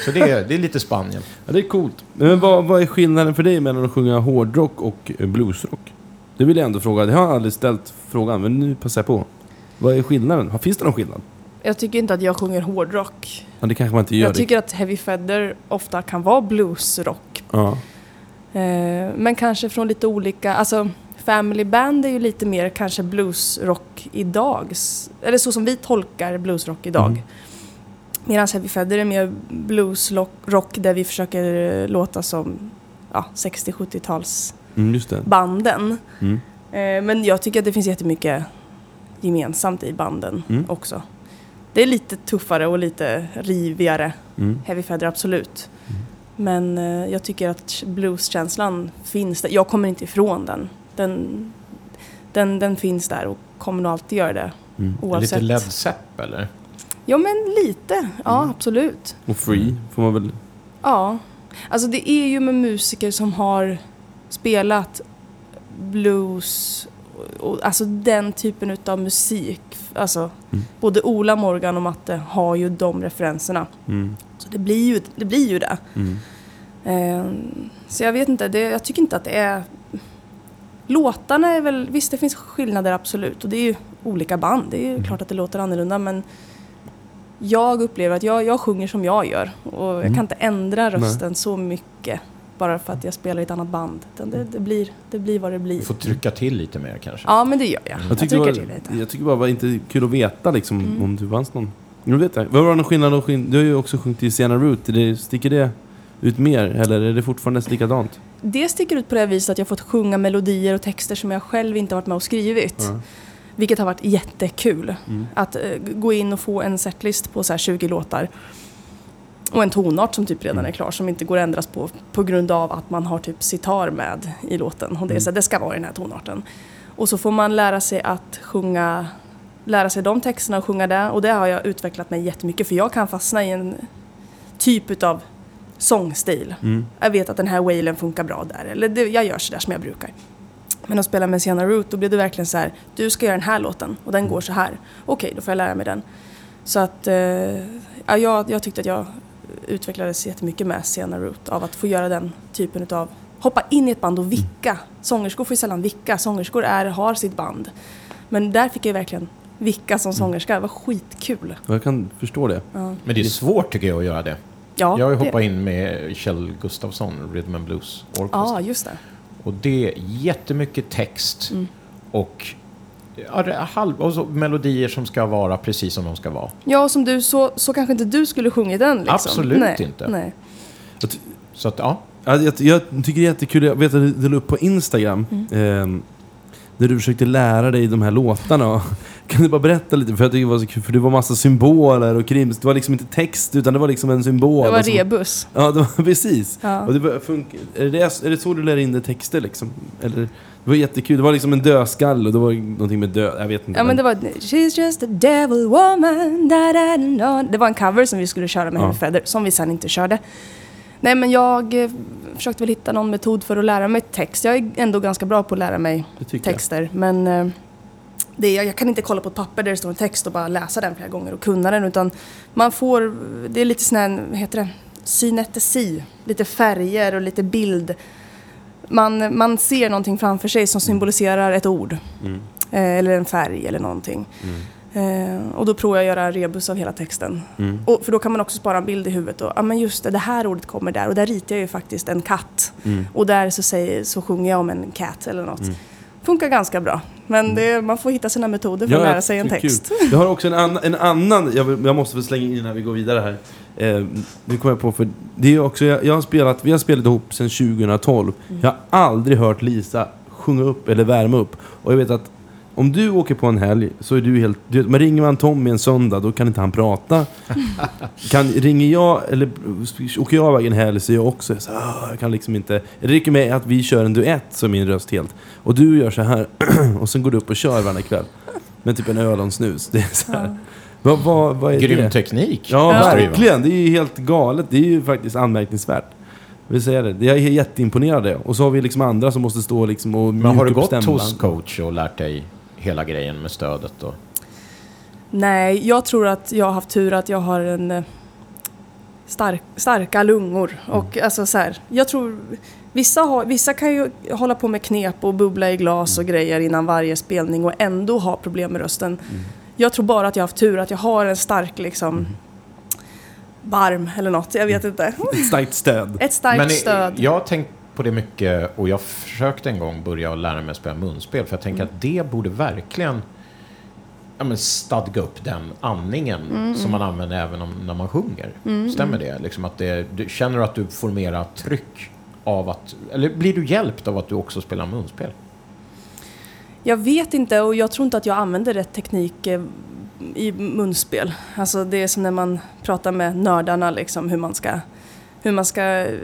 Så det är, det är lite Spanien. Ja, det är coolt. Men vad, vad är skillnaden för dig mellan att sjunga hårdrock och eh, bluesrock? Det vill jag ändå fråga. Det har jag aldrig ställt frågan, men nu passar jag på. Vad är skillnaden? Finns det någon skillnad? Jag tycker inte att jag sjunger hårdrock. Ja, det kanske man inte gör. Jag tycker att Heavy Feather ofta kan vara bluesrock. Ja. Eh, men kanske från lite olika, alltså Family Band är ju lite mer kanske bluesrock idag. Eller så som vi tolkar bluesrock idag. Mm. Medan Heavy Feather är mer bluesrock där vi försöker låta som ja, 60-70-tals Mm, banden. Mm. Eh, men jag tycker att det finns jättemycket gemensamt i banden Mm. också. Det är lite tuffare och lite rivigare. Mm. Heavy Feather, absolut. Men eh, jag tycker att blueskänslan finns där. Jag kommer inte ifrån den. Den. Den, den finns där och kommer nog alltid göra det. Oavsett. Lite Led Zepp eller? Ja, men lite. Ja, absolut. Och free får man väl... Ja. Alltså det är ju med musiker som har spelat blues och, alltså den typen utav musik. Alltså både Ola, Morgan och Matte har ju de referenserna. Mm. Så det blir ju det. Blir ju det. Mm. Ehm, så jag vet inte, det, jag tycker inte att det är... Låtarna är väl, visst det finns skillnader absolut och det är ju olika band, det är ju klart att det låter annorlunda men jag upplever att jag, jag sjunger som jag gör och jag kan inte ändra rösten så mycket bara för att jag spelar i ett annat band. Utan det, det, blir, det blir vad det blir. Du får trycka till lite mer kanske. Ja men det gör jag. Jag, Jag tycker, trycker det till lite. jag tycker bara det var inte kul att veta liksom, Mm. om du fanns någon... Nu vet jag. Vad var någon skillnad Du har ju också sjungit i Sienna Root. Sticker det ut mer? Eller är det fortfarande likadant? Det sticker ut på det viset att jag fått sjunga melodier och texter som jag själv inte varit med och skrivit. Vilket har varit jättekul. Att eh, gå in och få en setlist på så här 20 låtar. Och en tonart som typ redan är klar som inte går att ändras på på grund av att man har typ sitar med i låten. Och det, är så här, det ska vara i den här tonarten. Och så får man lära sig att sjunga, lära sig de texterna och sjunga det. Och det har jag utvecklat mig jättemycket för jag kan fastna i en typ utav sångstil. Jag vet att den här wailen funkar bra där. Eller det, jag gör sådär som jag brukar. Men att spela med Sienna Root, då blev det verkligen så här, du ska göra den här låten och den går så här. Okej, då får jag lära mig den. Så att, eh, ja, jag, jag tyckte att jag utvecklades jättemycket med Sienna Root av att få göra den typen av hoppa in i ett band och vicka. Sångerskor får ju sällan vicka, sångerskor är, har sitt band. Men där fick jag verkligen vicka som sångerska, det var skitkul. Jag kan förstå det. Men det är svårt tycker jag att göra det. Ja, jag har ju det- in med Kjell Gustafsson, Rhythm and Blues Orchestra. Ja, just det. Och det är jättemycket text Mm. och, ja, det är halv, och så melodier som ska vara precis som de ska vara. Ja, som du, så, så kanske inte du skulle sjungit den liksom. Absolut nej, inte. Nej. Så att, ja. Ja, jag, jag tycker det är jättekul, jag vet att du la upp på Instagram Mm. ehm, när du försökte lära dig de här låtarna. [laughs] Kan du bara berätta lite? För jag tycker det var så kul, för det var massa symboler och krims. Det var liksom inte text utan det var liksom en symbol. Det var Och så- rebus. Ja, det var [laughs] precis. Ja. Och det var, fun- är, det, är det så du lär in dig texter liksom? Eller, det var jättekul, det var liksom en dödskalle och det var någonting med död, jag vet inte. Ja men det var She's just a devil woman da, da, da, da. Det var en cover som vi skulle köra med Ja. Feather som vi sen inte körde. Nej men jag eh, försökte väl hitta någon metod för att lära mig text. Jag är ändå ganska bra på att lära mig tycker jag. texter men eh, det jag kan inte kolla på ett papper där det står en text och bara läsa den flera gånger och kunna den utan man får, det är lite sån här, vad heter det, synetesi, lite färger och lite bild. Man, man ser någonting framför sig som symboliserar ett ord. Mm. Eh, eller en färg eller någonting. Eh, och då provar jag att göra rebus av hela texten. Mm. Och, för då kan man också spara en bild i huvudet. Och, ja men just det, det här ordet kommer där. Och där ritar jag ju faktiskt en katt. Mm. Och där så, säger, så sjunger jag om en cat eller något. Funkar ganska bra. Men det, man får hitta sina metoder för att lära sig en text. Kul. Jag har också en, annan- en annan, jag, vill- jag måste väl slänga in innan vi går vidare här. Eh, nu kommer jag på, för det är också, jag, jag har spelat, vi har spelat ihop sedan 2012. Mm. Jag har aldrig hört Lisa sjunga upp eller värma upp. Och jag vet att om du åker på en helg så är du helt... Du, vet, men ringer man Tommy en söndag då kan inte han prata. [laughs] kan, ringer jag eller åker jag iväg en helg så är jag också så "Ah, jag kan liksom inte... Det räcker med att vi kör en duett så är min röst helt. Och du gör så här [clears throat] och sen går du upp och kör varje kväll. Med typ en öl och en snus. Det är så här. Vad, vad, vad är Grym det? teknik. Ja, vara. verkligen. Det är ju helt galet. Det är ju faktiskt anmärkningsvärt. Vill säga det. Jag är jätteimponerad. Och så har vi liksom andra som måste stå liksom och Men har du gått hos coach och lärt dig hela grejen med stödet? Och... Nej, jag tror att jag har haft tur att jag har en eh, stark, starka lungor. Mm. Och alltså så här, jag tror vissa, har, vissa kan ju hålla på med knep och bubbla i glas Mm. och grejer innan varje spelning och ändå ha problem med rösten. Mm. Jag tror bara att jag har haft tur att jag har en stark liksom Mm. barm eller något, jag vet inte. Ett starkt stöd. Ett starkt Men stöd. jag har tänkt på det mycket och jag försökte en gång börja lära mig att spela munspel för jag tänker Mm. att det borde verkligen ja, men stadga upp den andningen Mm, som man använder även om, när man sjunger. Stämmer det? Liksom att det du, känner du att du får mera tryck av att... Eller blir du hjälpt av att du också spelar munspel? Jag vet inte och jag tror inte att jag använder rätt teknik eh, i munspel. Alltså det är som när man pratar med nördarna liksom hur man ska, hur man ska eh,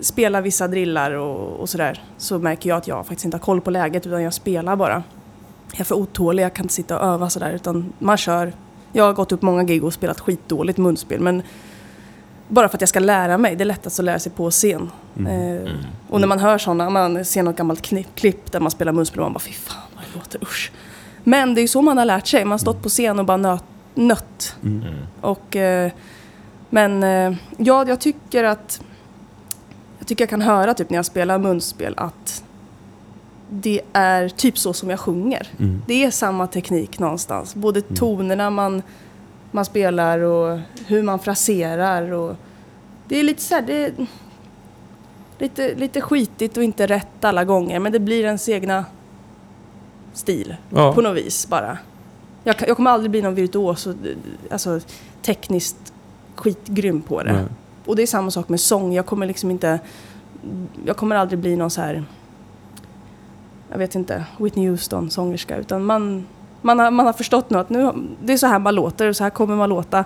spela vissa drillar och, och sådär. Så märker jag att jag faktiskt inte har koll på läget utan jag spelar bara. Jag är för otålig, jag kan inte sitta och öva sådär utan man kör. Jag har gått upp många gig och spelat skitdåligt munspel men bara för att jag ska lära mig. Det är lättast att lära sig på scen. Eh, och när man hör sådana, man ser något gammalt klipp, klipp där man spelar munspel och man bara fy fan vad det låter, usch. Men det är ju så man har lärt sig. Man har stått på scen och bara nöt, nött. Och, eh, men eh, ja, jag tycker att jag tycker jag kan höra typ när jag spelar munspel att det är typ så som jag sjunger. Det är samma teknik någonstans. Både tonerna man, man spelar och hur man fraserar. Och det är lite så här, det lite, lite skitigt och inte rätt alla gånger. Men det blir ens egna stil Ja. på något vis bara. Jag, jag kommer aldrig bli någon virtuos och alltså, tekniskt skitgrym på det. Nej. Och det är samma sak med sång. Jag kommer liksom inte... Jag kommer aldrig bli någon så här... Jag vet inte, Whitney Houston-sångerska. Utan man, man, har, man har förstått nu att nu, det är så här man låter och så här kommer man låta.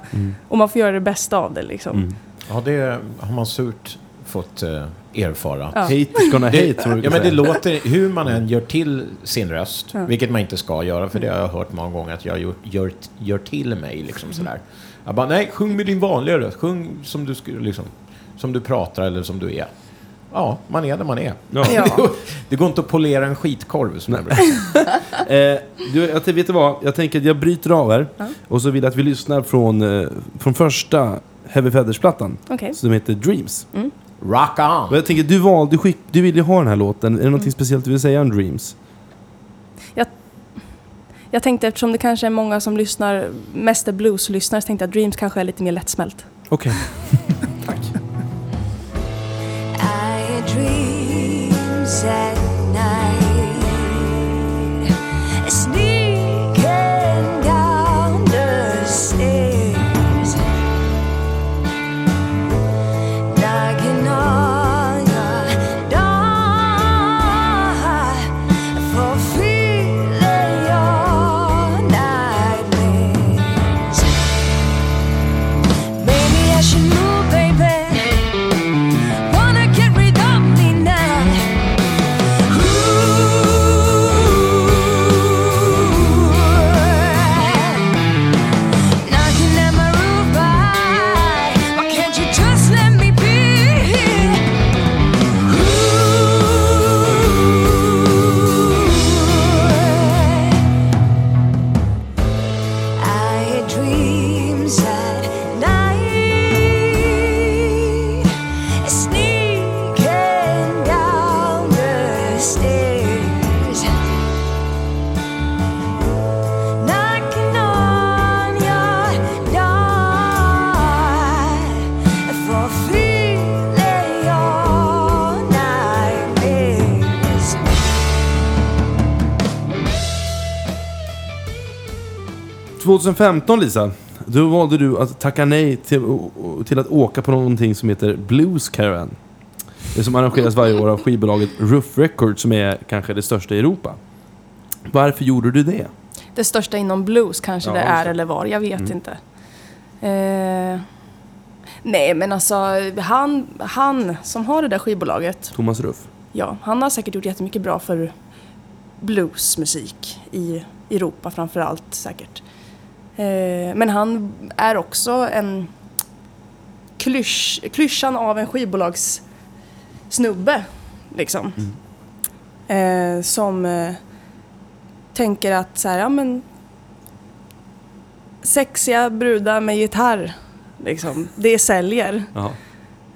Och man får göra det bästa av det liksom. Mm. Ja, det har man surt fått eh, erfara. Ja. Haters gonna hate, man Ja, men det låter, hur man än gör till sin röst, Ja. vilket man inte ska göra, för det har jag hört många gånger att jag gör, gör, gör till mig liksom sådär. Jag bara, nej, sjung med din vanliga röst, sjung som du, liksom, som du pratar eller som du är. Ja, man är där man är. Ja. Ja. [laughs] Det går inte att polera en skitkorv som jag. [laughs] Eh, du, jag, vet du vad? Jag tänker att jag bryter av här. Och så vill jag att vi lyssnar från, eh, från första Heavy Feathers-plattan. Okej. Som heter Dreams. Rock Och on! jag tänker, du valde, skick, du ville ju ha den här låten. Är det något speciellt du vill säga om Dreams? Jag tänkte eftersom det kanske är många som lyssnar, mest är blues-lyssnare, så tänkte jag att Dreams kanske är lite mer lättsmält. Okej. [laughs] I had dreams at night, 2015 Lisa, då valde du att tacka nej till, till att åka på någonting som heter Blues Caravan. Det som arrangeras varje år av skivbolaget Roof Records som är kanske det största i Europa. Varför gjorde du det? Det största inom blues kanske Ja, det är eller var, jag vet inte. Eh, nej men alltså han, han som har det där skivbolaget, Thomas Ruff? ja han har säkert gjort jättemycket bra för bluesmusik i Europa framför allt säkert. Eh, men han är också en klysch, klyschan av en skivbolagssnubbe liksom. Eh, som eh, tänker att så här, ja men sexiga brudar med gitarr, liksom, det säljer.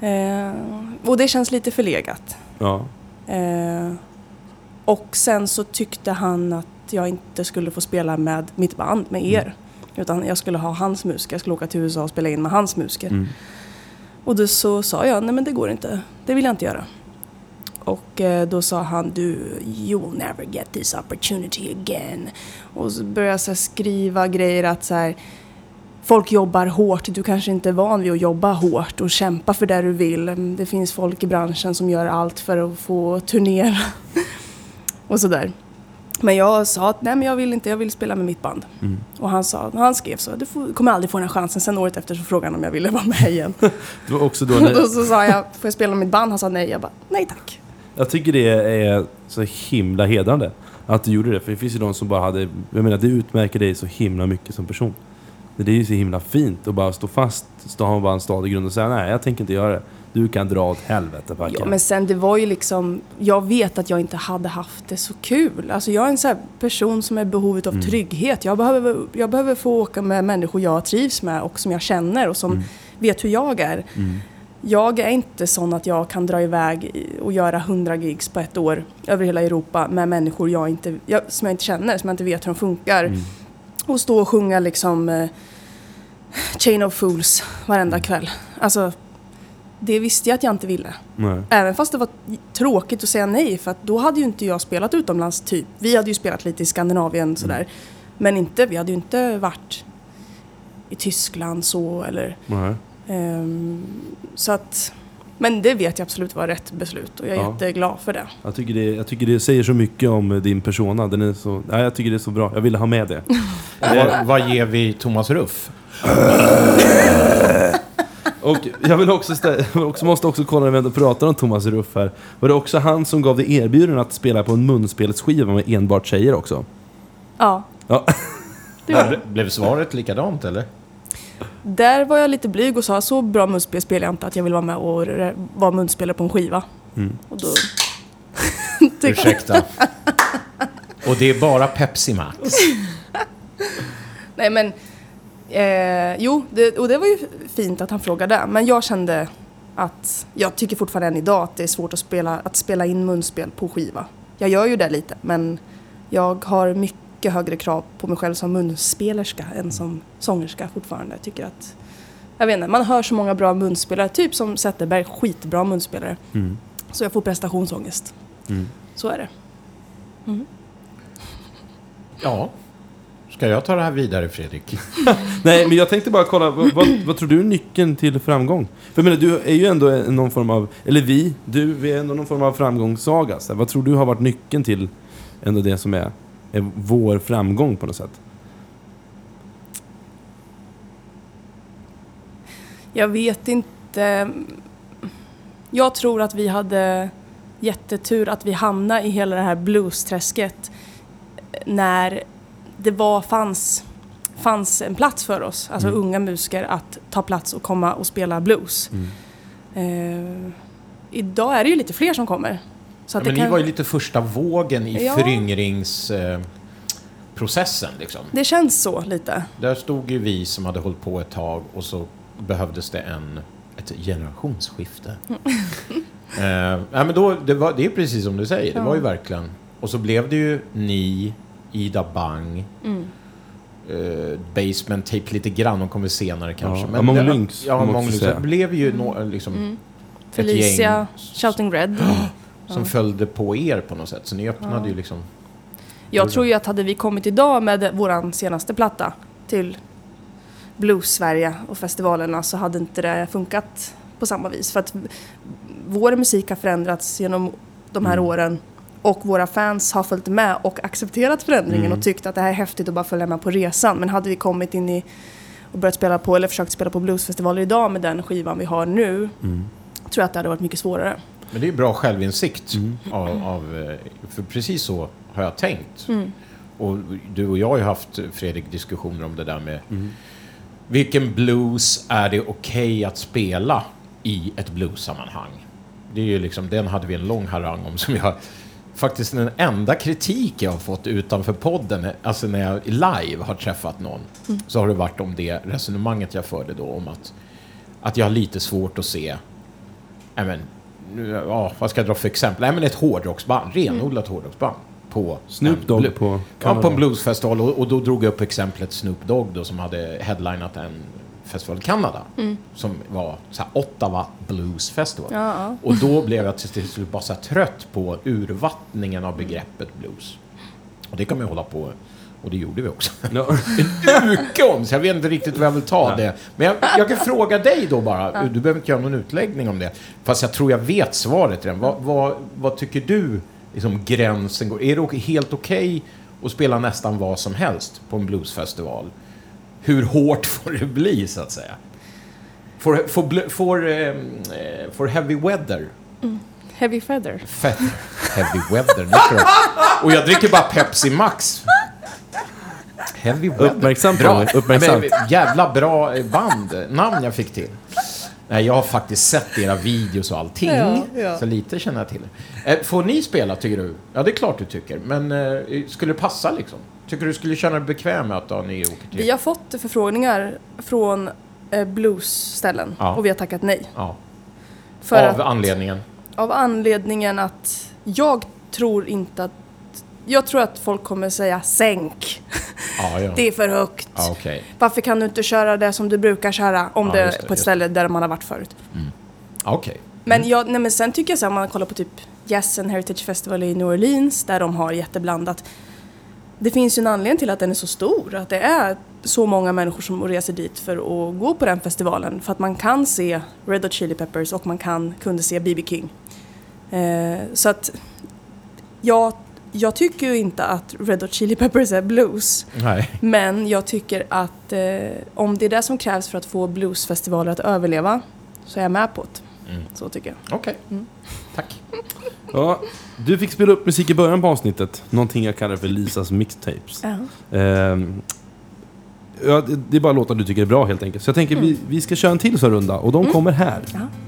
Eh, och det känns lite förlegat. ja. Och sen så tyckte han att jag inte skulle få spela med mitt band, med er. Utan jag skulle ha hans musiker, jag skulle åka till USA och spela in med hans musiker. Mm. Och då så sa jag, nej men det går inte, det vill jag inte göra. Och eh, då sa han, du, you will never get this opportunity again. Och så började jag så skriva grejer att så här, folk jobbar hårt, du kanske inte är van vid att jobba hårt och kämpa för det du vill. Det finns folk i branschen som gör allt för att få turnera [laughs] och sådär. Men jag sa att nej men jag vill inte, jag vill spela med mitt band. Och han sa, han skrev så, du får, kommer aldrig få den här chansen. Sen året efter så frågade han om jag ville vara med igen. [laughs] Det var också då [laughs] Och när, så sa jag, får jag spela med mitt band? Han sa nej. Jag bara, nej tack. Jag tycker det är så himla hedrande. att du gjorde det. För det finns ju de som bara hade... Jag menar, det utmärker dig så himla mycket som person. Det är ju så himla fint att bara stå fast, stå, ha bara en stadig grund och säga nej, jag tänker inte göra det. Du kan dra åt helvete Packe. Ja, men sen det var ju liksom, jag vet att jag inte hade haft det så kul. Alltså jag är en sån här person som är i behovet av trygghet. Jag behöver, jag behöver få åka med människor jag trivs med och som jag känner och som vet hur jag är. Jag är inte sån att jag kan dra iväg och göra 100 gigs på ett år över hela Europa med människor jag inte, jag, som jag inte känner, som jag inte vet hur de funkar. Och stå och sjunga liksom eh, Chain of Fools varenda kväll. Alltså, det visste jag att jag inte ville. Nej. Även fast det var tråkigt att säga nej för att då hade ju inte jag spelat utomlands typ. Vi hade ju spelat lite i Skandinavien sådär. Men inte, vi hade ju inte varit i Tyskland så eller Nej. ehm, så att men det vet jag absolut var rätt beslut och jag är Ja. jätteglad för det. Jag tycker, det, jag tycker det säger så mycket om din persona. Den är så, nej, jag tycker det är så bra. Jag ville ha med det. [laughs] Vad, vad ger vi Thomas Ruff? [laughs] Och jag vill också, [laughs] också måste också kolla när vi ändå pratar om Thomas Ruff här. Var det också han som gav dig erbjudande att spela på en munspelsskiva med enbart tjejer också? Ja, Ja. Ble- Blev svaret likadant eller? där var jag lite blyg och sa så bra munspel spelar jag inte att jag vill vara med och re- vara munspelare på en skiva. Och då... [laughs] Ursäkta. [laughs] Och det är bara Pepsi Max. Nej men, eh, jo, det, och det var ju fint att han frågade. Men jag kände att, jag tycker fortfarande än idag att det är svårt att spela, att spela in munspel på skiva. Jag gör ju det lite, men jag har mycket högre krav på mig själv som munspelerska än som sångerska fortfarande. Jag tycker att, jag vet inte, man hör så många bra munspelare, typ som Zetterberg, skitbra munspelare. Mm. Så jag får prestationsångest. Mm. Så är det. Ja. Ska jag ta det här vidare Fredrik? [laughs] Nej, men jag tänkte bara kolla, vad, vad, vad tror du är nyckeln till framgång? För jag menar, du är ju ändå en- någon form av, eller vi, du, vi är ändå någon form av framgångssaga. Så vad tror du har varit nyckeln till ändå det som är, är vår framgång på något sätt? Jag vet inte. Jag tror att vi hade jättetur att vi hamnade i hela det här bluesträsket när det var, fanns, fanns en plats för oss, alltså Mm. unga musiker, att ta plats och komma och spela blues. Eh, idag är det ju lite fler som kommer. Så Ja, att men det, ni kan, var ju lite första vågen i Ja. föryngringsprocessen. liksom. det känns så lite. Där stod ju vi som hade hållit på ett tag och så behövdes det en, ett generationsskifte. eh, ja, men då, det, var, det är precis som du säger, det Ja. var ju verkligen... Och så blev det ju ni, Ida Bang, Mm. eh, Basement Tape lite grann, de kommer senare kanske. Ja, Among det- Lynx, Ja, Among Lynx. Det blev ju nå- liksom Mm. ett Felicia, gäng Shouting Red. [gasps] som följde på er på något sätt. Så ni öppnade ju liksom... Jag tror ju att hade vi kommit idag med våran senaste platta till Blues-Sverige och festivalerna så hade inte det funkat på samma vis. För att vår musik har förändrats genom de här Mm. åren och våra fans har följt med och accepterat förändringen Mm. och tyckt att det här är häftigt att bara följa med på resan. Men hade vi kommit in i och börjat spela på eller försökt spela på bluesfestivaler idag med den skivan vi har nu Mm. tror jag att det hade varit mycket svårare. Men det är bra självinsikt. Mm. Av, av, eh, för precis så har jag tänkt. Mm. Och du och jag har ju haft, Fredrik, diskussioner om det där med Mm. vilken blues är det okej att spela i ett bluessammanhang? Det är ju liksom, den hade vi en lång harang om som jag Faktiskt den enda kritik jag har fått utanför podden, alltså när jag live har träffat någon, så har det varit om det resonemanget jag förde då om att, att jag har lite svårt att se Nej, men, nu, ja, vad ska jag dra för exempel? Nej, men ett hårdrocksband, renodlat hårdrocksband. På Snoop en Dogg blu- på Ja, på en bluesfestival. Och, och då drog jag upp exemplet Snoop Dogg då, som hade headlinat en festival i Kanada. Som var så här, Ottawa Blues Festival. Ja, ja. Och då blev jag till slut bara så här trött på urvattningen av begreppet blues. Och det kan man ju hålla på och det gjorde vi också. Ja. [laughs] En uke om, så jag vet inte riktigt vad jag vill ta det. Men jag, jag kan fråga dig då bara, du behöver inte göra någon utläggning om det. Fast jag tror jag vet svaret redan. Vad, vad, vad tycker du liksom, gränsen går? Är det helt okej att spela nästan vad som helst på en bluesfestival? Hur hårt får det bli, så att säga? Får, får, får, eh, eh, får heavy weather Heavy Feather. Fett heavy weather. jag. Och jag dricker bara Pepsi Max. Heavy weather. Uppmärksamt, bra. Uppmärksamt. Men, jävla bra eh, band, namn jag fick till. Nej, jag har faktiskt sett era videos och allting. Ja, ja. Så lite känner jag till. Eh, Får ni spela, tycker du? Ja, det är klart du tycker. Men eh, skulle det passa liksom? Tycker du skulle känna dig bekväm med att ja, ni åker till... Vi har fått förfrågningar från eh, bluesställen Ja. och vi har tackat nej. Ja. Av att, anledningen? av anledningen att jag tror inte att... Jag tror att folk kommer säga sänk. Ja, ja. [laughs] Det är för högt. Ja, okej. Varför kan du inte köra det som du brukar köra om Ja, det det, på ett ställe där man har varit förut? Ja, Okej. Men, jag, nej, men sen tycker jag så här, om man kollar på typ Yes and Heritage Festival i New Orleans där de har jätteblandat. Det finns ju en anledning till att den är så stor, att det är så många människor som reser dit för att gå på den festivalen. För att man kan se Red Hot Chili Peppers och man kan, kunde se B.B. King. Eh, så att jag, jag tycker ju inte att Red Hot Chili Peppers är blues. Nej. Men jag tycker att eh, om det är det som krävs för att få bluesfestivaler att överleva så är jag med på det. Så tycker jag. Okej. Tack. Ja, du fick spela upp musik i början på avsnittet. Någonting jag kallar för Lisas mixtapes. Ehm, ja, det, det är bara låtar du tycker är bra helt enkelt. Så jag tänker vi, vi ska köra en till så runda och de kommer här. Ja. You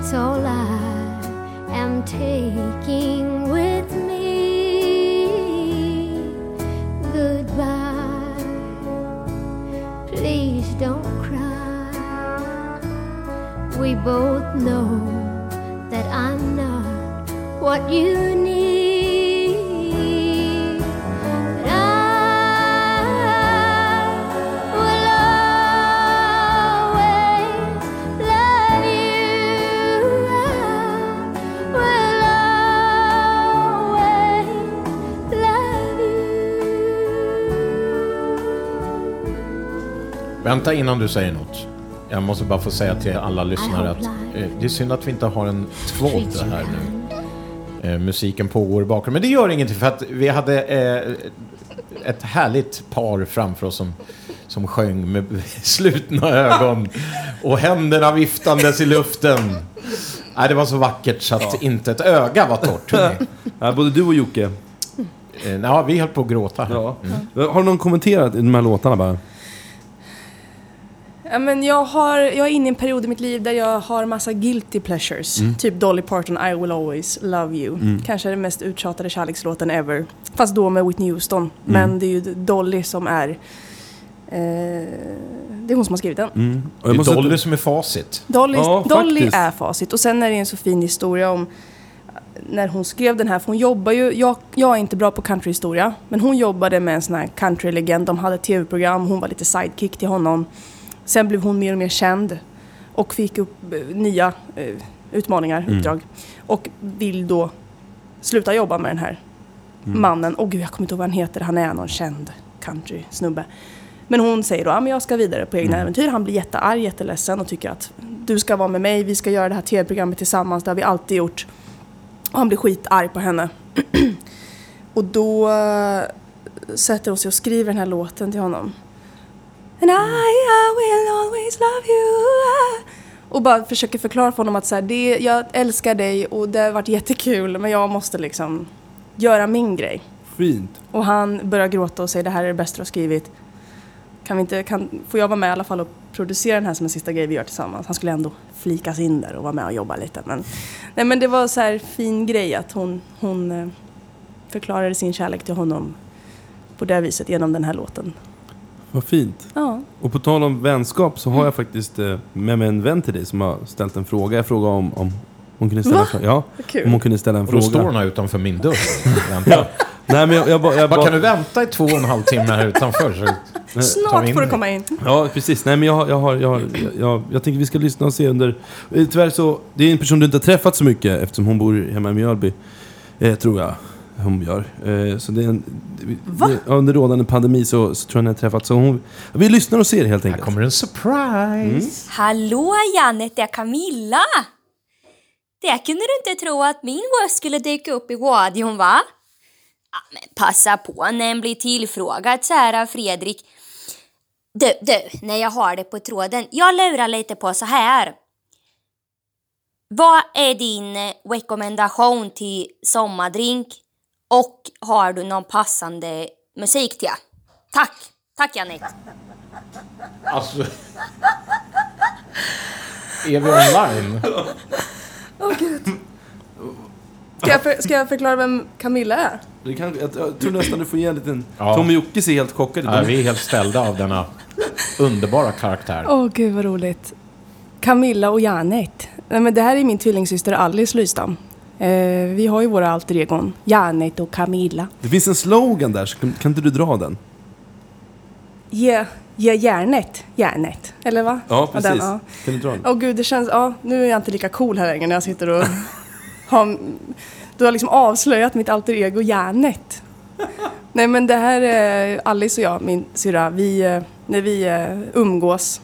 That's all I am taking with me. Goodbye. Please don't cry. We both know that I'm not what you need. Vänta innan du säger något. Jag måste bara få säga till alla lyssnare att eh, det är synd att vi inte har en tråd här nu. Eh, musiken pågår i bakgrunden. Men det gör ingenting för att vi hade eh, ett härligt par framför oss som, som sjöng med [laughs] slutna ögon och händerna viftandes i luften. Nej, det var så vackert så att inte ett öga var torrt. [laughs] Ja, både du och Jocke. Eh, ja, vi höll på att gråta. här. Ja. Har någon kommenterat de här låtarna bara? Ja, men jag, har, jag är inne i en period i mitt liv där jag har massa guilty pleasures. Mm. Typ Dolly Parton, I will always love you. Kanske den mest uttjatade kärlekslåten ever. Fast då med Whitney Houston. Mm. Men det är ju Dolly som är... Eh, det är hon som har skrivit den. Mm. Och Det är måste Dolly som är facit. Dolly, Ja, Dolly faktiskt. är facit. Och sen är det en så fin historia om när hon skrev den här, för hon jobbar ju, jag, jag är inte bra på countryhistoria, men hon jobbade med en sån här countrylegend, de hade ett tv-program, hon var lite sidekick till honom. Sen blev hon mer och mer känd och fick upp eh, nya eh, utmaningar, uppdrag. Och vill då sluta jobba med den här mannen. Åh gud, jag kommer inte ihåg vad han heter, han är någon känd country-snubbe. Men hon säger då, ja men jag ska vidare på egna äventyr. Han blir jättearg, jätteledsen och tycker att du ska vara med mig, vi ska göra det här tv-programmet tillsammans, det har vi alltid gjort. Och han blir skitarg på henne. [clears throat] och då eh, sätter hon sig och skriver den här låten till honom. And I, I will always love you. Och bara försöker förklara för honom att så här, det, jag älskar dig och det har varit jättekul men jag måste liksom göra min grej. Fint. Och han börjar gråta och säger det här är det bästa du har skrivit. Kan vi inte, kan, får jag vara med i alla fall och producera den här som en sista grej vi gör tillsammans? Han skulle ändå flikas in där och vara med och jobba lite. Men, nej, men det var så här fin grej att hon, hon eh, förklarade sin kärlek till honom på det viset genom den här låten. Vad fint. Ja. Och på tal om vänskap så har jag faktiskt eh, med mig en vän till dig som har ställt en fråga. Jag frågade om, om hon kunde ställa Va? en fråga. Ja, kul. om hon kunde ställa en Och då fråga. står hon här utanför min dörr. [laughs] Vänta. Nej, men jag, jag, bara- jag, Vad kan du vänta i två och en halv timme här utanför? Så tar vi Snart in får du dig. komma in. Ja, precis. Nej, men jag, har- jag, har, jag, har, jag, jag, jag tänker vi ska lyssna och se under... eh, Tyvärr så, det är en person du inte har träffat så mycket eftersom hon bor hemma i Mjölby. Eh, tror jag hon gör. Eh, så det är en, Va? det, under rådande pandemi så, så tror jag ni har träffat. Så hon, vi lyssnar och ser helt Här enkelt. kommer en surprise. Hallå Janet, det är Camilla! Det kunde du inte tro att min röst skulle dyka upp i radion va? Ja, men passa på när en blir tillfrågad så här av Fredrik. Du, du, när jag har det på tråden. Jag lurar lite på så här. Vad är din rekommendation till sommardrink? Och har du någon passande musik till? Tack! Tack Janet! Alltså... Är vi online? Ska jag, för, ska jag förklara vem Camilla är? Det kan, jag, jag tror nästan du får ge en liten... Ja. Tom och Jocke ser helt chockade ut. Ja, vi är helt ställda av denna underbara karaktär. Åh gud vad roligt. Camilla och Janet. Nej, men det här är min tvillingsyster Alice Lystam. Eh, vi har ju våra alter egon, Janet och Camilla. Det finns en slogan där, så kan, kan inte du dra den? Ge, ge järnet, järnet. Eller va? Ja, den, precis. ja. Kan du dra den? Åh gud, det känns... Ja, nu är jag inte lika cool här längre när jag sitter och [laughs] har... Du har liksom avslöjat mitt alter ego Järnet. [laughs] Nej men det här är Alice och jag, min syrra, vi, eh, när vi eh, umgås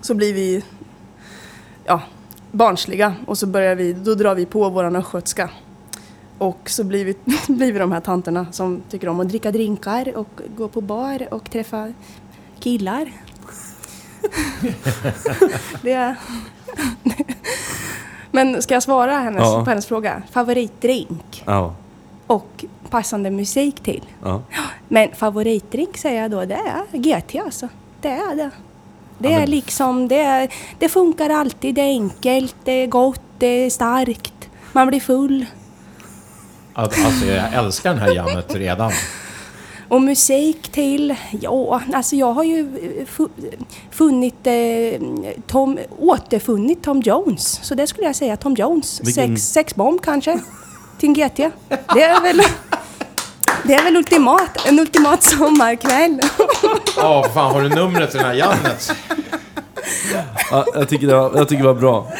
så blir vi ja, barnsliga och så börjar vi, då drar vi på våran östgötska. Och så blir vi, [laughs] blir vi de här tanterna som tycker om att dricka drinkar och gå på bar och träffa killar. [laughs] det är... Men ska jag svara hennes, Ja. på hennes fråga? Favoritdrink Ja. och passande musik till. ja. Men favoritdrink säger jag då, det är GT alltså. Det är det. Det Ja, är liksom, det, är, det funkar alltid, det är enkelt, det är gott, det är starkt. Man blir full. Alltså jag älskar den här jammet redan. Och musik till, ja, alltså jag har ju fu- funnit, eh, Tom, återfunnit Tom Jones. Så det skulle jag säga, Tom Jones. Vilken- Sex, sexbomb kanske, till en GT. Det är väl, det är väl ultimat, en ultimat sommarkväll. Ja, fan har du numret till den här jammet? ja jag, tycker det var, jag tycker det var bra.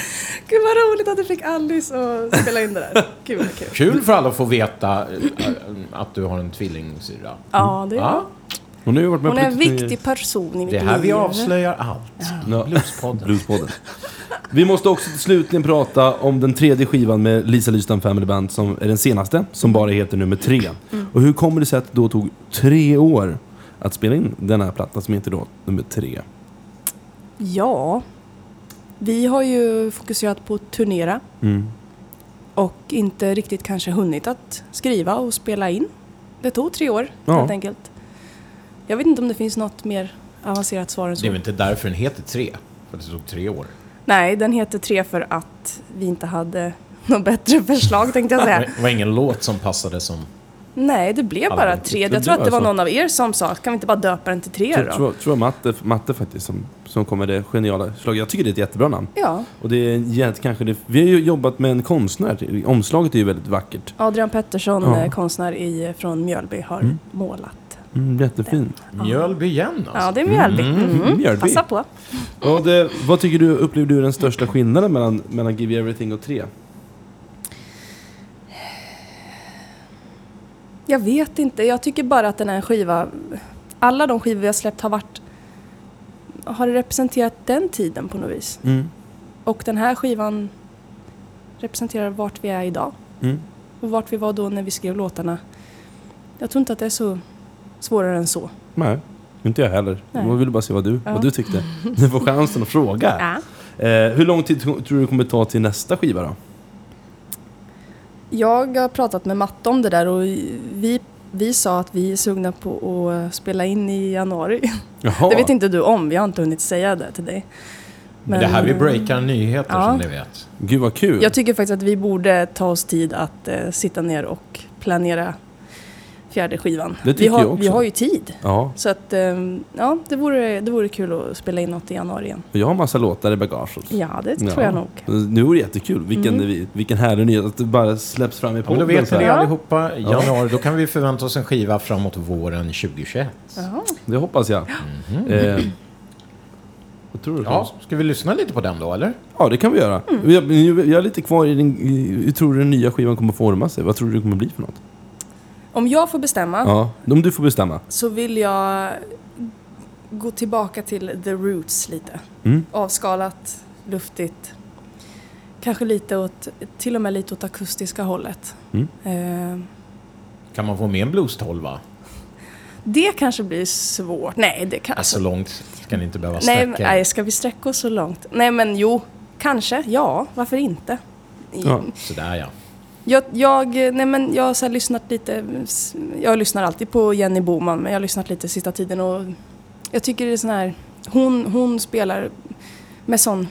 Gud vad roligt att du fick Alice att spela in det där. Kul, kul. Kul för alla att få veta eh, att du har en tvillingsyrra. Ja, det är Ja, Hon har ju varit med Hon på är en viktig person i mitt det är här vi liv. avslöjar allt. Ja. Bluespodden. Bluespodden. Vi måste också slutligen prata om den tredje skivan med Lisa Lystam Family Band som är den senaste, som bara heter nummer tre. Mm. Och hur kommer det sig att det då tog tre år att spela in den här plattan som heter då nummer tre? Ja, vi har ju fokuserat på att turnera Mm. och inte riktigt kanske hunnit att skriva och spela in. Det tog tre år Ja. helt enkelt. Jag vet inte om det finns något mer avancerat svar än så. Det är väl inte därför den heter tre? För att det tog tre år. Nej, den heter tre för att vi inte hade något bättre förslag tänkte jag säga. [laughs] Det var ingen låt som passade som... Nej, det blev bara tre. Jag tror att det var någon av er som sa, kan vi inte bara döpa den till tre Jag då? tror, tror jag Matte, Matte faktiskt som, som kom med det geniala förslaget. Jag tycker det är ett jättebra namn. Ja, Och det är jätte- kanske det, vi har ju jobbat med en konstnär. Omslaget är ju väldigt vackert. Adrian Pettersson, Ja. eh, konstnär i, från Mjölby, har Mm. målat. Mm, jättefin. Mjölby igen alltså. Ja, det är Mjölby. Mm. Mjölby. Passa på. Och det, vad tycker du, upplever du är den största skillnaden mellan, mellan Give You Everything och tre? Jag vet inte. Jag tycker bara att den här skiva... Alla de skivor vi har släppt har varit... Har representerat den tiden på något vis. Mm. Och den här skivan representerar vart vi är idag. Mm. Och vart vi var då när vi skrev låtarna. Jag tror inte att det är så svårare än så. Nej, inte jag heller. Nej. Jag ville bara se vad du, Ja. vad du tyckte. Du får chansen att fråga. [laughs] Ja. Eh, hur lång tid tror du det kommer ta till nästa skiva då? Jag har pratat med Matte om det där och vi, vi sa att vi är sugna på att spela in i januari. [laughs] Jaha. Det vet inte du om, vi har inte hunnit säga det till dig. Men det här vi breakar nyheter Ja. som ni vet. Gud vad kul. Jag tycker faktiskt att vi borde ta oss tid att eh, sitta ner och planera fjärde skivan. Det tycker vi, har, jag också. vi har ju tid. Ja, Så att, eh, ja, det vore, det vore kul att spela in något i januari igen. och jag har massa låtar i bagaget. Ja, det tror jag nog. Nu vore det jättekul. Vilken, Mm. vilken härlig nyhet att det bara släpps fram i Ja, podden. då vet ni det allihopa. Januari, då kan vi förvänta oss en skiva framåt våren 2021. Jaha. Det hoppas jag. Eh, vad tror du? Ja, ska vi lyssna lite på den då, eller? Ja, det kan vi göra. Mm. Har, vi har lite kvar i den... i- Hur tror du den nya skivan kommer forma sig? Vad tror du det kommer bli för något? Om jag får bestämma Ja, om du får bestämma. så vill jag gå tillbaka till the roots lite. Mm. Avskalat, luftigt. Kanske lite åt, till och med lite åt akustiska hållet. Mm. Eh, Kan man få med en blues 12 va? det kanske blir svårt. Nej, det kan... Så långt ska ni inte behöva nej, sträcka men- er. nej, ska vi sträcka oss så långt? Nej, men jo, kanske. Ja, varför inte? Ja. Sådär ja. Jag, jag, nej men jag har lyssnat lite, jag lyssnar alltid på Jenny Boman men jag har lyssnat lite sista tiden och jag tycker det är sån här, hon, hon spelar med sån,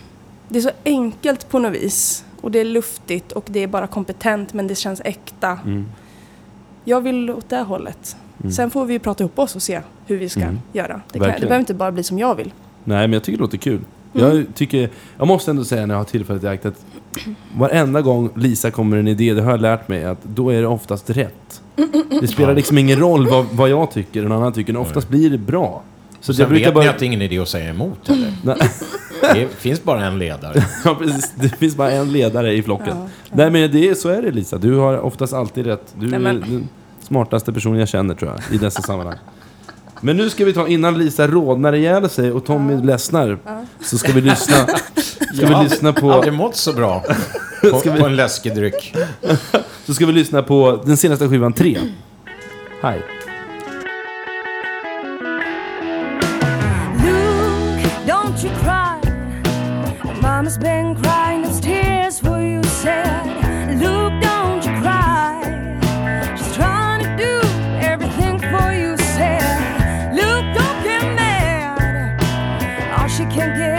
det är så enkelt på något vis och det är luftigt och det är bara kompetent men det känns äkta. Mm. Jag vill åt det hållet. Mm. Sen får vi prata ihop oss och se hur vi ska Mm. göra. Det, kan, det behöver inte bara bli som jag vill. Nej, men jag tycker det låter kul. Jag tycker, jag måste ändå säga när jag har tillfället i akt att varenda gång Lisa kommer en idé, det har jag lärt mig, att då är det oftast rätt. Det spelar liksom ingen roll vad, vad jag tycker och någon annan tycker, men oftast blir det bra. Så Sen jag brukar vet ni bara... att det är ingen idé att säga emot heller. Nej. Det finns bara en ledare. [laughs] Ja, precis. Det finns bara en ledare i flocken. Nej, men det, är- så är det Lisa. Du har oftast alltid rätt. Du Nej, är men- den smartaste personen jag känner tror jag, i dessa sammanhang. Men nu ska vi ta, innan Lisa rodnar ihjäl sig och Tommy ledsnar, så ska vi lyssna, ska Jag vi har lyssna aldrig- aldrig på, mått så bra på, Ska vi- på en läskedryck. så ska vi lyssna på den senaste skivan 3. Hi. Can give,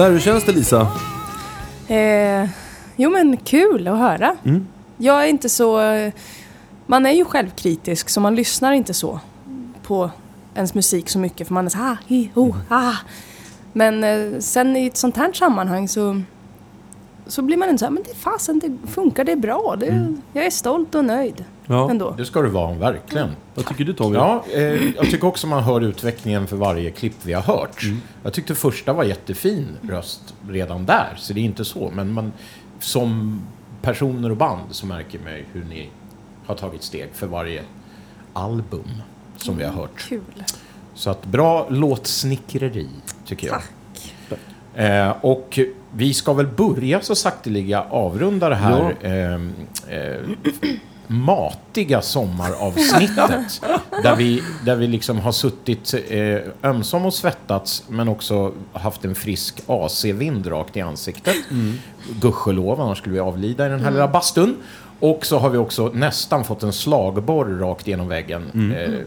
Så där, hur känns det Lisa? Eh, jo men kul att höra. Mm. Jag är inte så... Man är ju självkritisk så man lyssnar inte så på ens musik så mycket för man är så ah, hi, oh, ah. Men eh, sen i ett sånt här sammanhang så, så blir man inte så här, men det fasen, det funkar, det är bra. Det, Jag är stolt och nöjd Ja. ändå. Det ska du vara, verkligen. Vad tycker du Tommy? Ja, eh, jag tycker också man hör utvecklingen för varje klipp vi har hört. Jag tyckte första var jättefin röst redan där, så det är inte så. Men man, som personer och band så märker man hur ni har tagit steg för varje album som vi har hört. Kul. Så att bra låtsnickreri, tycker jag. Eh, och vi ska väl börja så sakteliga avrunda det här ehm, eh, matiga sommaravsnittet. [laughs] där, vi, där vi liksom har suttit eh, ömsom och svettats men också haft en frisk AC-vind rakt i ansiktet. Gudskelov, annars skulle vi avlida i den här lilla bastun. Och så har vi också nästan fått en slagborr rakt genom väggen. Eh,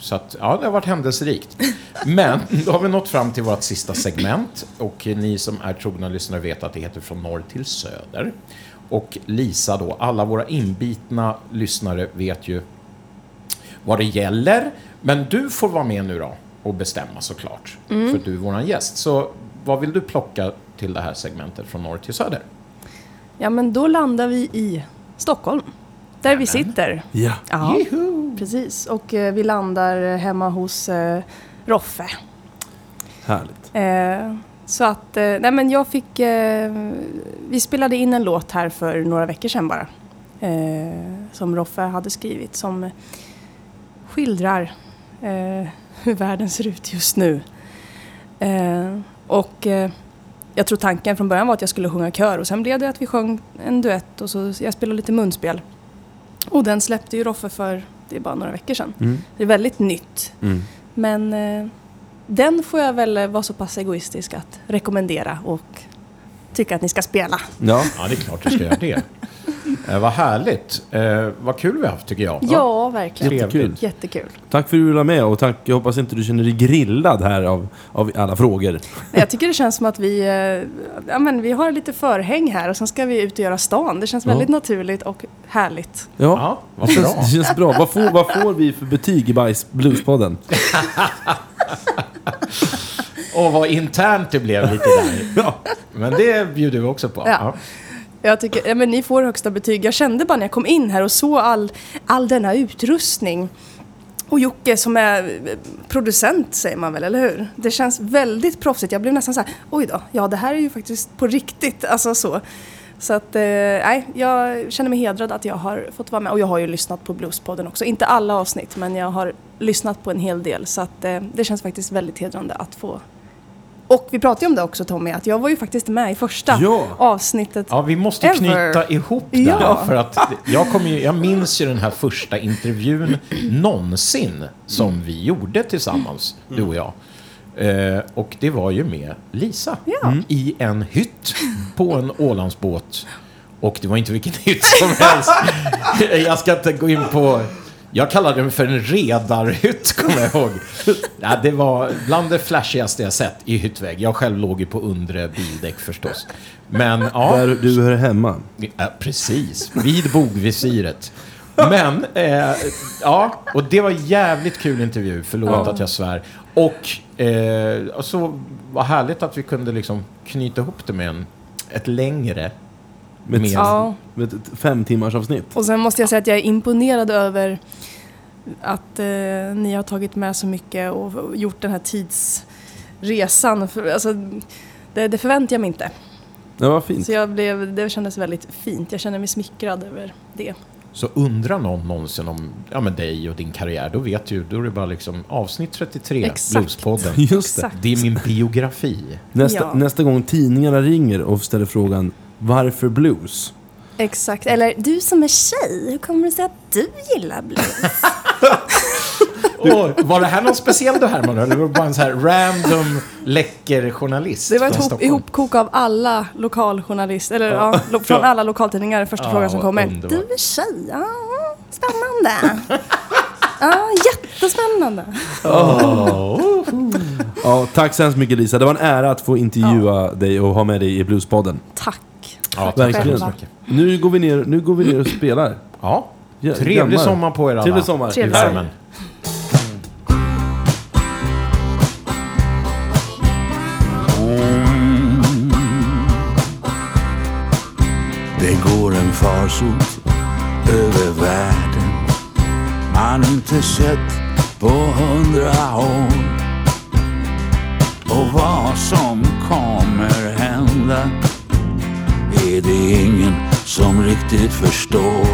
så att, ja, det har varit händelserikt. Men då har vi nått fram till vårt sista segment. Och ni som är trogna lyssnare vet att det heter Från norr till söder. Och Lisa då, alla våra inbitna lyssnare vet ju vad det gäller. Men du får vara med nu då och bestämma såklart. Mm. För du är våran gäst. Så vad vill du plocka till det här segmentet från norr till söder? Ja men då landar vi i Stockholm. Där vi sitter. Ja. Ja, precis. Och eh, vi landar hemma hos eh, Roffe. Härligt. Eh, så att, eh, nej men jag fick, eh, vi spelade in en låt här för några veckor sedan bara. Eh, som Roffe hade skrivit som skildrar eh, [laughs] hur världen ser ut just nu. Eh, och eh, jag tror tanken från början var att jag skulle sjunga kör och sen blev det att vi sjöng en duett och så jag spelade lite munspel. Och den släppte ju Roffe för, det är bara några veckor sedan. Mm. Det är väldigt nytt. Mm. Men eh, den får jag väl vara så pass egoistisk att rekommendera och tycka att ni ska spela. Ja. Ja, det är klart du ska göra det. [laughs] Eh, vad härligt. Eh, vad kul vi har haft tycker jag. Ja, verkligen. Jättekul. Jättekul. Tack för att du ville vara med och tack, jag hoppas inte du känner dig grillad här av, av alla frågor. Nej, Jag tycker det känns som att vi, eh, ja, men vi har lite förhäng här och sen ska vi ut och göra stan. Det känns Ja. väldigt naturligt och härligt. Ja, Ja, vad det, känns, bra. [laughs] det känns bra. Vad får, vad får vi för betyg i Bajs Bluespodden? [laughs] Och vad internt det blev lite där. [laughs] Ja. Men det bjuder vi också på. Ja. Jag tycker, ja, men ni får högsta betyg. Jag kände bara när jag kom in här och såg all, all denna utrustning. Och Jocke som är producent säger man väl, eller hur? Det känns väldigt proffsigt. Jag blev nästan så här, oj då, ja det här är ju faktiskt på riktigt. [laughs] Alltså så. Så att, eh, jag känner mig hedrad att jag har fått vara med. Och jag har ju lyssnat på Bluespodden också. Inte alla avsnitt, men jag har lyssnat på en hel del. Så att eh, det känns faktiskt väldigt hedrande att få och vi pratade ju om det också Tommy, att jag var ju faktiskt med i första Ja. avsnittet. Ja, vi måste Ever. knyta ihop det. Ja. För att jag, ju, jag minns ju den här första intervjun någonsin som vi gjorde tillsammans, du och jag. Eh, och det var ju med Lisa Ja. i en hytt på en Ålandsbåt. Och det var inte vilken [laughs] hytt som helst. Jag ska inte gå in på... Jag kallade den för en redarhytt, kommer jag ihåg. [laughs] Ja, det var bland det flashigaste jag sett i hyttvägg. Jag själv låg ju på undre bildäck förstås. Men ja, Där du hör hemma. Ja, precis. Vid bogvisiret. Men, eh, ja, och det var jävligt kul intervju, förlåt Ja. att jag svär. Och eh, och så var härligt att vi kunde liksom knyta ihop det med en, ett längre Med ett, Ja. med ett fem timmars avsnitt. Och sen måste jag säga att jag är imponerad över att eh, ni har tagit med så mycket och gjort den här tidsresan. För, alltså, det, det förväntar jag mig inte. Det var fint. Så jag blev, det kändes väldigt fint. Jag känner mig smickrad över det. Så undrar någon någonsin om ja, men dig och din karriär, då vet du, då är det bara liksom avsnitt 33, Exakt. Bluespodden. Just det. Exakt. Det är min biografi. Nästa, Ja. nästa gång tidningarna ringer och ställer frågan Varför blues? Exakt. Eller du som är tjej, hur kommer det sig att du gillar blues? [laughs] [laughs] Åh, var det här någon speciell du Herman? Eller var det bara en så här random läcker journalist Det var ett hop, ihopkok av alla lokaljournalister, eller ja, lo, [laughs] från alla lokaltidningar, första Ja, frågan som kommer. Du är tjej, ja, spännande. Ja, jättespännande. Ja, Ja, tack så hemskt mycket Lisa. Det var en ära att få intervjua dig och ha med dig i Bluespodden. Tack. Ja, tack Verkligen. så mycket. Nu går vi ner, nu går vi ner och spelar. Ja. Ja, Trevlig gammal. sommar på er alla. Trevlig sommar. Trevlig värmen. Det går en farsot över världen man inte sett på hundra år. Och vad som kommer hända är det ingen som riktigt förstår.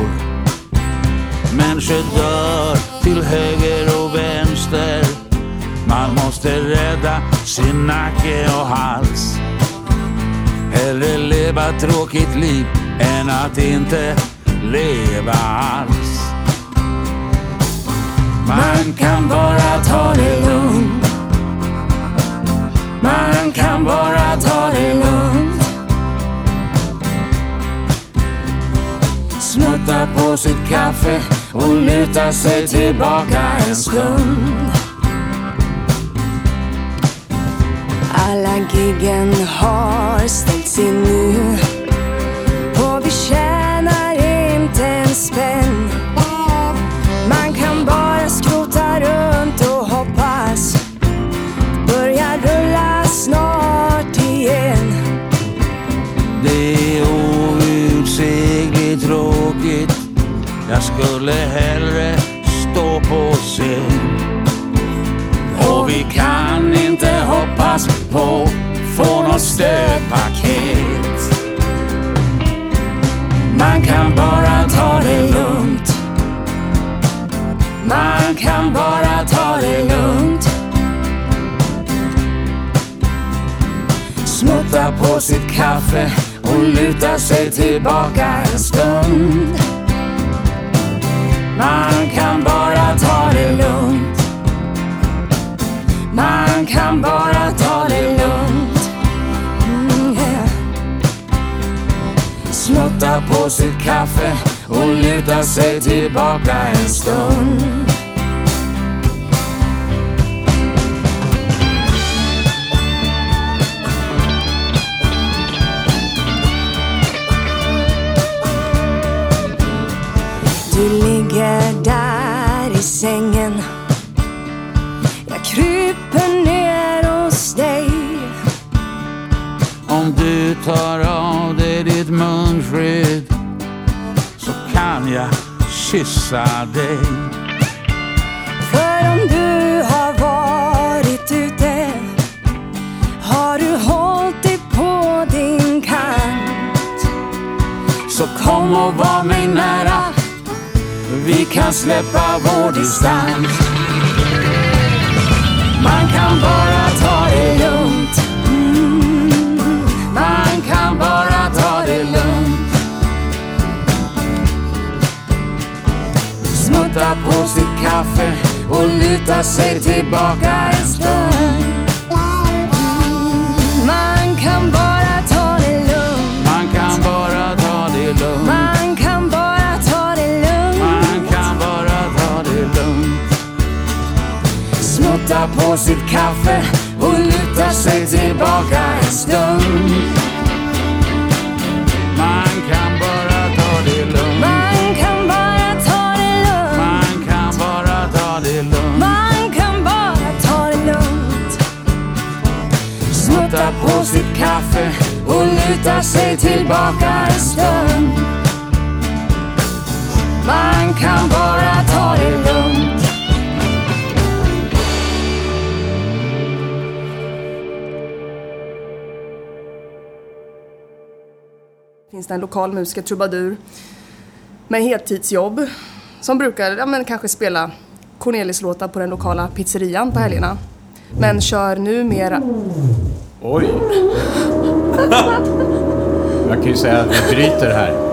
Människor dör till höger och vänster. Man måste rädda sin nacke och hals. Hellre leva tråkigt liv än att inte leva alls. Man kan bara ta det lugnt. Man kan bara ta det lugnt. Smutta på sitt kaffe och luta sig tillbaka en stund. Alla giggen har ställts in nu och vi tjänar inte en spänn. Skulle hellre stå på scen. Och vi kan inte hoppas på få något stödpaket. Man kan bara ta det lugnt. Man kan bara ta det lugnt. Smutta på sitt kaffe och luta sig tillbaka en stund. Man kan bara ta det lugnt. Man kan bara ta det lugnt. Mm, yeah. Smutta på sitt kaffe och luta sig tillbaka en stund. Ligger där i sängen. Jag kryper ner hos dig. Om du tar av dig ditt munskydd så kan jag kyssa dig. För om du har varit ute har du hållit dig på din kant. Så kom och var mig nära. Vi kan släppa vår distans. Man kan bara ta det lugnt. Mm. Man kan bara ta det lugnt. Smutta på sitt kaffe och luta sig tillbaka en stund. På sitt kaffe och luta sig tillbaka en stund. Man kan bara ta det lugnt. Man kan bara ta det lugnt. Man kan bara ta det lugnt. Man kan bara ta det lugnt. Smutta på sitt kaffe och luta sig tillbaka en stund. Man kan bara ta det lugnt. Finns det en lokal musiker, trubadur, med heltidsjobb som brukar ja, men kanske spela Cornelis-låtar på den lokala pizzerian på helgerna. Men kör numera... Oj. [laughs] Jag kan ju säga att vi bryter här.